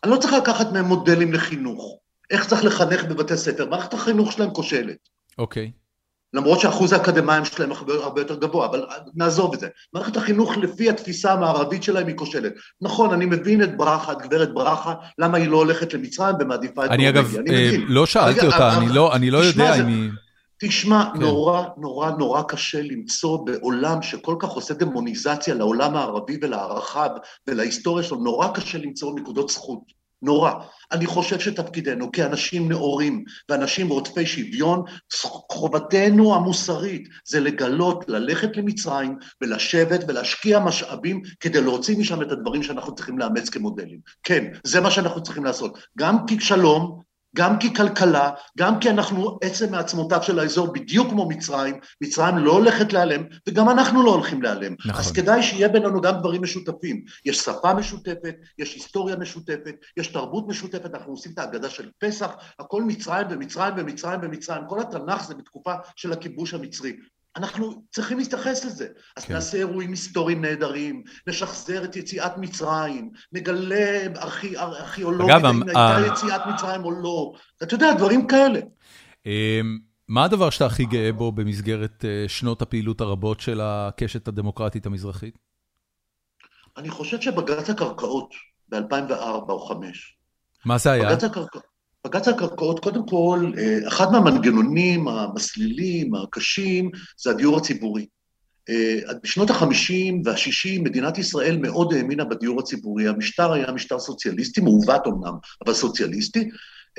אני לא צריך לקחת מהם מודלים לחינוך, איך צריך לחנך בבתי ספר, מערכת החינוך שלהם כושלת. אוקיי. Okay. למרות שאחוז האקדמאים שלהם הרבה, יותר גבוה, אבל נעזוב את זה. מערכת החינוך לפי התפיסה המערבית שלהם היא כושלת. נכון, אני מבין את ברכה, את גברת ברכה, למה היא לא הולכת למצרים ומעדיפה את. אני אגב, אה, לא שאלתי אותה, אני לא, אני לא יודע אם היא... תשמע, כן. נורא נורא נורא קשה למצוא בעולם שכל כך עושה דמוניזציה לעולם הערבי ולערכיו ולהיסטוריה שלו, נורא קשה למצוא נקודות זכות. נורא. אני חושב שתפקידנו כאנשים נאורים ואנשים רודפי שוויון, חובתנו המוסרית זה לגלות, ללכת למצרים ולשבת ולהשקיע משאבים כדי להוציא משם את הדברים שאנחנו צריכים לאמץ כמודלים. כן, זה מה שאנחנו צריכים לעשות. גם כשלום, גם ככלכלה, גם כי אנחנו עצם מעצמותיו של האזור בדיוק כמו מצרים, מצרים לא הולכת להיעלם וגם אנחנו לא הולכים להיעלם. נכון. אז כדאי שיהיה בינינו גם דברים משותפים. יש שפה משותפת, יש היסטוריה משותפת, יש תרבות משותפת, אנחנו עושים את ההגדה של פסח, הכל מצרים ומצרים ומצרים ומצרים, כל התנ"ך זה בתקופה של הכיבוש המצרי. אנחנו צריכים להתייחס לזה. אז כן. נעשה אירועים היסטוריים נהדרים, נשחזר את יציאת מצרים, נגלה ארכי, ארכיאולוגית אם הייתה יציאת מצרים או לא. אתה יודע, דברים כאלה. אמ, מה הדבר שאתה הכי גאה בו במסגרת אה, שנות הפעילות הרבות של הקשת הדמוקרטית המזרחית? אני חושב שבג"ץ הקרקעות ב-2004 או 2005. מה זה היה? בג"ץ הקרקעות... בג"ץ הקרקעות, קודם כל, אה, אחד מהמנגנונים המסלילים, הקשים, זה הדיור הציבורי. אה, בשנות ה-50 וה-60 מדינת ישראל מאוד האמינה בדיור הציבורי. המשטר היה משטר סוציאליסטי, מעוות אמנם, אבל סוציאליסטי,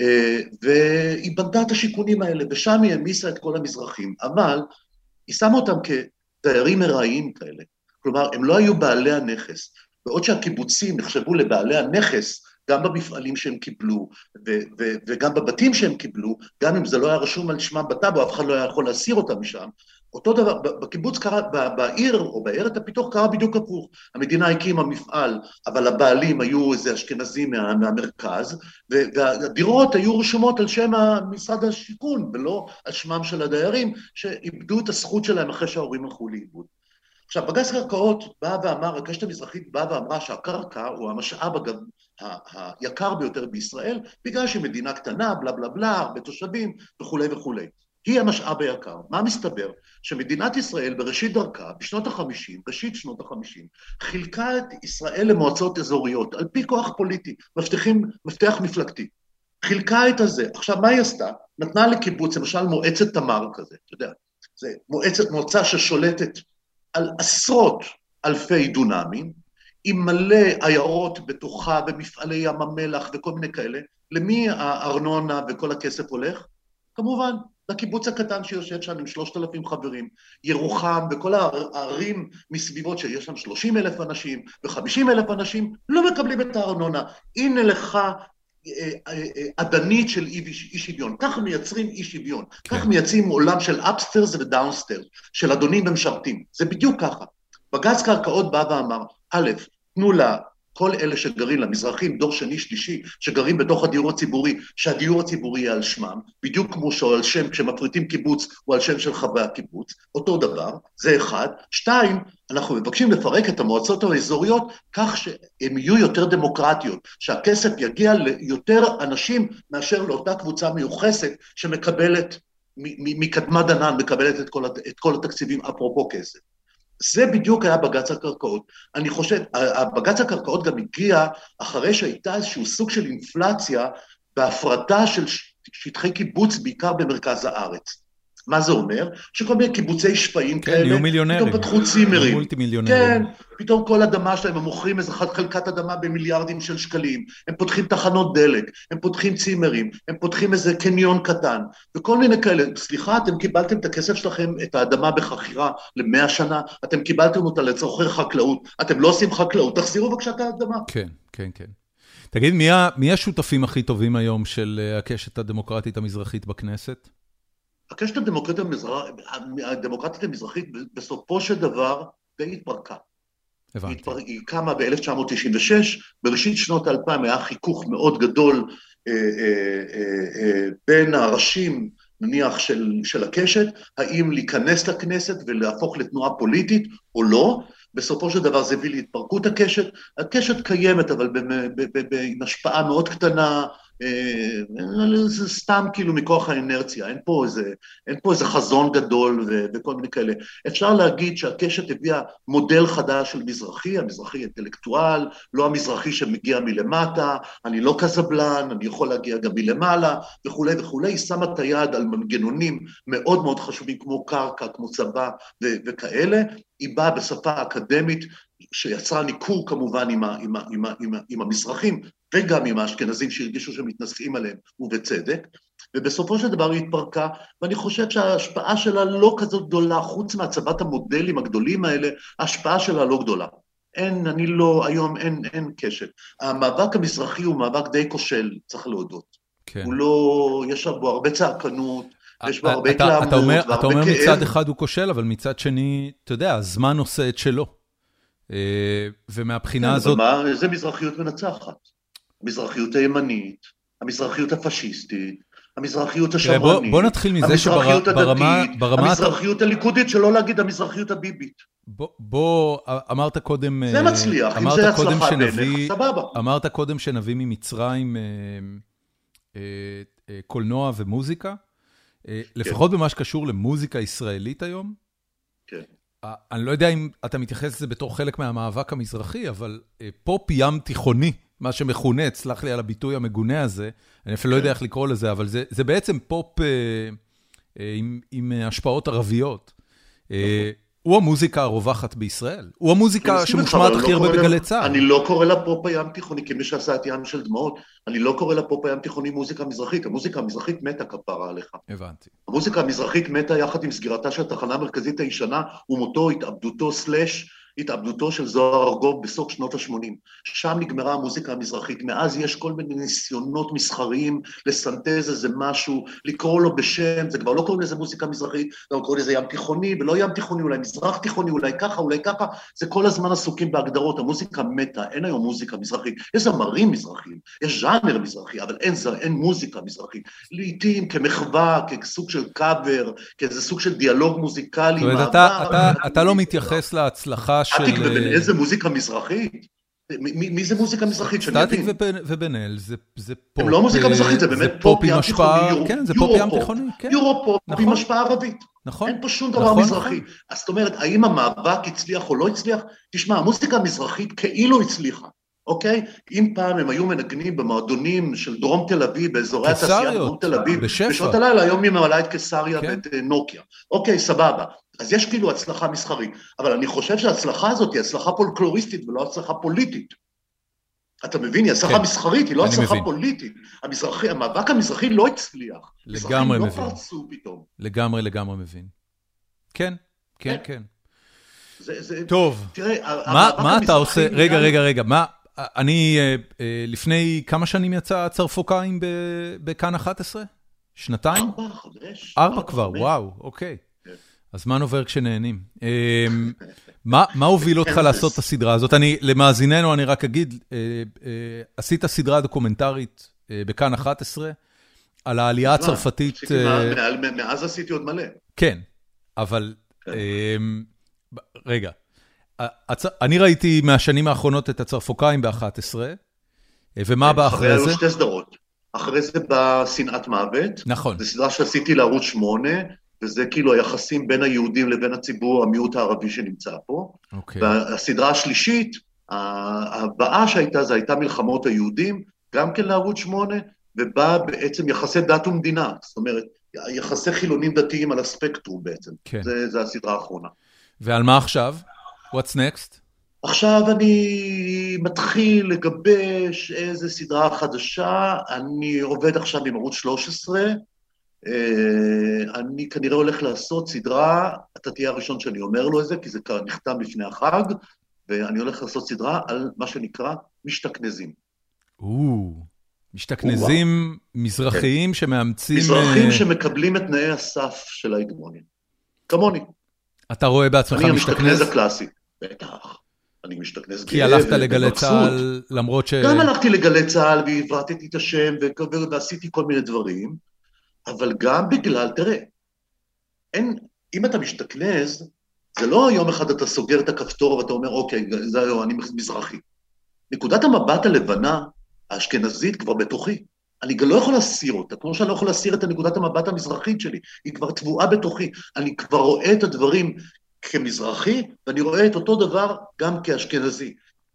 אה, והיא בנתה את השיכונים האלה, ושם היא העמיסה את כל המזרחים. אבל היא שמה אותם כדיירים ארעיים כאלה. כלומר, הם לא היו בעלי הנכס. בעוד שהקיבוצים נחשבו לבעלי הנכס, גם במפעלים שהם קיבלו, ו- ו- וגם בבתים שהם קיבלו, גם אם זה לא היה רשום על שמם בטאבו, אף אחד לא היה יכול להסיר אותם משם. אותו דבר, בקיבוץ קרה, בעיר או בעיירת הפיתוח קרה בדיוק הפוך. המדינה הקימה מפעל, אבל הבעלים היו איזה אשכנזים מה, מהמרכז, והדירות היו רשומות על שם משרד השיכון, ולא על שמם של הדיירים, שאיבדו את הזכות שלהם אחרי שההורים הלכו לאיבוד. עכשיו, בג"ץ קרקעות בא ואמר, הקשת המזרחית באה ואמרה שהקרקע הוא המשאב היקר ביותר בישראל, בגלל שהיא מדינה קטנה, בלה בלה בלה, הרבה תושבים וכולי וכולי. היא המשאב היקר. מה מסתבר? שמדינת ישראל בראשית דרכה, בשנות ה-50, ראשית שנות ה-50, חילקה את ישראל למועצות אזוריות, על פי כוח פוליטי, מבטיחים, מפתח מפלגתי. חילקה את הזה. עכשיו, מה היא עשתה? נתנה לקיבוץ, למשל מועצת תמר כזה, אתה יודע, זה מועצת, מועצה ששולטת על עשרות אלפי דונמים, עם מלא עיירות בתוכה ומפעלי ים המלח וכל מיני כאלה, למי הארנונה וכל הכסף הולך? כמובן, לקיבוץ הקטן שיושב שם עם שלושת אלפים חברים, ירוחם וכל הערים מסביבות שיש שם שלושים אלף אנשים וחמישים אלף אנשים, לא מקבלים את הארנונה. הנה לך אה, אה, אה, אדנית של אי שוויון. כך מייצרים אי שוויון. כן. כך מייצרים עולם של אפסטרס ודאונסטרס, של אדונים ומשרתים. זה בדיוק ככה. בג"ץ קרקעות בא ואמר, א', תנו לכל אלה שגרים, למזרחים, דור שני, שלישי, שגרים בתוך הדיור הציבורי, שהדיור הציבורי יהיה על שמם, בדיוק כמו שהוא על שם, כשמפריטים קיבוץ, הוא על שם של חברי הקיבוץ, אותו דבר, זה אחד. שתיים, אנחנו מבקשים לפרק את המועצות האזוריות כך שהן יהיו יותר דמוקרטיות, שהכסף יגיע ליותר אנשים מאשר לאותה קבוצה מיוחסת שמקבלת, מקדמת דנן, מקבלת את כל, את כל התקציבים אפרופו כסף. זה בדיוק היה בג"ץ הקרקעות. אני חושב, בג"ץ הקרקעות גם הגיע אחרי שהייתה איזשהו סוג של אינפלציה בהפרטה של שטחי קיבוץ, בעיקר במרכז הארץ. מה זה אומר? שכל מיני קיבוצי שפעים כן, כאלה, מיליונרים. פתאום פתחו צימרים. מולטי מיליונרים. כן, פתאום כל אדמה שלהם, הם מוכרים איזה חלקת אדמה במיליארדים של שקלים, הם פותחים תחנות דלק, הם פותחים צימרים, הם פותחים איזה קניון קטן, וכל מיני כאלה. סליחה, אתם קיבלתם את הכסף שלכם, את האדמה בחכירה למאה שנה, אתם קיבלתם אותה לצורכי חקלאות, אתם לא עושים חקלאות, תחזירו בבקשה את האדמה. כן, כן, כן. תגיד, מי, מי השותפים הכי טובים היום של אה, הקשת הדמוקרטית המזרחית בכנסת? הקשת הדמוקרטית המזרח... הדמוקרטית המזרחית בסופו של דבר די התפרקה. הבנתי. התפר... היא קמה ב-1996, בראשית שנות האלפיים היה חיכוך מאוד גדול אה, אה, אה, אה, בין הראשים, נניח, של, של הקשת, האם להיכנס לכנסת ולהפוך לתנועה פוליטית או לא, בסופו של דבר זה הביא להתפרקות הקשת. הקשת קיימת, אבל עם השפעה מאוד קטנה, זה סתם כאילו מכוח האנרציה, אין פה איזה, אין פה איזה חזון גדול ו, וכל מיני כאלה. אפשר להגיד שהקשת הביאה מודל חדש של מזרחי, המזרחי אינטלקטואל, לא המזרחי שמגיע מלמטה, אני לא קזבלן, אני יכול להגיע גם מלמעלה וכולי וכולי, היא שמה את היד על מנגנונים מאוד מאוד חשובים כמו קרקע, כמו צבא ו- וכאלה, היא באה בשפה אקדמית שיצרה ניכור כמובן עם, ה, עם, ה, עם, ה, עם, ה, עם המזרחים וגם עם האשכנזים שהרגישו שמתנשאים עליהם, ובצדק, ובסופו של דבר היא התפרקה, ואני חושב שההשפעה שלה לא כזאת גדולה, חוץ מהצבת המודלים הגדולים האלה, ההשפעה שלה לא גדולה. אין, אני לא, היום אין, אין קשר. המאבק המזרחי הוא מאבק די כושל, צריך להודות. כן. הוא לא, יש בו הרבה צעקנות, יש בו הרבה התלהמות, והרבה כאב. אתה אומר מצד אחד הוא כושל, אבל מצד שני, אתה יודע, הזמן עושה את שלו. אה, ומהבחינה כן, הזאת... מה, איזה מזרחיות מנצחת? המזרחיות הימנית, המזרחיות הפשיסטית, המזרחיות השמרנית, בוא, בוא נתחיל מזה שברמה... ברמה... המזרחיות הליכודית, שלא להגיד המזרחיות הביבית. בוא, בוא, אמרת קודם... זה מצליח, אם זה הצלחה בעיניך, סבבה. אמרת קודם שנביא ממצרים אה, אה, אה, קולנוע ומוזיקה. אה, כן. לפחות במה שקשור למוזיקה ישראלית היום. כן. אני לא יודע אם אתה מתייחס לזה בתור חלק מהמאבק המזרחי, אבל אה, פופ ים תיכוני, מה שמכונה, סלח לי על הביטוי המגונה הזה, אני אפילו לא יודע כן. איך לקרוא לזה, אבל זה זה בעצם פופ אה, אה, עם עם השפעות ערביות. הוא המוזיקה הרווחת בישראל, הוא המוזיקה שמושמעת הכי לא הרבה בגלי צה"ל. אני לא קורא לה פופ הים תיכוני, כמי שעשה את ים של דמעות, אני לא קורא לה פופ הים תיכוני מוזיקה מזרחית, המוזיקה המזרחית מתה כפרה עליך. הבנתי. המוזיקה המזרחית מתה יחד עם סגירתה של התחנה המרכזית הישנה, ומותו, התאבדותו, slash, התאבדותו של זוהר ארגוב בסוף שנות ה-80. שם נגמרה המוזיקה המזרחית. מאז יש כל מיני ניסיונות מסחריים לסנטז איזה משהו, לקרוא לו בשם, זה כבר לא קוראים לזה מוזיקה מזרחית, גם קוראים לזה ים תיכוני, ולא ים תיכוני, אולי מזרח תיכוני, אולי ככה, אולי ככה, זה כל הזמן עסוקים בהגדרות, המוזיקה מתה, אין היום מוזיקה מזרחית. יש זמרים מזרחיים, יש ז'אנר מזרחי, אבל אין, אין מוזיקה מזרחית. לעיתים כמחווה, כסוג של קאבר, כאיזה סוג של דיאלוג מוזיקלי. זאת אומרת, אתה, אתה, אתה לא מתייחס להצלחה של... סטטיק ובן אל זה מוזיקה מזרחית? מי זה מוזיקה מזרחית? סטטיק ובן אל זה פופ. הם לא מוזיקה מזרחית, זה באמת פופ ים תיכוני, כן, זה פופ ים תיכוני, כן. יורו-פופ עם נכון. השפעה ערבית. נכון. אין פה שום דבר נכון, מזרחי. אז זאת אומרת, האם המאבק הצליח או לא הצליח? תשמע, המוזיקה המזרחית כאילו הצליחה. אוקיי? אם פעם הם היו מנגנים במועדונים של דרום תל אביב, באזורי התעשייה דרום תל אביב, בשפע. בשעות הלילה, היום היא ממלאה את קיסריה כן. ואת אה, נוקיה. אוקיי, סבבה. אז יש כאילו הצלחה מסחרית, אבל אני חושב שההצלחה הזאת היא הצלחה פולקלוריסטית ולא הצלחה פוליטית. אתה מבין? היא הצלחה כן. מסחרית, היא לא הצלחה מבין. פוליטית. המזרחי, המאבק המזרחי לא הצליח. לגמרי לא מבין. לא פרצו פתאום. לגמרי, לגמרי מבין. כן, כן, כן. כן. זה, זה, טוב, תראה, מה, מה אתה עושה, רגע, רגע, רגע, מה, אני, אה, אה, לפני כמה שנים יצא צרפוקאים בכאן 11? שנתיים? ארבע, חמש. ארבע כבר, וואו, אוקיי. כן. הזמן עובר כשנהנים. אמ, מה הוביל אותך כן, לעשות את הסדרה הזאת? אני, למאזיננו, אני רק אגיד, אה, עשית סדרה דוקומנטרית בכאן 11, על העלייה הצרפתית... מאז עשיתי עוד מלא. כן, אבל... כן. אמ, רגע. אני ראיתי מהשנים האחרונות את הצרפוקאים ב-11, ומה בא אחרי זה? אחרי היו שתי סדרות. אחרי זה בא שנאת מוות. נכון. זו סדרה שעשיתי לערוץ 8, וזה כאילו היחסים בין היהודים לבין הציבור, המיעוט הערבי שנמצא פה. אוקיי. והסדרה השלישית, הבאה שהייתה, זה הייתה מלחמות היהודים, גם כן לערוץ 8, ובה בעצם יחסי דת ומדינה. זאת אומרת, יחסי חילונים דתיים על הספקטרום בעצם. כן. זה, זה הסדרה האחרונה. ועל מה עכשיו? What's next? עכשיו אני מתחיל לגבש איזה סדרה חדשה, אני עובד עכשיו עם ערוץ 13, אה, אני כנראה הולך לעשות סדרה, אתה תהיה הראשון שאני אומר לו את זה, כי זה נחתם לפני החג, ואני הולך לעשות סדרה על מה שנקרא משתכנזים. או, משתכנזים מזרחיים כן. שמאמצים... מזרחים אה, שמקבלים את תנאי הסף של ההגמוניה. כמוני. אתה רואה בעצמך משתכנז? אני המשתכנז הקלאסי. בטח. אני משתכנז גאה. כי הלכת לגלי צה"ל, למרות ש... גם הלכתי לגלי צה"ל והברטתי את השם ועשיתי כל מיני דברים, אבל גם בגלל, תראה, אין, אם אתה משתכנז, זה לא יום אחד אתה סוגר את הכפתור ואתה אומר, אוקיי, זה היום, אני מזרחי. נקודת המבט הלבנה, האשכנזית, כבר בתוכי. אני גם לא יכול להסיר אותה, כמו שאני לא יכול להסיר את נקודת המבט המזרחית שלי, היא כבר טבועה בתוכי. אני כבר רואה את הדברים כמזרחי, ואני רואה את אותו דבר גם כאשכנזי.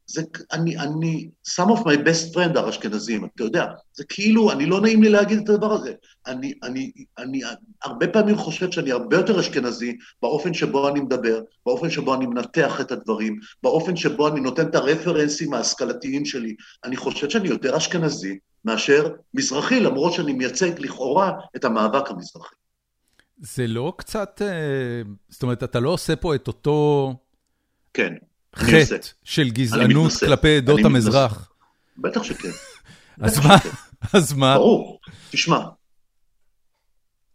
זה, אני, אני, some of my best friend are אשכנזים, אתה יודע, זה כאילו, אני לא נעים לי להגיד את הדבר הזה. אני, אני, אני הרבה פעמים חושב שאני הרבה יותר אשכנזי באופן שבו אני מדבר, באופן שבו אני מנתח את הדברים, באופן שבו אני נותן את הרפרנסים ההשכלתיים שלי. אני חושב שאני יותר אשכנזי מאשר מזרחי, למרות שאני מייצג לכאורה את המאבק המזרחי. זה לא קצת, אה, זאת אומרת, אתה לא עושה פה את אותו... כן. חטא של גזענות כלפי עדות המזרח. בטח שכן. אז מה? אז מה? ברור. תשמע,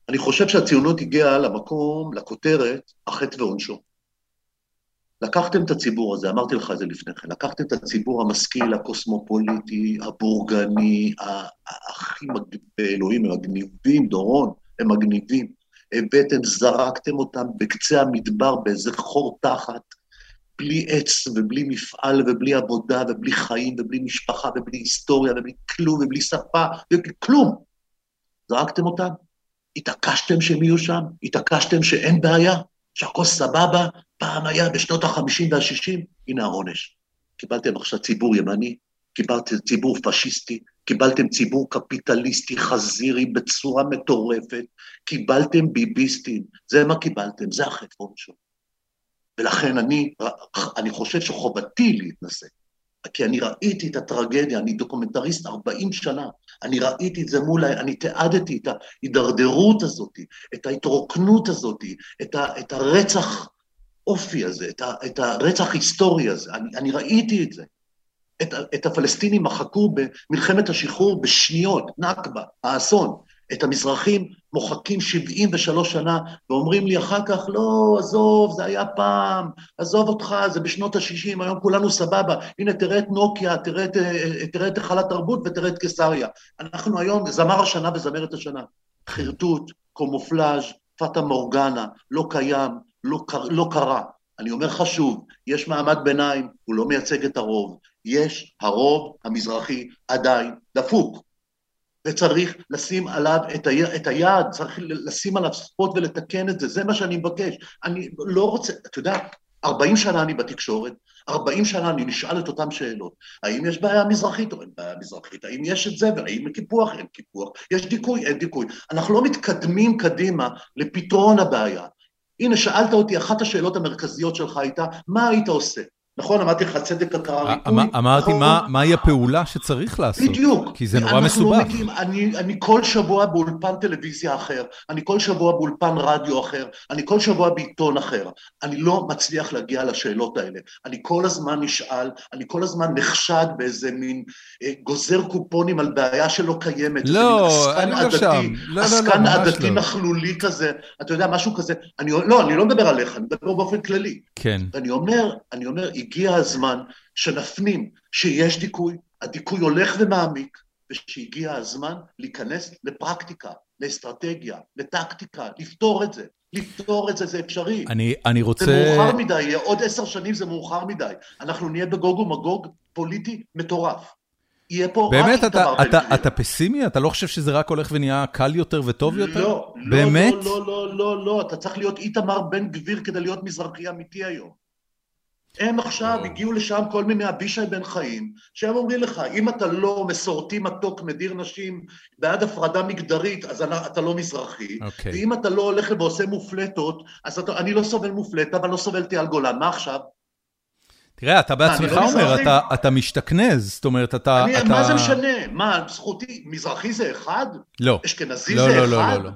אני חושב שהציונות הגיעה למקום, לכותרת, החטא ועונשו. לקחתם את הציבור הזה, אמרתי לך את זה לפני כן, לקחתם את הציבור המשכיל, הקוסמופוליטי, הבורגני, הכי מגניב באלוהים, הם מגניבים, דורון, הם מגניבים. הבאתם, זרקתם אותם בקצה המדבר באיזה חור תחת, בלי עץ ובלי מפעל ובלי עבודה ובלי חיים ובלי משפחה ובלי היסטוריה ובלי כלום ובלי שפה ובלי כלום. זרקתם אותם, התעקשתם שהם יהיו שם, התעקשתם שאין בעיה, שהכל סבבה, פעם היה בשנות ה-50 וה-60, הנה העונש. קיבלתם עכשיו ציבור ימני, קיבלתם ציבור פשיסטי, קיבלתם ציבור קפיטליסטי חזירי בצורה מטורפת, קיבלתם ביביסטים, זה מה קיבלתם, זה החטא עונשו. ולכן אני, אני חושב שחובתי להתנשא, כי אני ראיתי את הטרגדיה, אני דוקומנטריסט 40 שנה, אני ראיתי את זה מול, אני תיעדתי את ההידרדרות הזאת, את ההתרוקנות הזאת, את, ה, את הרצח אופי הזה, את, ה, את הרצח היסטורי הזה, אני, אני ראיתי את זה. את, את הפלסטינים מחקו במלחמת השחרור בשניות, נכבה, האסון. את המזרחים מוחקים 73 שנה, ואומרים לי אחר כך, לא, עזוב, זה היה פעם, עזוב אותך, זה בשנות ה-60, היום כולנו סבבה, הנה תראה את נוקיה, תראה את, תראה את היכל התרבות ותראה את קיסריה. אנחנו היום זמר השנה וזמרת השנה. חרטוט, קומופלאז', פטה מורגנה, לא קיים, לא, לא קרה. אני אומר לך שוב, יש מעמד ביניים, הוא לא מייצג את הרוב. יש הרוב המזרחי עדיין דפוק. וצריך לשים עליו את, ה, את היד, צריך לשים עליו ספוט ולתקן את זה, זה מה שאני מבקש. אני לא רוצה, אתה יודע, 40 שנה אני בתקשורת, 40 שנה אני נשאל את אותן שאלות. האם יש בעיה מזרחית או אין בעיה מזרחית? האם יש את זה והאם קיפוח? אין קיפוח. יש דיכוי? אין דיכוי. אנחנו לא מתקדמים קדימה לפתרון הבעיה. הנה, שאלת אותי, אחת השאלות המרכזיות שלך הייתה, מה היית עושה? נכון, אמרתי לך, צדק הכרה ריפוי. אמ, אמרתי, נכון. מהי הפעולה שצריך לעשות? בדיוק. כי זה נורא מסובך. אני, אני כל שבוע באולפן טלוויזיה אחר, אני כל שבוע באולפן רדיו אחר, אני כל שבוע בעיתון אחר. אני לא מצליח להגיע לשאלות האלה. אני כל הזמן נשאל, אני כל הזמן נחשד באיזה מין אה, גוזר קופונים על בעיה שלא קיימת. לא, אני לא שם. לא, לא, לא, עסקן עדתי נכלולי כזה, אתה יודע, משהו כזה. אני, לא, אני לא מדבר עליך, אני מדבר באופן כללי. כן. ואני אומר, אני אומר, הגיע הזמן שנפנים שיש דיכוי, הדיכוי הולך ומעמיק, ושהגיע הזמן להיכנס לפרקטיקה, לאסטרטגיה, לטקטיקה, לפתור את זה. לפתור את זה, זה אפשרי. אני, אני רוצה... זה מאוחר מדי, עוד עשר שנים זה מאוחר מדי. אנחנו נהיה בגוג ומגוג פוליטי מטורף. יהיה פה באמת, רק אתה, אתה, אתה, אתה פסימי? אתה לא חושב שזה רק הולך ונהיה קל יותר וטוב יותר? לא, באמת? לא, לא, לא, לא, לא, אתה צריך להיות איתמר בן גביר כדי להיות מזרחי אמיתי היום. הם עכשיו הגיעו לשם כל מיני אבישי בן חיים, שהם אומרים לך, אם אתה לא מסורתי מתוק, מדיר נשים, בעד הפרדה מגדרית, אז אתה לא מזרחי, okay. אוקיי. ואם אתה לא הולך ועושה מופלטות, אז אתה, אני לא סובל מופלטה, אבל לא סובל אייל גולן, מה עכשיו? תראה, אתה בעצמך לא אומר, אתה, אתה משתכנז, זאת אומרת, אתה... אני, אתה... מה זה משנה? מה, זכותי, מזרחי זה אחד? לא. אשכנזי לא, זה לא, אחד? לא, לא, לא.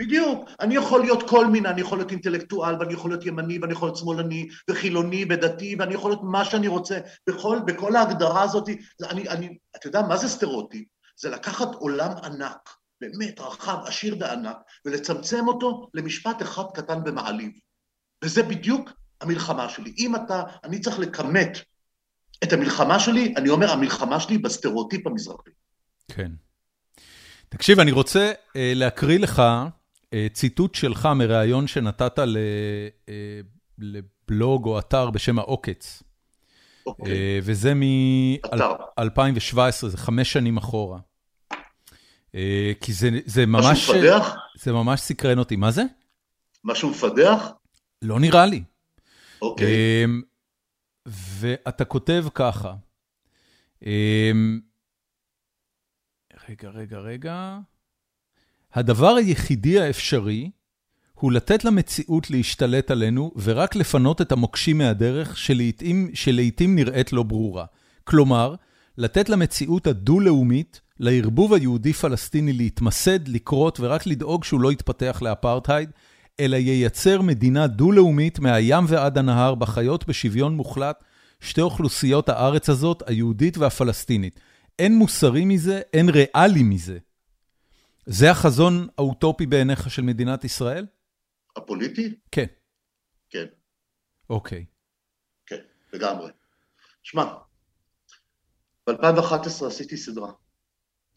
בדיוק. אני יכול להיות כל מיני, אני יכול להיות אינטלקטואל, ואני יכול להיות ימני, ואני יכול להיות שמאלני, וחילוני, ודתי, ואני יכול להיות מה שאני רוצה. בכל, בכל ההגדרה הזאת, אני, אני, אתה יודע, מה זה סטריאוטיפ? זה לקחת עולם ענק, באמת רחב, עשיר וענק, ולצמצם אותו למשפט אחד קטן ומעליב. וזה בדיוק המלחמה שלי. אם אתה, אני צריך לכמת את המלחמה שלי, אני אומר, המלחמה שלי בסטריאוטיפ המזרחי. כן. תקשיב, אני רוצה אה, להקריא לך ציטוט שלך מראיון שנתת לבלוג או אתר בשם העוקץ. אוקיי, אה, וזה אתר. מ-2017, זה חמש שנים אחורה. אה, כי זה, זה ממש... משהו מפדח? זה ממש סקרן אותי. מה זה? משהו מפדח? לא נראה לי. אוקיי. אמ, ואתה כותב ככה, אמ, רגע, רגע, רגע. הדבר היחידי האפשרי הוא לתת למציאות להשתלט עלינו ורק לפנות את המוקשים מהדרך שלעיתים, שלעיתים נראית לא ברורה. כלומר, לתת למציאות הדו-לאומית, לערבוב היהודי-פלסטיני להתמסד, לקרות ורק לדאוג שהוא לא יתפתח לאפרטהייד, אלא ייצר מדינה דו-לאומית מהים ועד הנהר, בחיות בשוויון מוחלט, שתי אוכלוסיות הארץ הזאת, היהודית והפלסטינית. אין מוסרי מזה, אין ריאלי מזה. זה החזון האוטופי בעיניך של מדינת ישראל? הפוליטי? כן. כן, אוקיי. כן, לגמרי. שמע, ב-2011 עשיתי סדרה.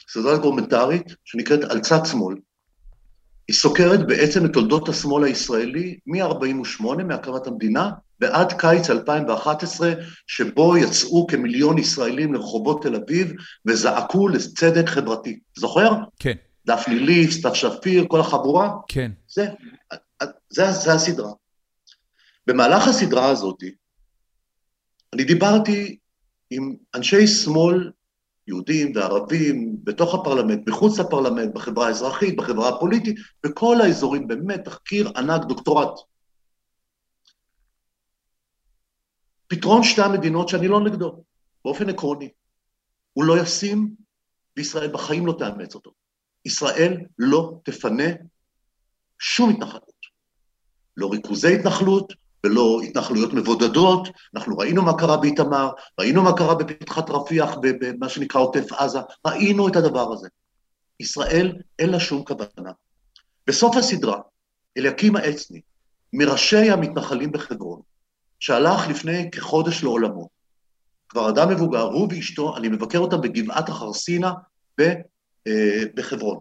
סדרה דוקומנטרית שנקראת על צד שמאל. היא סוקרת בעצם את תולדות השמאל הישראלי מ-48', מהקמת המדינה, ועד קיץ 2011, שבו יצאו כמיליון ישראלים לרחובות תל אביב וזעקו לצדק חברתי. זוכר? כן, דפני ליף, סתיו שפיר, כל החבורה? כן. זה, זה, זה הסדרה. במהלך הסדרה הזאת, אני דיברתי עם אנשי שמאל, יהודים וערבים, בתוך הפרלמנט, מחוץ לפרלמנט, בחברה האזרחית, בחברה הפוליטית, בכל האזורים, באמת, תחקיר ענק, דוקטורט. פתרון שתי המדינות שאני לא נגדו, באופן עקרוני. הוא לא ישים, וישראל בחיים לא תאמץ אותו. ישראל לא תפנה שום התנחלות. לא ריכוזי התנחלות ולא התנחלויות מבודדות. אנחנו ראינו מה קרה באיתמר, ראינו מה קרה בפתחת רפיח, במה שנקרא עוטף עזה, ראינו את הדבר הזה. ישראל, אין לה שום כוונה. בסוף הסדרה, אליקים העצני, מראשי המתנחלים בחברון, שהלך לפני כחודש לעולמו, כבר אדם מבוגר, הוא ואשתו, אני מבקר אותם בגבעת החרסינה בחברון.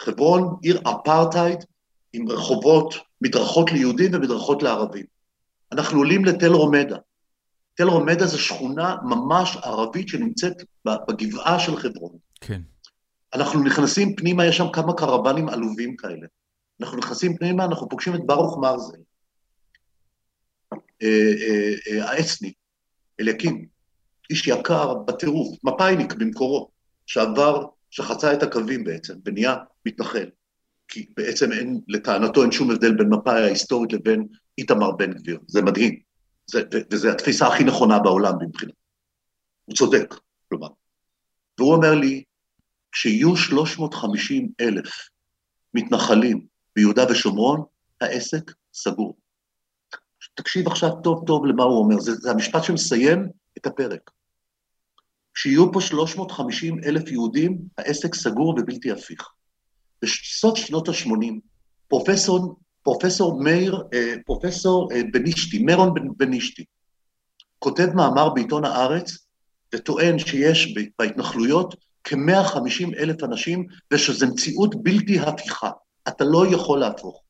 חברון, עיר אפרטהייד, עם רחובות, מדרכות ליהודים ומדרכות לערבים. אנחנו עולים לתל רומדה. תל רומדה זו שכונה ממש ערבית שנמצאת בגבעה של חברון. כן. אנחנו נכנסים פנימה, יש שם כמה קרוונים עלובים כאלה. אנחנו נכנסים פנימה, אנחנו פוגשים את ברוך מרזל, אה, אה, העצני, אליקים, איש יקר בטירוף, מפאיניק במקורו, שעבר שחצה את הקווים בעצם, ונהיה מתנחל. כי בעצם אין, לטענתו אין שום הבדל בין מפא"י ההיסטורית לבין איתמר בן גביר. זה מדהים. זה, וזו התפיסה הכי נכונה בעולם מבחינת. הוא צודק, כלומר. והוא אומר לי, כשיהיו 350 אלף מתנחלים ביהודה ושומרון, העסק סגור. תקשיב עכשיו טוב טוב למה הוא אומר, זה, זה המשפט שמסיים את הפרק. כשיהיו פה 350 אלף יהודים, העסק סגור ובלתי הפיך. בסוף שנות ה-80, פרופסור, פרופסור מאיר, אה, פרופסור אה, בנישתי, מרון בנישתי, כותב מאמר בעיתון הארץ וטוען שיש בהתנחלויות כ-150 אלף אנשים ושזו מציאות בלתי הפיכה. אתה לא יכול להפוך.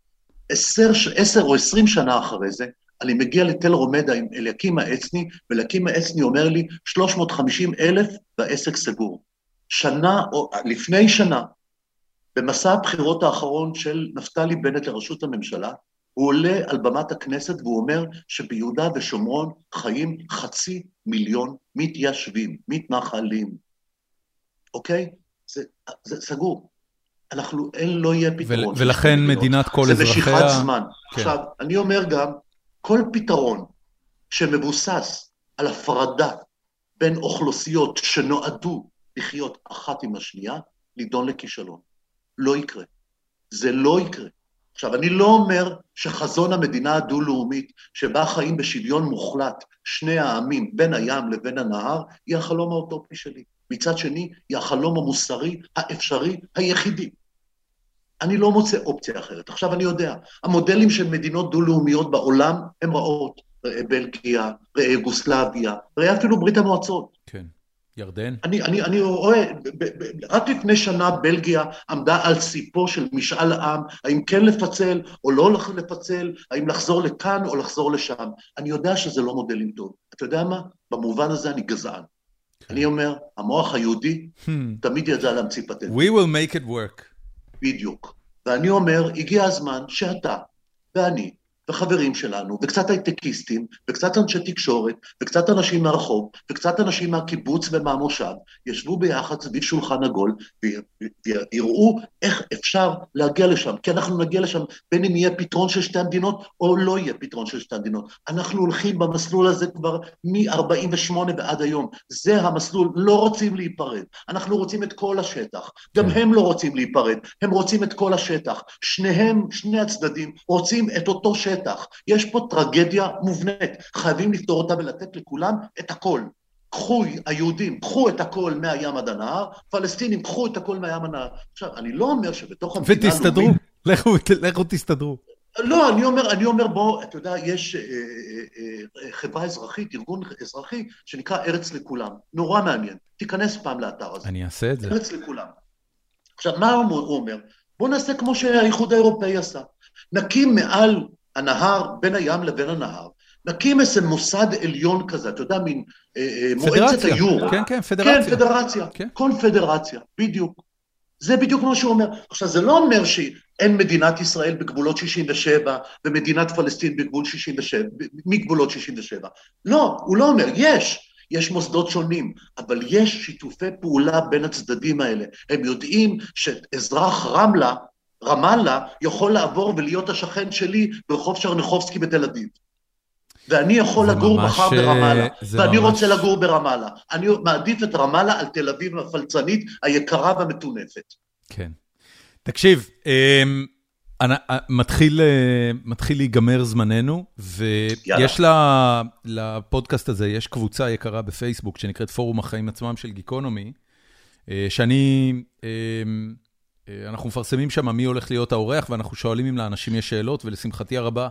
עשר, עשר או עשרים שנה אחרי זה, אני מגיע לתל רומדה עם אליקים העצני, ואליקים העצני אומר לי, 350 אלף והעסק סגור. שנה, או לפני שנה, במסע הבחירות האחרון של נפתלי בנט לראשות הממשלה, הוא עולה על במת הכנסת והוא אומר שביהודה ושומרון חיים חצי מיליון מתיישבים, מתנחלים. אוקיי? זה, זה סגור. אנחנו, אין, לא יהיה פתרון. ולכן מדינת כל אזרחיה... זה משיכת זמן. כן. עכשיו, אני אומר גם, כל פתרון שמבוסס על הפרדה בין אוכלוסיות שנועדו לחיות אחת עם השנייה, נידון לכישלון. לא יקרה. זה לא יקרה. עכשיו, אני לא אומר שחזון המדינה הדו-לאומית, שבה חיים בשוויון מוחלט שני העמים, בין הים לבין הנהר, היא החלום האוטופי שלי. מצד שני, היא החלום המוסרי האפשרי היחידי. אני לא מוצא אופציה אחרת. עכשיו אני יודע, המודלים של מדינות דו-לאומיות בעולם הם רעות. ראה בלגיה, ראה יוגוסלביה, ראה אפילו ברית המועצות. כן. ירדן? אני, אני, אני רואה, ב, ב, רק לפני שנה בלגיה עמדה על סיפו של משאל עם, האם כן לפצל או לא לפצל, האם לחזור לכאן או לחזור לשם. אני יודע שזה לא מודלים טוב. אתה יודע מה? במובן הזה אני גזען. כן. אני אומר, המוח היהודי hmm. תמיד ידע להמציא פטנט. We will make it work. בדיוק. ואני אומר, הגיע הזמן שאתה ואני וחברים שלנו, וקצת הייטקיסטים, וקצת אנשי תקשורת, וקצת אנשים מהרחוב, וקצת אנשים מהקיבוץ ומהמושב, ישבו ביחד סביב שולחן עגול, ויראו איך אפשר להגיע לשם. כי אנחנו נגיע לשם בין אם יהיה פתרון של שתי המדינות, או לא יהיה פתרון של שתי המדינות. אנחנו הולכים במסלול הזה כבר מ-48' ועד היום. זה המסלול, לא רוצים להיפרד. אנחנו רוצים את כל השטח. גם כן. הם לא רוצים להיפרד, הם רוצים את כל השטח. שניהם, שני הצדדים, רוצים את אותו שטח. בשטח. יש פה טרגדיה מובנית, חייבים לפתור אותה ולתת לכולם את הכל. קחו היהודים, קחו את הכל מהים עד הנהר, פלסטינים, קחו את הכל מהים עד הנהר. עכשיו, אני לא אומר שבתוך המדינה הלאומית... ותסתדרו, לכו, לכו תסתדרו. לא, אני אומר, אני אומר, בוא, אתה יודע, יש אה, אה, אה, חברה אזרחית, ארגון אזרחי, שנקרא ארץ לכולם. נורא מעניין. תיכנס פעם לאתר הזה. אני אעשה את זה. ארץ לכולם. עכשיו, מה הוא אומר? בוא נעשה כמו שהאיחוד האירופאי עשה. נקים מעל הנהר, בין הים לבין הנהר, נקים איזה מוסד עליון כזה, אתה יודע, מין אה, אה, מועצת היור. כן, כן, פדרציה. כן, פדרציה, כן. קונפדרציה, בדיוק. זה בדיוק מה שהוא אומר. עכשיו, זה לא אומר שאין מדינת ישראל בגבולות 67 ומדינת פלסטין בגבול 67, מגבולות 67. לא, הוא לא אומר, יש. יש מוסדות שונים, אבל יש שיתופי פעולה בין הצדדים האלה. הם יודעים שאזרח רמלה רמאללה יכול לעבור ולהיות השכן שלי ברחוב שרנחובסקי בתל אביב. ואני יכול לגור ממש, מחר ברמאללה, ואני ממש... רוצה לגור ברמאללה. אני מעדיף את רמאללה על תל אביב הפלצנית, היקרה והמטונפת. כן. תקשיב, אמ, אני, אה, מתחיל, אה, מתחיל להיגמר זמננו, ויש לה, לפודקאסט הזה, יש קבוצה יקרה בפייסבוק שנקראת פורום החיים עצמם של גיקונומי, אה, שאני... אה, אנחנו מפרסמים שם מי הולך להיות האורח, ואנחנו שואלים אם לאנשים יש שאלות, ולשמחתי הרבה,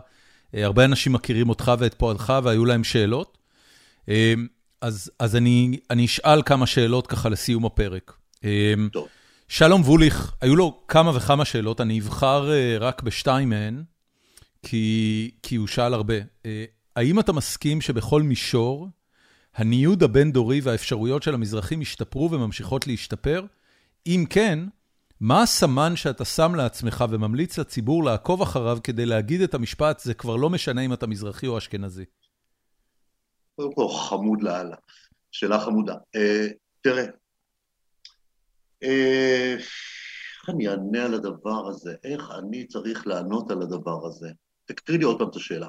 אה, הרבה אנשים מכירים אותך ואת פועלך, והיו להם שאלות. אה, אז, אז אני, אני אשאל כמה שאלות ככה לסיום הפרק. טוב. שלום ווליך, היו לו כמה וכמה שאלות, אני אבחר רק בשתיים מהן, כי, כי הוא שאל הרבה. האם אתה מסכים שבכל מישור, הניוד הבין-דורי והאפשרויות של המזרחים השתפרו וממשיכות להשתפר? אם כן, מה הסמן שאתה שם לעצמך וממליץ לציבור לעקוב אחריו כדי להגיד את המשפט, זה כבר לא משנה אם אתה מזרחי או אשכנזי? קודם כל, חמוד לאללה. שאלה חמודה. אה, תראה, אה, איך אני אענה על הדבר הזה? איך אני צריך לענות על הדבר הזה? תקריא לי עוד פעם את השאלה.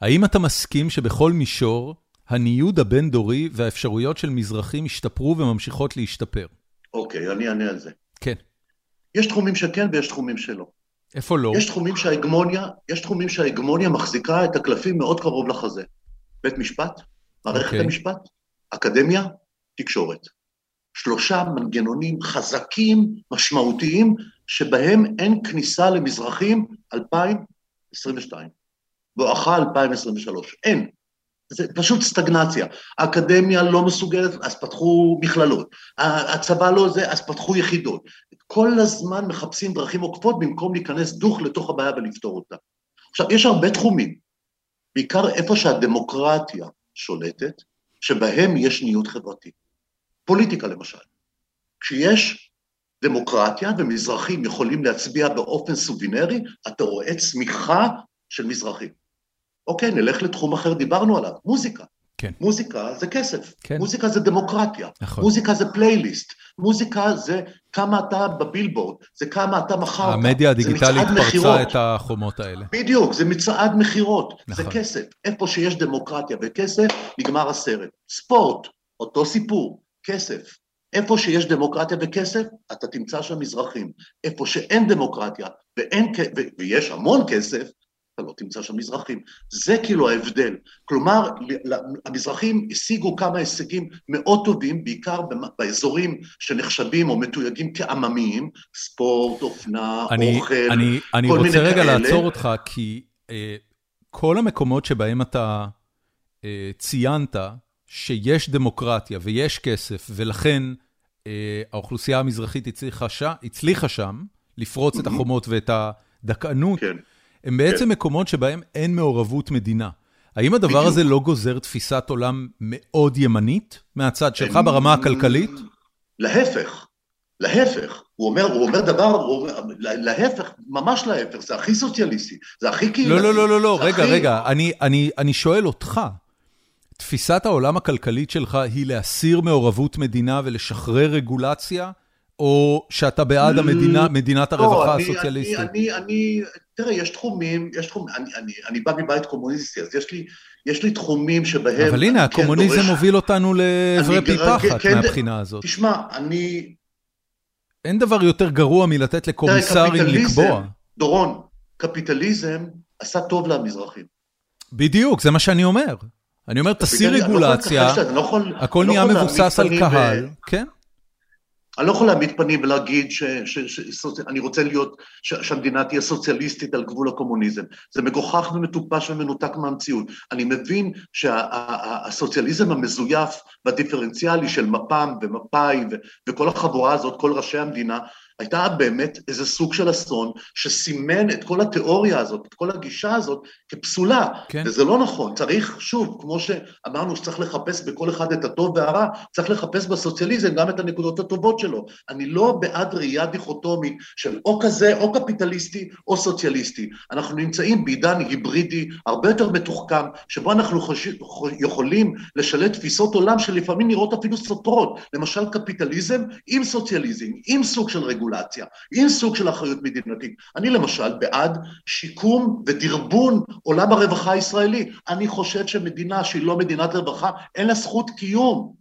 האם אתה מסכים שבכל מישור, הניוד הבין-דורי והאפשרויות של מזרחים השתפרו וממשיכות להשתפר? אוקיי, אני אענה על זה. כן. יש תחומים שכן ויש תחומים שלא. איפה לא? יש תחומים שההגמוניה, יש תחומים שההגמוניה מחזיקה את הקלפים מאוד קרוב לחזה. בית משפט, מערכת okay. אוקיי. המשפט, אקדמיה, תקשורת. שלושה מנגנונים חזקים, משמעותיים, שבהם אין כניסה למזרחים 2022, בואכה 2023. אין. זה פשוט סטגנציה. האקדמיה לא מסוגלת, אז פתחו מכללות. הצבא לא זה, אז פתחו יחידות. כל הזמן מחפשים דרכים עוקפות במקום להיכנס דוך לתוך הבעיה ולפתור אותה. עכשיו, יש הרבה תחומים, בעיקר איפה שהדמוקרטיה שולטת, שבהם יש ניוד חברתי. פוליטיקה למשל. כשיש דמוקרטיה ומזרחים יכולים להצביע באופן סובינרי, אתה רואה צמיחה של מזרחים. אוקיי, נלך לתחום אחר, דיברנו עליו, מוזיקה. כן. מוזיקה זה כסף, כן. מוזיקה זה דמוקרטיה, נכון. מוזיקה זה פלייליסט, מוזיקה זה כמה אתה בבילבורד, זה כמה אתה מכרת, המדיה הדיגיטלית פרצה את החומות האלה. בדיוק, זה מצעד מכירות, נכון. זה כסף. איפה שיש דמוקרטיה וכסף, נגמר הסרט. ספורט, אותו סיפור, כסף. איפה שיש דמוקרטיה וכסף, אתה תמצא שם מזרחים. איפה שאין דמוקרטיה ואין, ויש המון כסף, אתה לא תמצא שם מזרחים. זה כאילו ההבדל. כלומר, המזרחים השיגו כמה הישגים מאוד טובים, בעיקר באזורים שנחשבים או מתויגים כעממיים, ספורט, אופנה, אני, אוכל, אני, אני כל מיני כאלה. אני רוצה רגע לעצור אותך, כי אה, כל המקומות שבהם אתה אה, ציינת, שיש דמוקרטיה ויש כסף, ולכן אה, האוכלוסייה המזרחית הצליחה, ש... הצליחה שם לפרוץ את החומות ואת הדכאנות, כן. הם בעצם. מקומות שבהם אין מעורבות מדינה. האם הדבר הזה לא גוזר תפיסת עולם מאוד ימנית מהצד שלך ברמה הכלכלית? להפך, להפך. הוא אומר, הוא אומר דבר, הוא אומר, להפך, ממש להפך, זה הכי סוציאליסטי, זה הכי קהילתי. לא, לא, לא, לא, לא, זה רגע, הכי- רגע, אני, אני, אני שואל אותך, תפיסת העולם הכלכלית שלך היא להסיר מעורבות מדינה ולשחרר רגולציה, או שאתה בעד המדינה, מדינת לא, הרווחה הסוציאליסטית? אני, אני, אני, תראה, יש תחומים, יש תחומים, אני, אני, אני בא מבית קומוניסטי, אז יש לי, יש לי תחומים שבהם... אבל הנה, כן הקומוניזם מוביל אותנו לעברי פי גר- פחת כן, מהבחינה הזאת. תשמע, אני... אין דבר יותר גרוע מלתת לקומיסרים לקבוע. דורון, קפיטליזם עשה טוב למזרחים. בדיוק, זה מה שאני אומר. אני אומר, יכול רגולציה, לא הכל לא נהיה מבוסס על קהל, כן. אני לא יכול להעמיד פנים ולהגיד שאני רוצה להיות, ש- שהמדינה תהיה סוציאליסטית על גבול הקומוניזם. זה מגוחך ומטופש ומנותק מהמציאות. אני מבין שהסוציאליזם המזויף והדיפרנציאלי של מפ"ם ומפא"י וכל החבורה הזאת, כל ראשי המדינה, הייתה באמת איזה סוג של אסון שסימן את כל התיאוריה הזאת, את כל הגישה הזאת, כפסולה. כן. וזה לא נכון, צריך, שוב, כמו שאמרנו שצריך לחפש בכל אחד את הטוב והרע, צריך לחפש בסוציאליזם גם את הנקודות הטובות שלו. אני לא בעד ראייה דיכוטומית של או כזה, או קפיטליסטי, או סוציאליסטי. אנחנו נמצאים בעידן היברידי הרבה יותר מתוחכם, שבו אנחנו חוש... יכולים לשלט תפיסות עולם שלפעמים נראות אפילו סותרות. למשל קפיטליזם עם סוציאליזם, עם סוג של רגולציה, עם סוג של אחריות מדינתית. אני למשל בעד שיקום ודרבון עולם הרווחה הישראלי. אני חושב שמדינה שהיא לא מדינת רווחה, אין לה זכות קיום.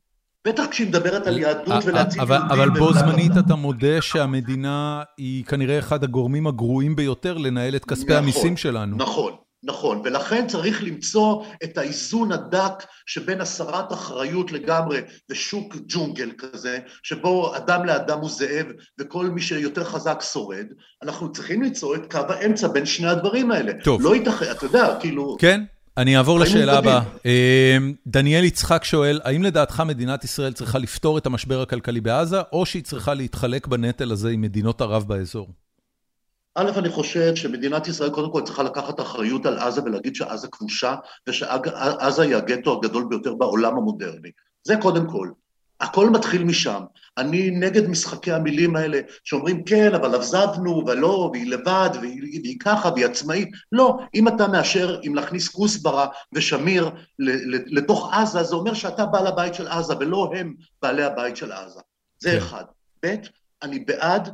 בטח כשהיא מדברת על יהדות ולהציל אבל, יהודים. אבל בו זמנית. אתה מודה שהמדינה היא כנראה אחד הגורמים הגרועים ביותר לנהל את כספי נכון, המיסים שלנו. נכון, נכון, ולכן צריך למצוא את האיזון הדק שבין הסרת אחריות לגמרי ושוק ג'ונגל כזה, שבו אדם לאדם הוא זאב וכל מי שיותר חזק שורד, אנחנו צריכים למצוא את קו האמצע בין שני הדברים האלה. טוב. לא ייתכן, אתה יודע, כאילו... כן, אני אעבור לשאלה. הבאה. אה, דניאל יצחק שואל, האם לדעתך מדינת ישראל צריכה לפתור את המשבר הכלכלי בעזה, או שהיא צריכה להתחלק בנטל הזה עם מדינות ערב באזור? א', אני חושב שמדינת ישראל קודם כל צריכה לקחת אחריות על עזה ולהגיד שעזה כבושה ושעזה היא הגטו הגדול ביותר בעולם המודרני. זה קודם כל. הכל מתחיל משם. אני נגד משחקי המילים האלה שאומרים כן, אבל עזבנו, ולא, והיא לבד, והיא, והיא ככה, והיא עצמאית. לא, אם אתה מאשר, אם להכניס כוסברה ושמיר לתוך עזה, זה אומר שאתה בעל הבית של עזה, ולא הם בעלי הבית של עזה. זה כן. אחד. ב', אני בעד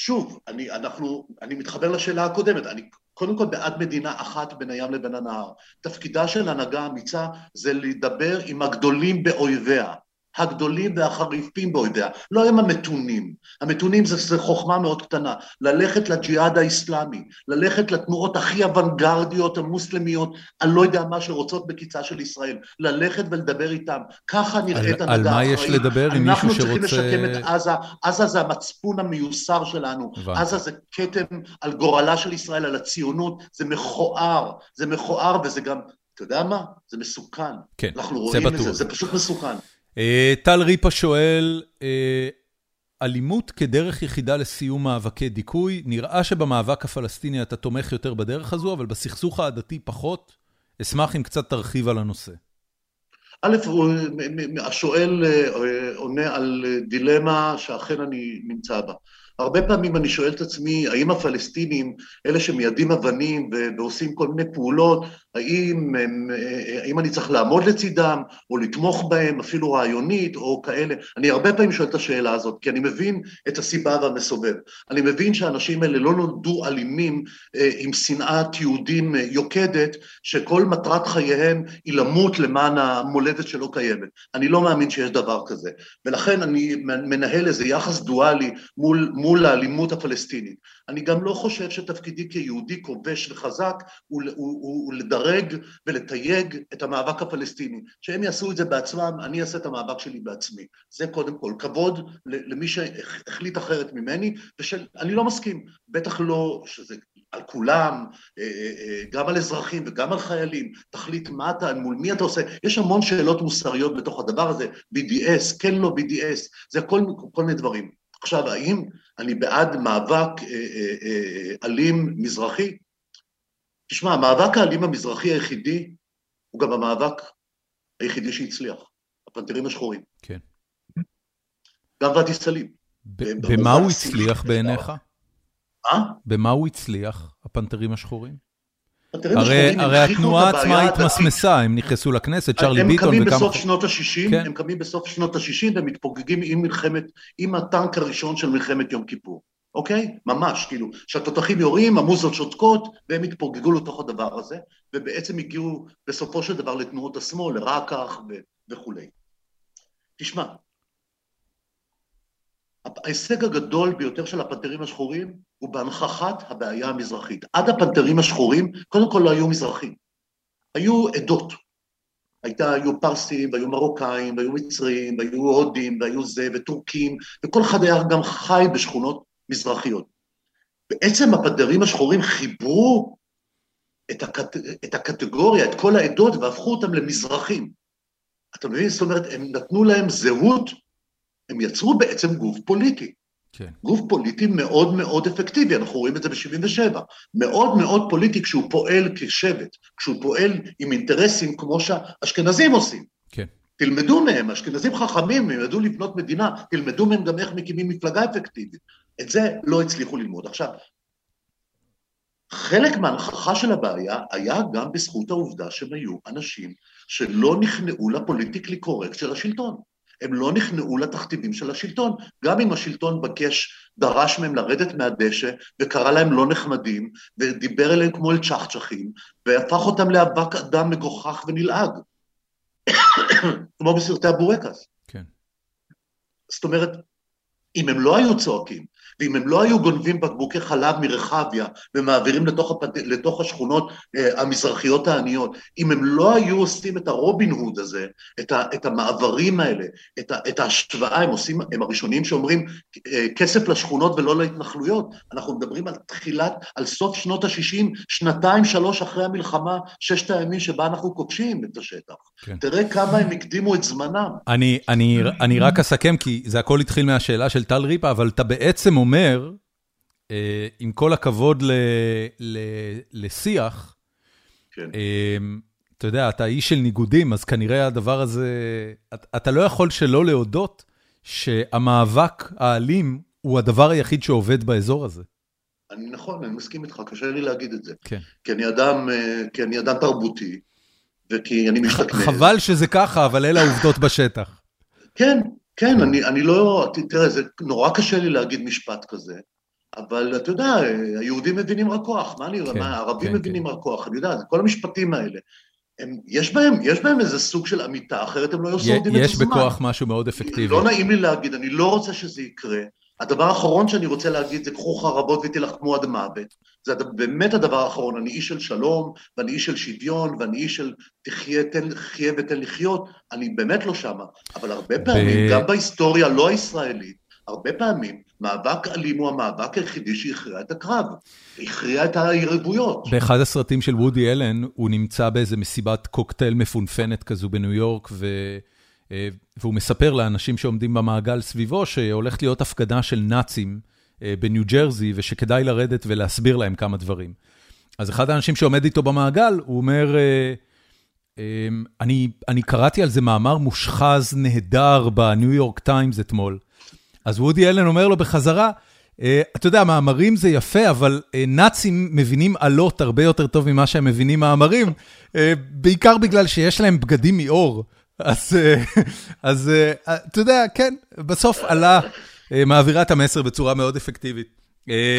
שוב, אני, אנחנו, אני מתחבר לשאלה הקודמת, אני קודם כל בעד מדינה אחת בין הים לבין הנהר. תפקידה של הנהגה אמיצה זה לדבר עם הגדולים באויביה, הגדולים והחריפים באויביה, לא הם המתונים. המתונים זה, זה חוכמה מאוד קטנה, ללכת לג'יהאד האיסלאמי, ללכת לתנועות הכי אוונגרדיות המוסלמיות, אני לא יודע מה שרוצות בקיצה של ישראל, ללכת ולדבר איתם, ככה נראית הנהגה על מה יש אחראית. לדבר עם מישהו אנחנו צריכים שרוצה- לשקם את עזה, עזה זה המצפון המיוסר שלנו, הבנתי. עזה זה כתם על גורלה של ישראל, על הציונות, זה מכוער, זה מכוער וזה גם, אתה יודע מה? זה מסוכן. כן, אנחנו זה רואים את בטוח. זה, זה פשוט מסוכן. אה, טל ריפה שואל, אה, אלימות כדרך יחידה לסיום מאבקי דיכוי, נראה שבמאבק הפלסטיני אתה תומך יותר בדרך הזו, אבל בסכסוך העדתי פחות. אשמח אם קצת תרחיב על הנושא. א', השואל אה, עונה על דילמה שאכן אני נמצא בה. הרבה פעמים אני שואל את עצמי, האם הפלסטינים, אלה שמיידים אבנים ועושים כל מיני פעולות, האם, הם, אה, האם אני צריך לעמוד לצידם, או לתמוך בהם, אפילו רעיונית, או כאלה? אני הרבה פעמים שואל את השאלה הזאת, כי אני מבין את הסיבה והמסובב. אני מבין שהאנשים האלה לא נולדו אלימים אה, עם שנאת יהודים אה, יוקדת, שכל מטרת חייהם היא למות למען המולדת שלא קיימת. אני לא מאמין שיש דבר כזה. ולכן אני מנהל איזה יחס דואלי מול, מול האלימות הפלסטינית. אני גם לא חושב שתפקידי כיהודי כובש וחזק הוא, הוא, הוא, לדרג ולתייג את המאבק הפלסטיני. שהם יעשו את זה בעצמם, אני אעשה את המאבק שלי בעצמי. זה קודם כל. כבוד למי שהחליט אחרת ממני, ושאני לא מסכים. בטח לא, שזה על כולם, גם על אזרחים וגם על חיילים, תחליט מה אתה, מול מי אתה עושה, יש המון שאלות מוסריות בתוך הדבר הזה, BDS, כן לא BDS, זה כל, כל מיני דברים. עכשיו, האם אני בעד מאבק אלים מזרחי? תשמע, המאבק האלים המזרחי היחידי הוא גם המאבק היחידי שהצליח, הפנתרים השחורים. כן. גם ואדי סאלים. במה הוא הצליח בעיניך? אה? במה הוא הצליח, הפנתרים השחורים? הרי, הרי התנועה עצמה התמסמסה, הם נכנסו לכנסת, צ'רלי ביטון וכמה... הם קמים בסוף שנות ה-60, כן. הם קמים בסוף שנות ה-60 והם מתפוגגים עם מלחמת, עם הטנק הראשון של מלחמת יום כיפור, אוקיי? ממש, כאילו, שהתותחים יורים, המוזות שותקות, והם התפוגגו לתוך הדבר הזה, ובעצם הגיעו בסופו של דבר לתנועות השמאל, לרק"ח וכולי. תשמע, ההישג הגדול ביותר של הפנתרים השחורים הוא בהנכחת הבעיה המזרחית. עד הפנתרים השחורים, קודם כל לא היו מזרחים, היו עדות. הייתה, היו פרסים, והיו מרוקאים, והיו מצרים, והיו הודים, והיו זה, וטורקים, וכל אחד היה גם חי בשכונות מזרחיות. בעצם הפנתרים השחורים חיברו את, הקט... את הקטגוריה, את כל העדות, והפכו אותם למזרחים. אתה מבין? זאת אומרת, הם נתנו להם זהות הם יצרו בעצם גוף פוליטי. כן. גוף פוליטי מאוד מאוד אפקטיבי, אנחנו רואים את זה ב-77. מאוד מאוד פוליטי כשהוא פועל כשבט, כשהוא פועל עם אינטרסים כמו שהאשכנזים עושים. כן. תלמדו מהם, אשכנזים חכמים, הם ידעו לבנות מדינה, תלמדו מהם גם איך מקימים מפלגה אפקטיבית. את זה לא הצליחו ללמוד. עכשיו, חלק מההנכחה של הבעיה היה גם בזכות העובדה שהם היו אנשים שלא נכנעו לפוליטיקלי קורקט של השלטון. הם לא נכנעו לתכתיבים של השלטון. גם אם השלטון בקש, דרש מהם לרדת מהדשא, וקרא להם לא נחמדים, ודיבר אליהם כמו אל צ'חצ'חים, והפך אותם לאבק אדם מגוחך ונלעג. כמו בסרטי הבורקס. כן. זאת אומרת, אם הם לא היו צועקים, ואם הם לא היו גונבים בקבוקי חלב מרחביה ומעבירים לתוך, הפד... לתוך השכונות אה, המזרחיות העניות, אם הם לא היו עושים את הרובין הוד הזה, את, ה... את המעברים האלה, את, ה... את ההשוואה, הם עושים, הם הראשונים שאומרים אה, כסף לשכונות ולא להתנחלויות, אנחנו מדברים על תחילת, על סוף שנות ה-60, שנתיים, שלוש אחרי המלחמה, ששת הימים שבה אנחנו כובשים את השטח. כן. תראה כמה הם הקדימו את זמנם. אני, אני, אני רק אסכם, כי זה הכל התחיל מהשאלה של טל ריפה, אבל אתה בעצם אומר, אומר, אה, עם כל הכבוד ל, ל, לשיח, כן. אה, אתה יודע, אתה איש של ניגודים, אז כנראה הדבר הזה, אתה, לא יכול שלא להודות שהמאבק האלים הוא הדבר היחיד שעובד באזור הזה. אני נכון, אני מסכים איתך, קשה לי להגיד את זה. כן. כי אני אדם, אה, כי אני אדם תרבותי, וכי אני משתכנז. חבל שזה ככה, אבל אלה העובדות בשטח. כן, כן, אני, אני לא, תראה, זה נורא קשה לי להגיד משפט כזה, אבל אתה יודע, היהודים מבינים רק כוח, מה אני, כן, מה, הערבים כן, מבינים כן. רק כוח, אני יודע, כל המשפטים האלה. הם, יש, בהם, יש בהם איזה סוג של אמיתה, אחרת הם לא היו שורדים את הזמן. יש בכוח משהו מאוד אפקטיבי. לא נעים לי להגיד, אני לא רוצה שזה יקרה. הדבר האחרון שאני רוצה להגיד זה קחו חרבות ותילחמו עד מוות. זה באמת הדבר האחרון, אני איש של שלום, ואני איש של שוויון, ואני איש של תחיה, תן, חיה ותן לחיות, אני באמת לא שמה. אבל הרבה פעמים. גם בהיסטוריה לא הישראלית, הרבה פעמים מאבק אלים הוא המאבק היחידי שהכריע את הקרב, הכריע את היריבויות. באחד הסרטים של וודי אלן, הוא נמצא באיזה מסיבת קוקטייל מפונפנת כזו בניו יורק, ו... אה, והוא מספר לאנשים שעומדים במעגל סביבו שהולכת להיות הפקדה של נאצים בניו ג'רזי, ושכדאי לרדת ולהסביר להם כמה דברים. אז אחד האנשים שעומד איתו במעגל, הוא אומר, אה, אני, אני קראתי על זה מאמר מושחז נהדר בניו יורק טיימס אתמול. אז וודי אלן אומר לו בחזרה, אתה יודע, מאמרים זה יפה, אבל נאצים מבינים עלות הרבה יותר טוב ממה שהם מבינים מאמרים, בעיקר בגלל שיש להם בגדים מאור. אז, אה, אה, אתה יודע, כן, בסוף עלה, אה, מעבירה את המסר בצורה מאוד אפקטיבית.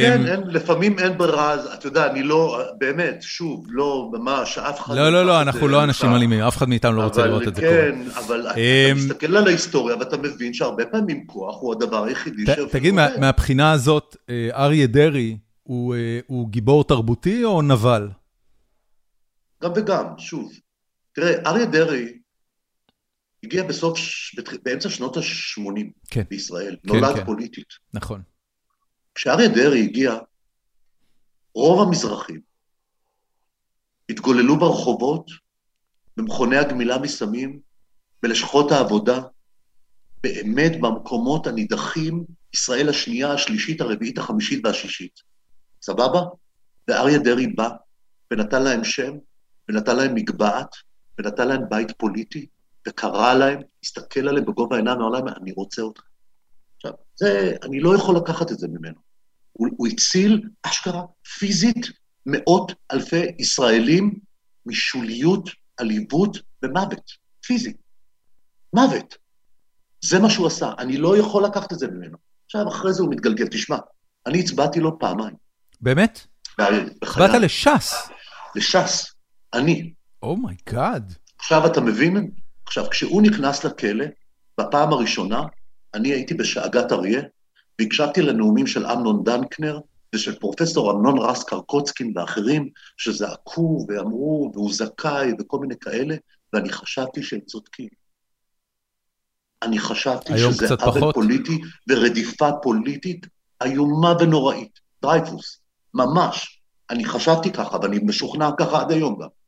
כן, אין, לפעמים אין ברירה, אתה יודע, אני לא, באמת, שוב, לא, ממש, אף אחד... לא, לא, לא, אנחנו לא אנשים אלימים, אף אחד מאיתנו לא רוצה לראות את זה קורה. כן, אבל אתה מסתכל על ההיסטוריה ואתה מבין שהרבה פעמים כוח הוא הדבר היחידי ש... תגיד, מהבחינה הזאת, אריה דרעי הוא גיבור תרבותי או נבל? גם וגם, שוב. תראה, אריה דרעי הגיע בסוף, באמצע שנות ה-80 כן. בישראל, כן, נולד כן. פוליטית. נכון. כשאריה דרעי הגיע, רוב המזרחים התגוללו ברחובות, במכוני הגמילה מסמים, בלשכות העבודה, באמת במקומות הנידחים, ישראל השנייה, השלישית, הרביעית, החמישית והשישית. סבבה? ואריה דרעי בא ונתן להם שם, ונתן להם מגבעת, ונתן להם בית פוליטי, וקרא להם, הסתכל עליהם בגובה העיניים, ואמר להם, אני רוצה אותך. עכשיו, זה, אני לא יכול לקחת את זה ממנו. הוא, הוא הציל, אשכרה, פיזית, מאות אלפי ישראלים משוליות, עליבות ומוות. פיזי. מוות. זה מה שהוא עשה, אני לא יכול לקחת את זה ממנו. עכשיו, אחרי זה הוא מתגלגל. תשמע, אני הצבעתי לו פעמיים. באמת? הצבעת לש"ס. לש"ס, אני. Oh my God. Oh עכשיו אתה מבין? עכשיו, כשהוא נכנס לכלא, בפעם הראשונה, אני הייתי בשאגת אריה, והקשבתי לנאומים של אמנון דנקנר ושל פרופסור אמנון רז קרקוצקין ואחרים, שזעקו ואמרו, והוא זכאי וכל מיני כאלה, ואני חשבתי שהם צודקים. אני חשבתי שזה עוול פוליטי ורדיפה פוליטית איומה ונוראית. דרייפוס, ממש. אני חשבתי ככה, ואני משוכנע ככה עד היום גם.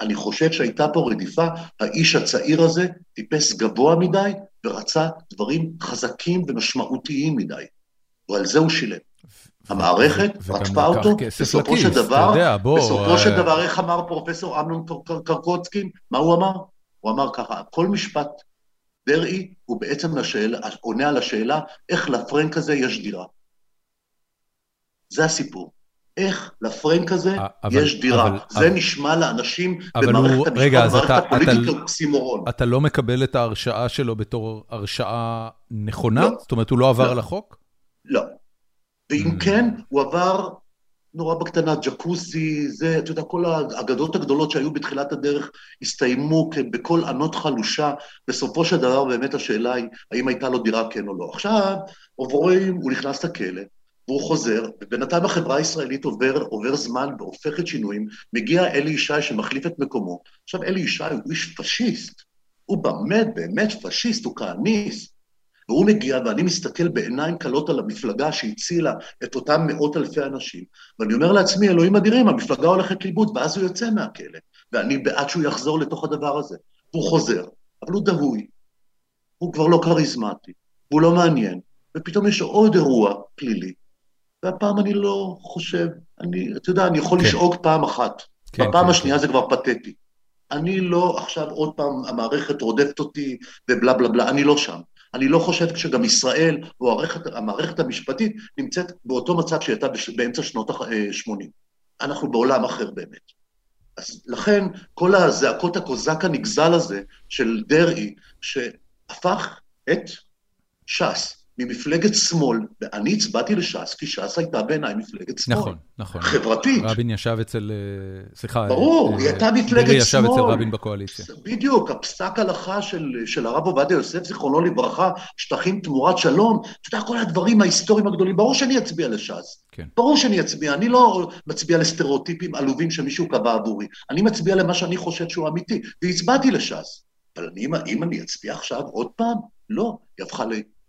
אני חושב שהייתה פה רדיפה, האיש הצעיר הזה טיפס גבוה מדי ורצה דברים חזקים ומשמעותיים מדי, ועל זה הוא שילם. המערכת רדפה אותו, בסופו של דבר, בסופו של דבר, איך אמר פרופסור אמנון קרקוצקין? מה הוא אמר? הוא אמר ככה, כל משפט דרעי הוא בעצם לשאלה, עונה על השאלה, איך לפרנק הזה יש דירה. זה הסיפור. איך לפרנק הזה אבל, יש דירה. אבל, זה אבל, נשמע לאנשים במערכת הוא, המשפט, רגע, במערכת אתה, הפוליטית אוקסימורון. אתה לא מקבל את ההרשעה שלו בתור הרשעה נכונה? לא. זאת אומרת, הוא לא עבר לא. על החוק? לא. ואם mm. כן, הוא עבר נורא בקטנה, ג'קוסי, זה, אתה יודע, כל האגדות הגדולות שהיו בתחילת הדרך הסתיימו בקול ענות חלושה. בסופו של דבר באמת השאלה היא, האם הייתה לו דירה כן או לא. עכשיו, עוברים, הוא נכנס לכלא, והוא חוזר, ובינתיים החברה הישראלית עובר, עובר זמן והופכת שינויים, מגיע אלי ישי שמחליף את מקומו. עכשיו, אלי ישי הוא איש פשיסט, הוא באמת באמת פשיסט, הוא כהניסט. והוא מגיע, ואני מסתכל בעיניים כלות על המפלגה שהצילה את אותם מאות אלפי אנשים, ואני אומר לעצמי, אלוהים אדירים, המפלגה הולכת לאיבוד, ואז הוא יוצא מהכלא, ואני בעד שהוא יחזור לתוך הדבר הזה. והוא חוזר, אבל הוא דהוי, הוא כבר לא כריזמטי, והוא לא מעניין, ופתאום יש עוד אירוע פלילי, והפעם אני לא חושב, אני, אתה יודע, אני יכול כן. לשאוג פעם אחת. כן, בפעם כן, השנייה כן. זה כבר פתטי. אני לא עכשיו עוד פעם, המערכת רודפת אותי ובלה בלה בלה, אני לא שם. אני לא חושב שגם ישראל, או המערכת, המערכת המשפטית, נמצאת באותו מצב שהיא הייתה באמצע שנות ה-80. אה, אנחנו בעולם אחר באמת. אז לכן, כל הזעקות הקוזק הנגזל הזה של דרעי, שהפך את ש"ס ממפלגת שמאל, ואני הצבעתי לש"ס, כי ש"ס הייתה בעיניי מפלגת שמאל. נכון, נכון. חברתית. רבין ישב אצל, אה, סליחה. ברור, אה, היא הייתה מפלגת שמאל. ישב אצל רבין בקואליציה. בדיוק, הפסק הלכה של, של הרב עובדיה יוסף, זיכרונו לברכה, שטחים תמורת שלום, אתה יודע, כל הדברים ההיסטוריים הגדולים, ברור שאני אצביע לש"ס. כן. ברור שאני אצביע, אני לא מצביע לסטריאוטיפים עלובים שמישהו קבע עבורי, אני מצביע למה שאני חושב שהוא אמיתי, והצבעתי לש"ס. אבל אני, אם אני אצביע עכשיו עוד פעם, לא, היא הפכה.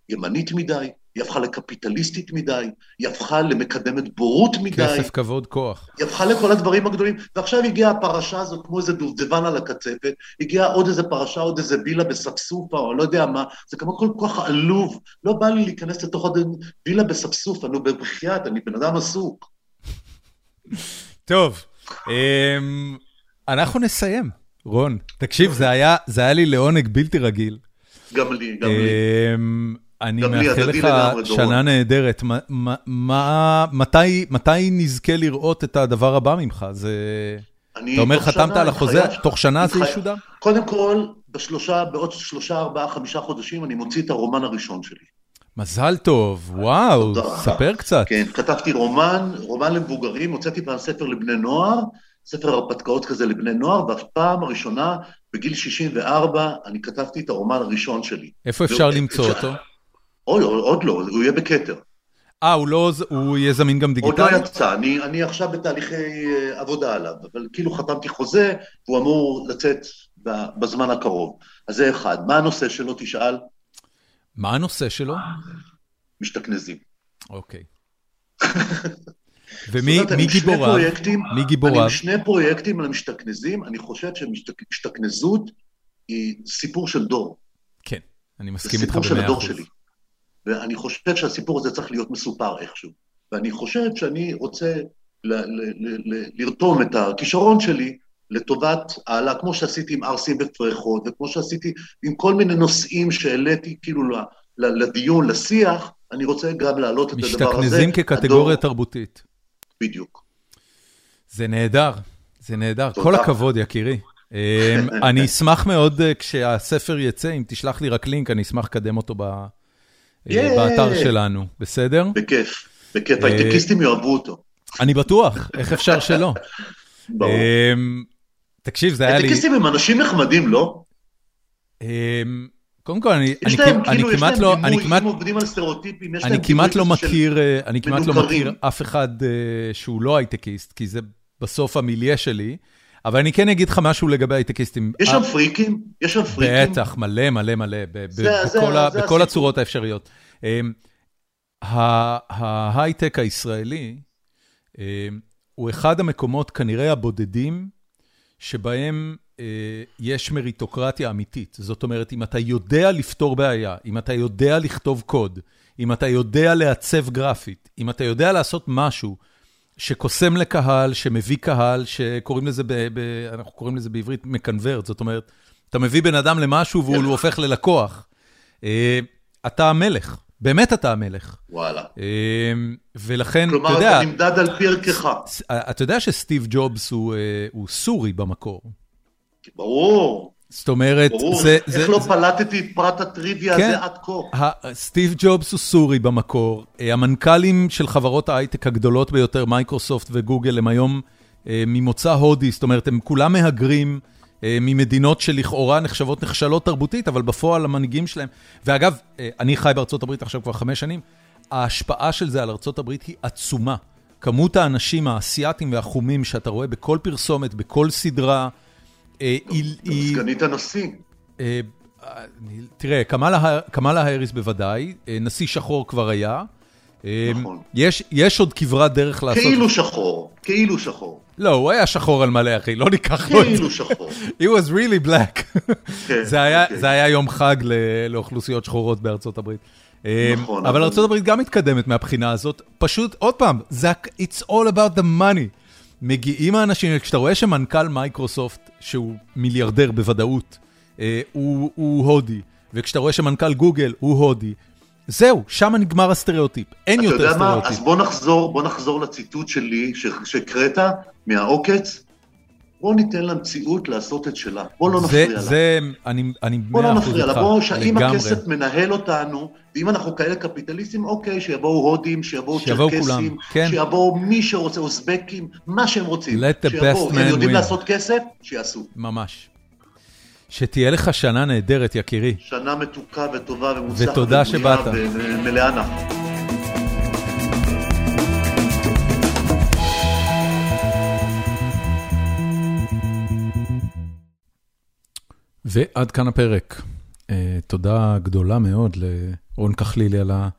ימנית מדי, היא הפכה לקפיטליסטית מדי, היא הפכה למקדמת בורות מדי. כסף, כבוד, כוח. היא הפכה לכל הדברים הגדולים, ועכשיו הגיעה הפרשה הזאת כמו איזה דובדבן על הקצפת, הגיעה עוד איזה פרשה, עוד איזה וילה בספסופה, או לא יודע מה, זה כמו כל כך עלוב, לא בא לי להיכנס לתוך וילה בספסופה, נו בחייאת, אני בן אדם עסוק. טוב, אמ, אנחנו נסיים, רון. תקשיב, זה היה לי לעונג בלתי רגיל. גם לי, גם לי. אני מאחל לך שנה נהדרת. מתי נזכה לראות את הדבר הבא ממך? זה... אתה אומר, חתמת על החוזה, תוך שנה זה ישודר? קודם כל, בשלושה, בעוד שלושה, ארבעה, חמישה חודשים, אני מוציא את הרומן הראשון שלי. מזל טוב, וואו, ספר קצת. כן, כתבתי רומן, רומן למבוגרים, הוצאתי פעם ספר לבני נוער, ספר הרפתקאות כזה לבני נוער, והפעם הראשונה, בגיל 64, אני כתבתי את הרומן הראשון שלי. איפה אפשר למצוא אותו? עוד, עוד לא, הוא יהיה בכתר. אה, הוא לא, הוא יהיה זמין גם דיגיטלי? עוד לא יצא, אני, אני עכשיו בתהליכי אה, עבודה עליו, אבל כאילו חתמתי חוזה, והוא אמור לצאת בזמן הקרוב. אז זה אחד. מה הנושא שלו, תשאל? מה הנושא שלו? משתכנזים. אוקיי. ומי גיבוריו? מי גיבוריו? אני שני פרויקטים על המשתכנזים, אני חושב שהשתכנזות היא סיפור של דור. כן, אני מסכים איתך במאה אחוז. זה סיפור של הדור שלי. ואני חושב שהסיפור הזה צריך להיות מסופר איכשהו. ואני חושב שאני רוצה לרתום את הכישרון שלי לטובת הלאה, כמו שעשיתי עם ערסים ופרחות, וכמו שעשיתי עם כל מיני נושאים שהעליתי כאילו לדיון, לשיח, אני רוצה גם להעלות את הדבר הזה. משתכנזים כקטגוריה הדור... תרבותית. בדיוק. זה נהדר, זה נהדר. תודה. כל הכבוד, יקירי. אמ, אני אשמח מאוד אה, כשהספר יצא, אם תשלח לי רק לינק, אני אשמח לקדם אותו ב... אה, באתר שלנו, בסדר? בכיף, בכיף, אה, הייטקיסטים יאהבו אותו. אני בטוח, איך אפשר שלא? ברור. אמ, תקשיב, זה היה לי... הייטקיסטים הם אנשים נחמדים, לא? אמ, קודם כל, אני כאילו, כמעט לא, אני כמעט, אני כמעט לא מכיר, אני כמעט לא מכיר אף אחד שהוא לא הייטקיסט, כי זה בסוף המיליה שלי. אבל אני כן אגיד לך משהו לגבי הייטקיסטים. יש שם פריקים? יש שם פריקים? בטח, מלא, מלא, מלא, בכל הצורות האפשריות. אמ, ההייטק הישראלי אמ, הוא אחד המקומות כנראה הבודדים שבהם אה, יש מריטוקרטיה אמיתית. זאת אומרת, אם אתה יודע לפתור בעיה, אם אתה יודע לכתוב קוד, אם אתה יודע לעצב גרפית, אם אתה יודע לעשות משהו שקוסם לקהל, שמביא קהל, שקוראים לזה, ב, ב, אנחנו קוראים לזה בעברית מקנברט, זאת אומרת, אתה מביא בן אדם למשהו והוא הופך ללקוח. אה, אתה המלך, באמת אתה המלך. וואלה. אה, ולכן, כלומר, אתה יודע... כלומר, אתה נמדד על פי ערכך. אתה יודע שסטיב ג'ובס הוא, אה, הוא סורי במקור. ברור. זאת אומרת, ברור, זה... איך זה, לא זה... פלטתי את פרט הטריוויה כן, הזה עד כה? סטיב ג'ובס הוא סורי במקור. אה, המנכ"לים של חברות ההייטק הגדולות ביותר, מייקרוסופט וגוגל, הם היום אה, ממוצא הודי, זאת אומרת, הם כולם מהגרים אה, ממדינות שלכאורה נחשבות נכשלות תרבותית, אבל בפועל המנהיגים שלהם... ואגב, אני חי בארצות הברית עכשיו כבר חמש שנים, ההשפעה של זה על ארצות הברית היא עצומה. כמות האנשים האסייתים והחומים שאתה רואה בכל פרסומת, בכל סדרה, אה, סגנית הנשיא. אה, תראה, קמאלה האריס בוודאי, אה, נשיא שחור כבר היה. נכון. יש עוד כברת דרך לעשות... כאילו שחור, כאילו שחור. לא, הוא היה שחור על מלא, אחי, לא ניקח לו את זה. כאילו שחור. He was really black. כן, זה היה יום חג לאוכלוסיות שחורות בארצות הברית. נכון. אבל ארצות הברית גם מתקדמת מהבחינה הזאת. פשוט, עוד פעם, it's all about the money. מגיעים האנשים, כשאתה רואה שמנכ"ל מייקרוסופט, שהוא מיליארדר בוודאות, אה, הוא, הוא הודי, וכשאתה רואה שמנכ"ל גוגל הוא הודי, זהו, שם נגמר הסטריאוטיפ, אין יותר סטריאוטיפ. אתה יודע מה, אז בוא נחזור, בוא נחזור לציטוט שלי, שהקראת, מהעוקץ. בוא ניתן למציאות לעשות את שלה, בוא לא נפריע לה. זה, אני מאה אחוז איתך, בוא לא נפריע לה, בוא, אם הכסף מנהל אותנו, ואם אנחנו כאלה קפיטליסטים, אוקיי, שיבואו הודים, שיבואו צ'רקסים, כן. שיבואו מי שרוצה, אוזבקים, מה שהם רוצים. Let the שיבואו, best man הם יודעים לעשות כסף, שיעשו. ממש. שתהיה לך שנה נהדרת, יקירי. שנה מתוקה וטובה ומוצלחת. ותודה שבאת. ומלאה נחת. ועד כאן הפרק. Uh, תודה גדולה מאוד לרון כחלילי על, ה,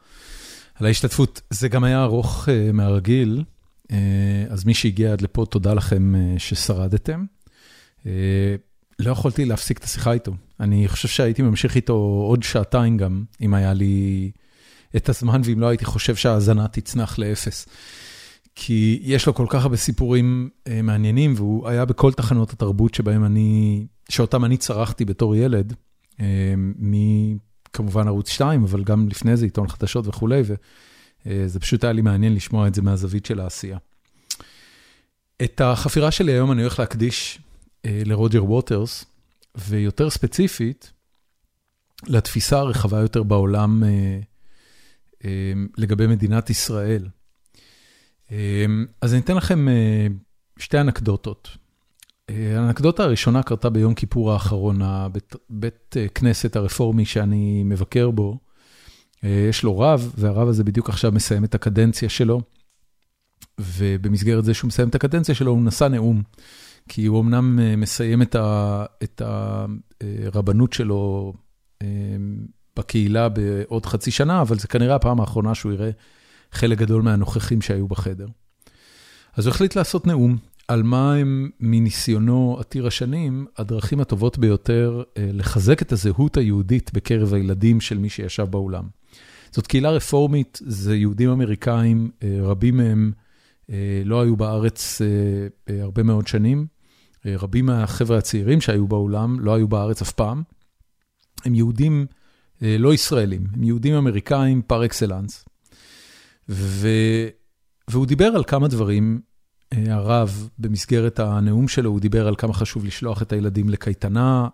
על ההשתתפות. זה גם היה ארוך uh, מהרגיל, uh, אז מי שהגיע עד לפה, תודה לכם uh, ששרדתם. Uh, לא יכולתי להפסיק את השיחה איתו. אני חושב שהייתי ממשיך איתו עוד שעתיים גם, אם היה לי את הזמן, ואם לא הייתי חושב שההאזנה תצנח לאפס. כי יש לו כל כך הרבה סיפורים מעניינים, והוא היה בכל תחנות התרבות שבהם אני שאותם אני צרכתי בתור ילד, אה, מכמובן ערוץ 2, אבל גם לפני זה עיתון חדשות וכולי, וזה אה, פשוט היה לי מעניין לשמוע את זה מהזווית של העשייה. את החפירה שלי היום אני הולך להקדיש אה, לרוג'ר ווטרס, ויותר ספציפית, לתפיסה הרחבה יותר בעולם לגבי מדינת ישראל. אז אני אתן לכם שתי אנקדוטות. האנקדוטה הראשונה קרתה ביום כיפור האחרון, בית אה, כנסת הרפורמי שאני מבקר בו, אה, יש לו רב, והרב הזה בדיוק עכשיו מסיים את הקדנציה שלו, ובמסגרת זה שהוא מסיים את הקדנציה שלו, הוא נשא נאום, כי הוא אמנם אה, מסיים את הרבנות שלו בקהילה בעוד חצי שנה, אבל זה כנראה הפעם האחרונה שהוא יראה חלק גדול מהנוכחים שהיו בחדר. אז הוא החליט לעשות נאום על מה הם מניסיונו עתיר השנים, הדרכים הטובות ביותר לחזק את הזהות היהודית בקרב הילדים של מי שישב באולם. זאת קהילה רפורמית, זה יהודים אמריקאים, רבים מהם לא היו בארץ הרבה מאוד שנים. רבים מהחבר'ה הצעירים שהיו באולם לא היו בארץ אף פעם. הם יהודים לא ישראלים, הם יהודים אמריקאים פר אקסלנס. והוא דיבר על כמה דברים, הרב, במסגרת הנאום שלו, הוא דיבר על כמה חשוב לשלוח את הילדים לקייטנה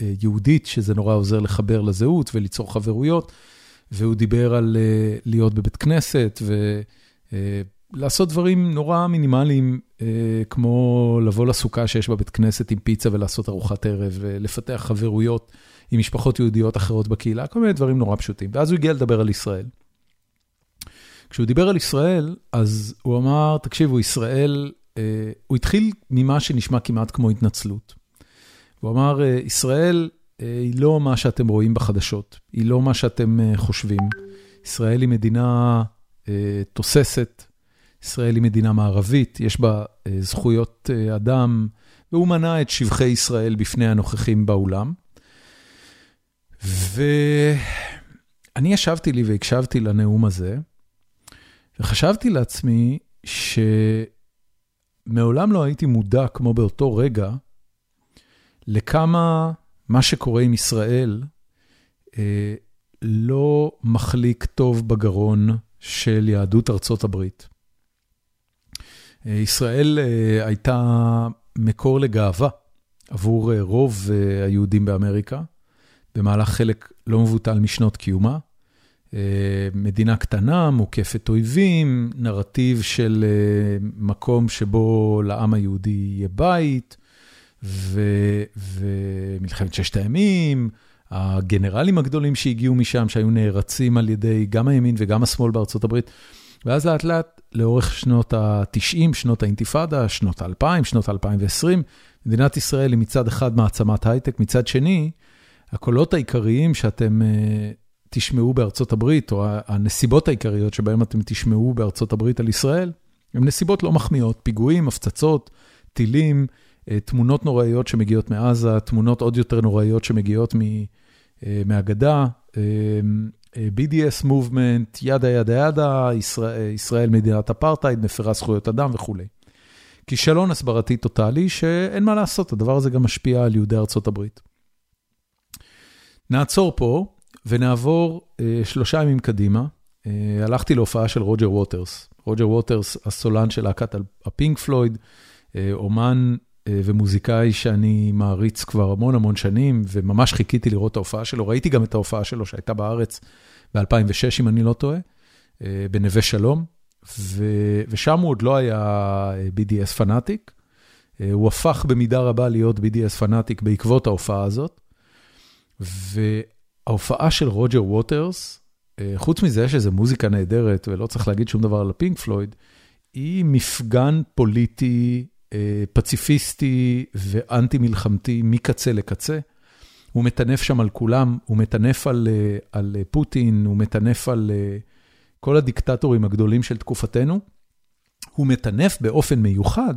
יהודית, שזה נורא עוזר לחבר לזהות וליצור חברויות, והוא דיבר על להיות בבית כנסת ולעשות דברים נורא מינימליים, כמו לבוא לסוכה שיש בבית כנסת עם פיצה ולעשות ארוחת ערב, ולפתח חברויות עם משפחות יהודיות אחרות בקהילה, כל מיני דברים נורא פשוטים. ואז הוא הגיע לדבר על ישראל. כשהוא דיבר על ישראל, אז הוא אמר, תקשיבו, ישראל, הוא התחיל ממה שנשמע כמעט כמו התנצלות. הוא אמר, ישראל היא לא מה שאתם רואים בחדשות, היא לא מה שאתם חושבים. ישראל היא מדינה תוססת, ישראל היא מדינה מערבית, יש בה זכויות אדם, והוא מנה את שבחי ישראל בפני הנוכחים באולם. ואני ישבתי לי והקשבתי לנאום הזה, וחשבתי לעצמי שמעולם לא הייתי מודע כמו באותו רגע, לכמה מה שקורה עם ישראל אה, לא מחליק טוב בגרון של יהדות ארצות הברית. אה, ישראל אה, הייתה מקור לגאווה עבור אה, רוב אה, היהודים באמריקה, במהלך חלק לא מבוטל משנות קיומה. מדינה קטנה, מוקפת אויבים, נרטיב של מקום שבו לעם היהודי יהיה בית, ומלחמת ששת הימים, הגנרלים הגדולים שהגיעו משם, שהיו נערצים על ידי גם הימין וגם השמאל בארצות הברית. ואז לאט לאט, לאורך שנות ה-90, שנות האינתיפאדה, שנות ה-2000, שנות ה-2020, מדינת ישראל היא מצד אחד מעצמת הייטק, מצד שני, הקולות העיקריים שאתם תשמעו בארצות הברית, או הנסיבות העיקריות שבהן אתם תשמעו בארצות הברית על ישראל, הן נסיבות לא מחמיאות, פיגועים, הפצצות, טילים, תמונות נוראיות שמגיעות מעזה, תמונות עוד יותר נוראיות שמגיעות מהגדה, BDS מובמנט, ידה ידה ידה, ישראל, ישראל מדינת אפרטהייד, מפרה זכויות אדם וכולי. כישלון הסברתי טוטאלי שאין מה לעשות, הדבר הזה גם משפיע על יהודי ארצות הברית. נעצור פה ונעבור שלושה ימים קדימה. הלכתי להופעה של רוג'ר ווטרס. רוג'ר ווטרס, הסולן של להקת הפינק פלויד, אומן ומוזיקאי שאני מעריץ כבר המון המון שנים, וממש חיכיתי לראות את ההופעה שלו. ראיתי גם את ההופעה שלו שהייתה בארץ ב-2006, אם אני לא טועה, בנווה שלום, ושם הוא עוד לא היה BDS fanatic. הוא הפך במידה רבה להיות BDS פנאטיק בעקבות ההופעה הזאת. וההופעה של רוג'ר ווטרס, חוץ מזה שזו מוזיקה נהדרת, ולא צריך להגיד שום דבר על הפינק פלויד, היא מפגן פוליטי פציפיסטי ואנטי מלחמתי מקצה לקצה. הוא מטנף שם על כולם, הוא מטנף על, על פוטין, הוא מטנף על כל הדיקטטורים הגדולים של תקופתנו. הוא מטנף באופן מיוחד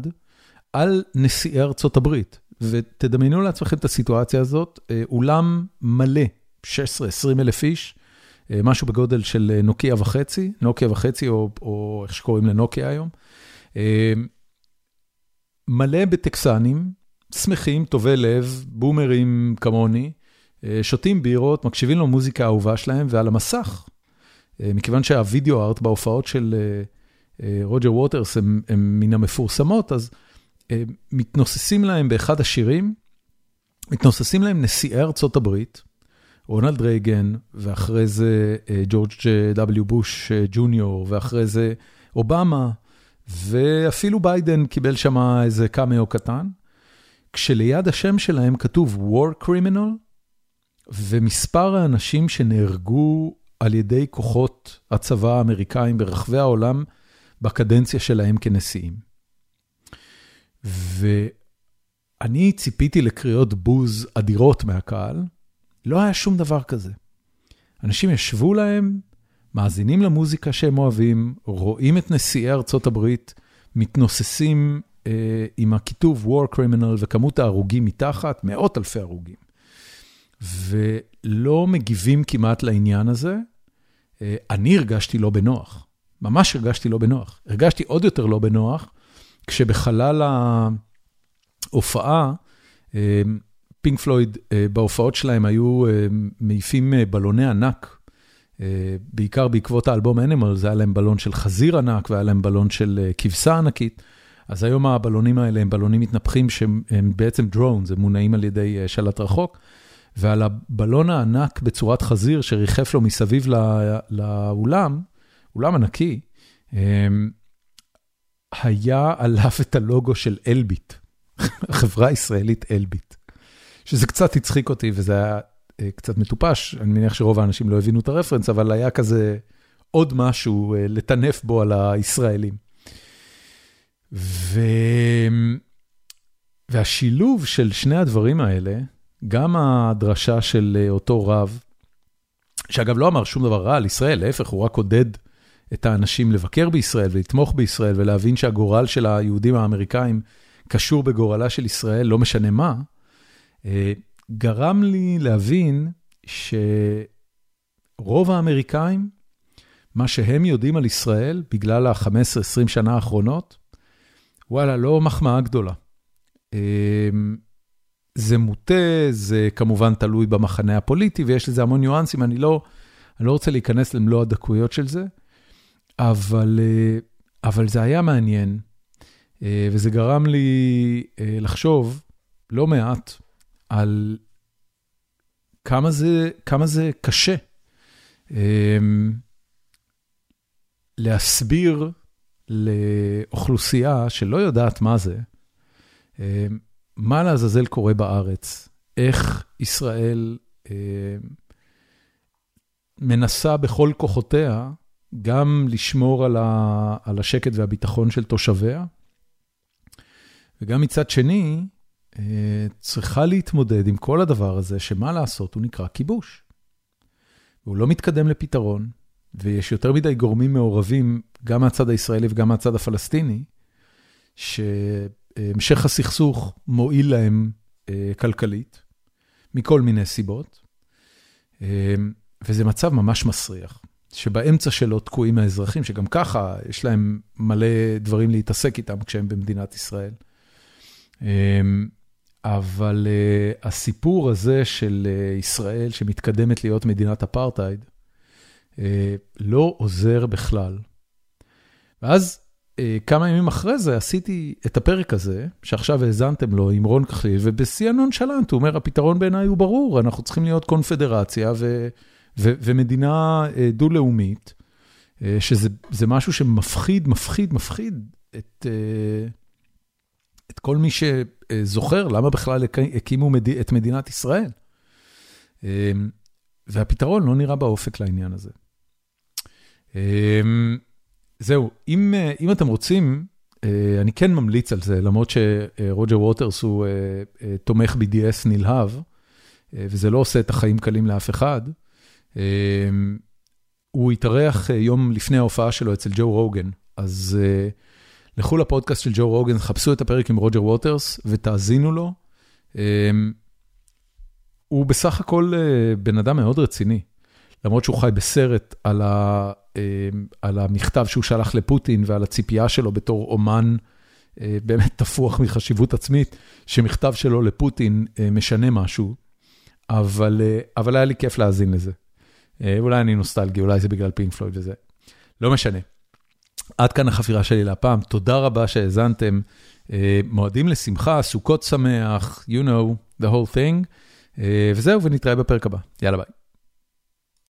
על נשיאי ארצות הברית. ותדמיינו לעצמכם את הסיטואציה הזאת, אולם מלא, 16-20 אלף איש, משהו בגודל של נוקיה וחצי, נוקיה וחצי, או, או איך שקוראים לנוקיה היום. מלא בטקסנים, שמחים, טובי לב, בומרים כמוני, שותים בירות, מקשיבים למוזיקה האהובה שלהם, ועל המסך, מכיוון שהווידאו ארט בהופעות של רוג'ר ווטרס הם, הם מן המפורסמות, אז מתנוססים להם באחד השירים, מתנוססים להם נשיאי ארצות הברית, רונלד רייגן, ואחרי זה ג'ורג' W. בוש ג'וניור, ואחרי זה אובמה, ואפילו ביידן קיבל שם איזה קאמאו קטן, כשליד השם שלהם כתוב War Criminal, ומספר האנשים שנהרגו על ידי כוחות הצבא האמריקאים ברחבי העולם בקדנציה שלהם כנשיאים. ואני ציפיתי לקריאות בוז אדירות מהקהל, לא היה שום דבר כזה. אנשים ישבו להם, מאזינים למוזיקה שהם אוהבים, רואים את נשיאי ארצות הברית מתנוססים עם הכיתוב War Criminal וכמות ההרוגים מתחת, מאות אלפי הרוגים. ולא מגיבים כמעט לעניין הזה. אני הרגשתי לא בנוח, ממש הרגשתי לא בנוח. הרגשתי עוד יותר לא בנוח כשבחלל ההופעה, פינק פלויד בהופעות שלהם היו מעיפים בלוני ענק, בעיקר בעקבות האלבום Animal, זה היה להם בלון של חזיר ענק והיה להם בלון של כבשה ענקית. אז היום הבלונים האלה הם בלונים מתנפחים שהם בעצם דרונס, הם מונעים על ידי שלט רחוק. ועל הבלון הענק בצורת חזיר שריחף לו מסביב לאולם, אולם ענקי, היה עליו את הלוגו של אלביט, החברה הישראלית אלביט. שזה קצת הצחיק אותי וזה היה קצת מטופש, אני מניח שרוב האנשים לא הבינו את הרפרנס, אבל היה כזה עוד משהו לטנף בו על הישראלים. ו... והשילוב של שני הדברים האלה, גם הדרשה של אותו רב, שאגב לא אמר שום דבר רע על ישראל, להפך, הוא רק עודד את האנשים לבקר בישראל ולתמוך בישראל ולהבין שהגורל של היהודים האמריקאים קשור בגורלה של ישראל, לא משנה מה, גרם לי להבין שרוב האמריקאים, מה שהם יודעים על ישראל, בגלל ה-15-20 שנה האחרונות, וואלה, לא מחמאה גדולה. זה מוטה, זה כמובן תלוי במחנה הפוליטי, ויש לזה המון ניואנסים, אני לא, אני לא רוצה להיכנס למלוא הדקויות של זה, אבל, אבל זה היה מעניין, וזה גרם לי לחשוב לא מעט על כמה זה, כמה זה קשה להסביר לאוכלוסייה שלא יודעת מה זה, מה לעזאזל קורה בארץ, איך ישראל אה, מנסה בכל כוחותיה גם לשמור על, ה, על השקט והביטחון של תושביה, וגם מצד שני, צריכה להתמודד עם כל הדבר הזה, שמה לעשות, הוא נקרא כיבוש. והוא לא מתקדם לפתרון, ויש יותר מדי גורמים מעורבים, גם מהצד הישראלי וגם מהצד הפלסטיני, ש... המשך הסכסוך מועיל להם כלכלית, מכל מיני סיבות, וזה מצב ממש מסריח, שבאמצע שלו תקועים האזרחים, שגם ככה יש להם מלא דברים להתעסק איתם כשהם במדינת ישראל. אבל הסיפור הזה של ישראל שמתקדמת להיות מדינת אפרטהייד, לא עוזר בכלל. ואז כמה ימים אחרי זה עשיתי את הפרק הזה, שעכשיו האזנתם לו עם רון כחליל, ובשיא הנונשלנט הוא אומר, הפתרון בעיניי הוא ברור, אנחנו צריכים להיות קונפדרציה ו, ו, ומדינה דו-לאומית, שזה משהו שמפחיד, מפחיד, מפחיד את, את כל מי שזוכר למה בכלל הקימו את מדינת ישראל. והפתרון לא נראה באופק לעניין הזה. זהו, אם אם אתם רוצים, אני כן ממליץ על זה, למרות שרוג'ר ווטרס הוא תומך BDS נלהב, וזה לא עושה את החיים קלים לאף אחד. הוא התארח יום לפני ההופעה שלו אצל ג'ו רוגן, אז לכו לפודקאסט של ג'ו רוגן, חפשו את הפרק עם רוג'ר ווטרס ותאזינו לו. הוא בסך הכל בן אדם מאוד רציני, למרות שהוא חי בסרט על ה... על המכתב שהוא שלח לפוטין ועל הציפייה שלו בתור אומן באמת תפוח מחשיבות עצמית, שמכתב שלו לפוטין משנה משהו, אבל אבל היה לי כיף להאזין לזה. אולי אני נוסטלגי, אולי זה בגלל פינק פלויד וזה. לא משנה. עד כאן החפירה שלי להפעם, תודה רבה שהאזנתם. מועדים לשמחה, סוכות שמח, you know, the whole thing. וזהו, ונתראה בפרק הבא. יאללה ביי.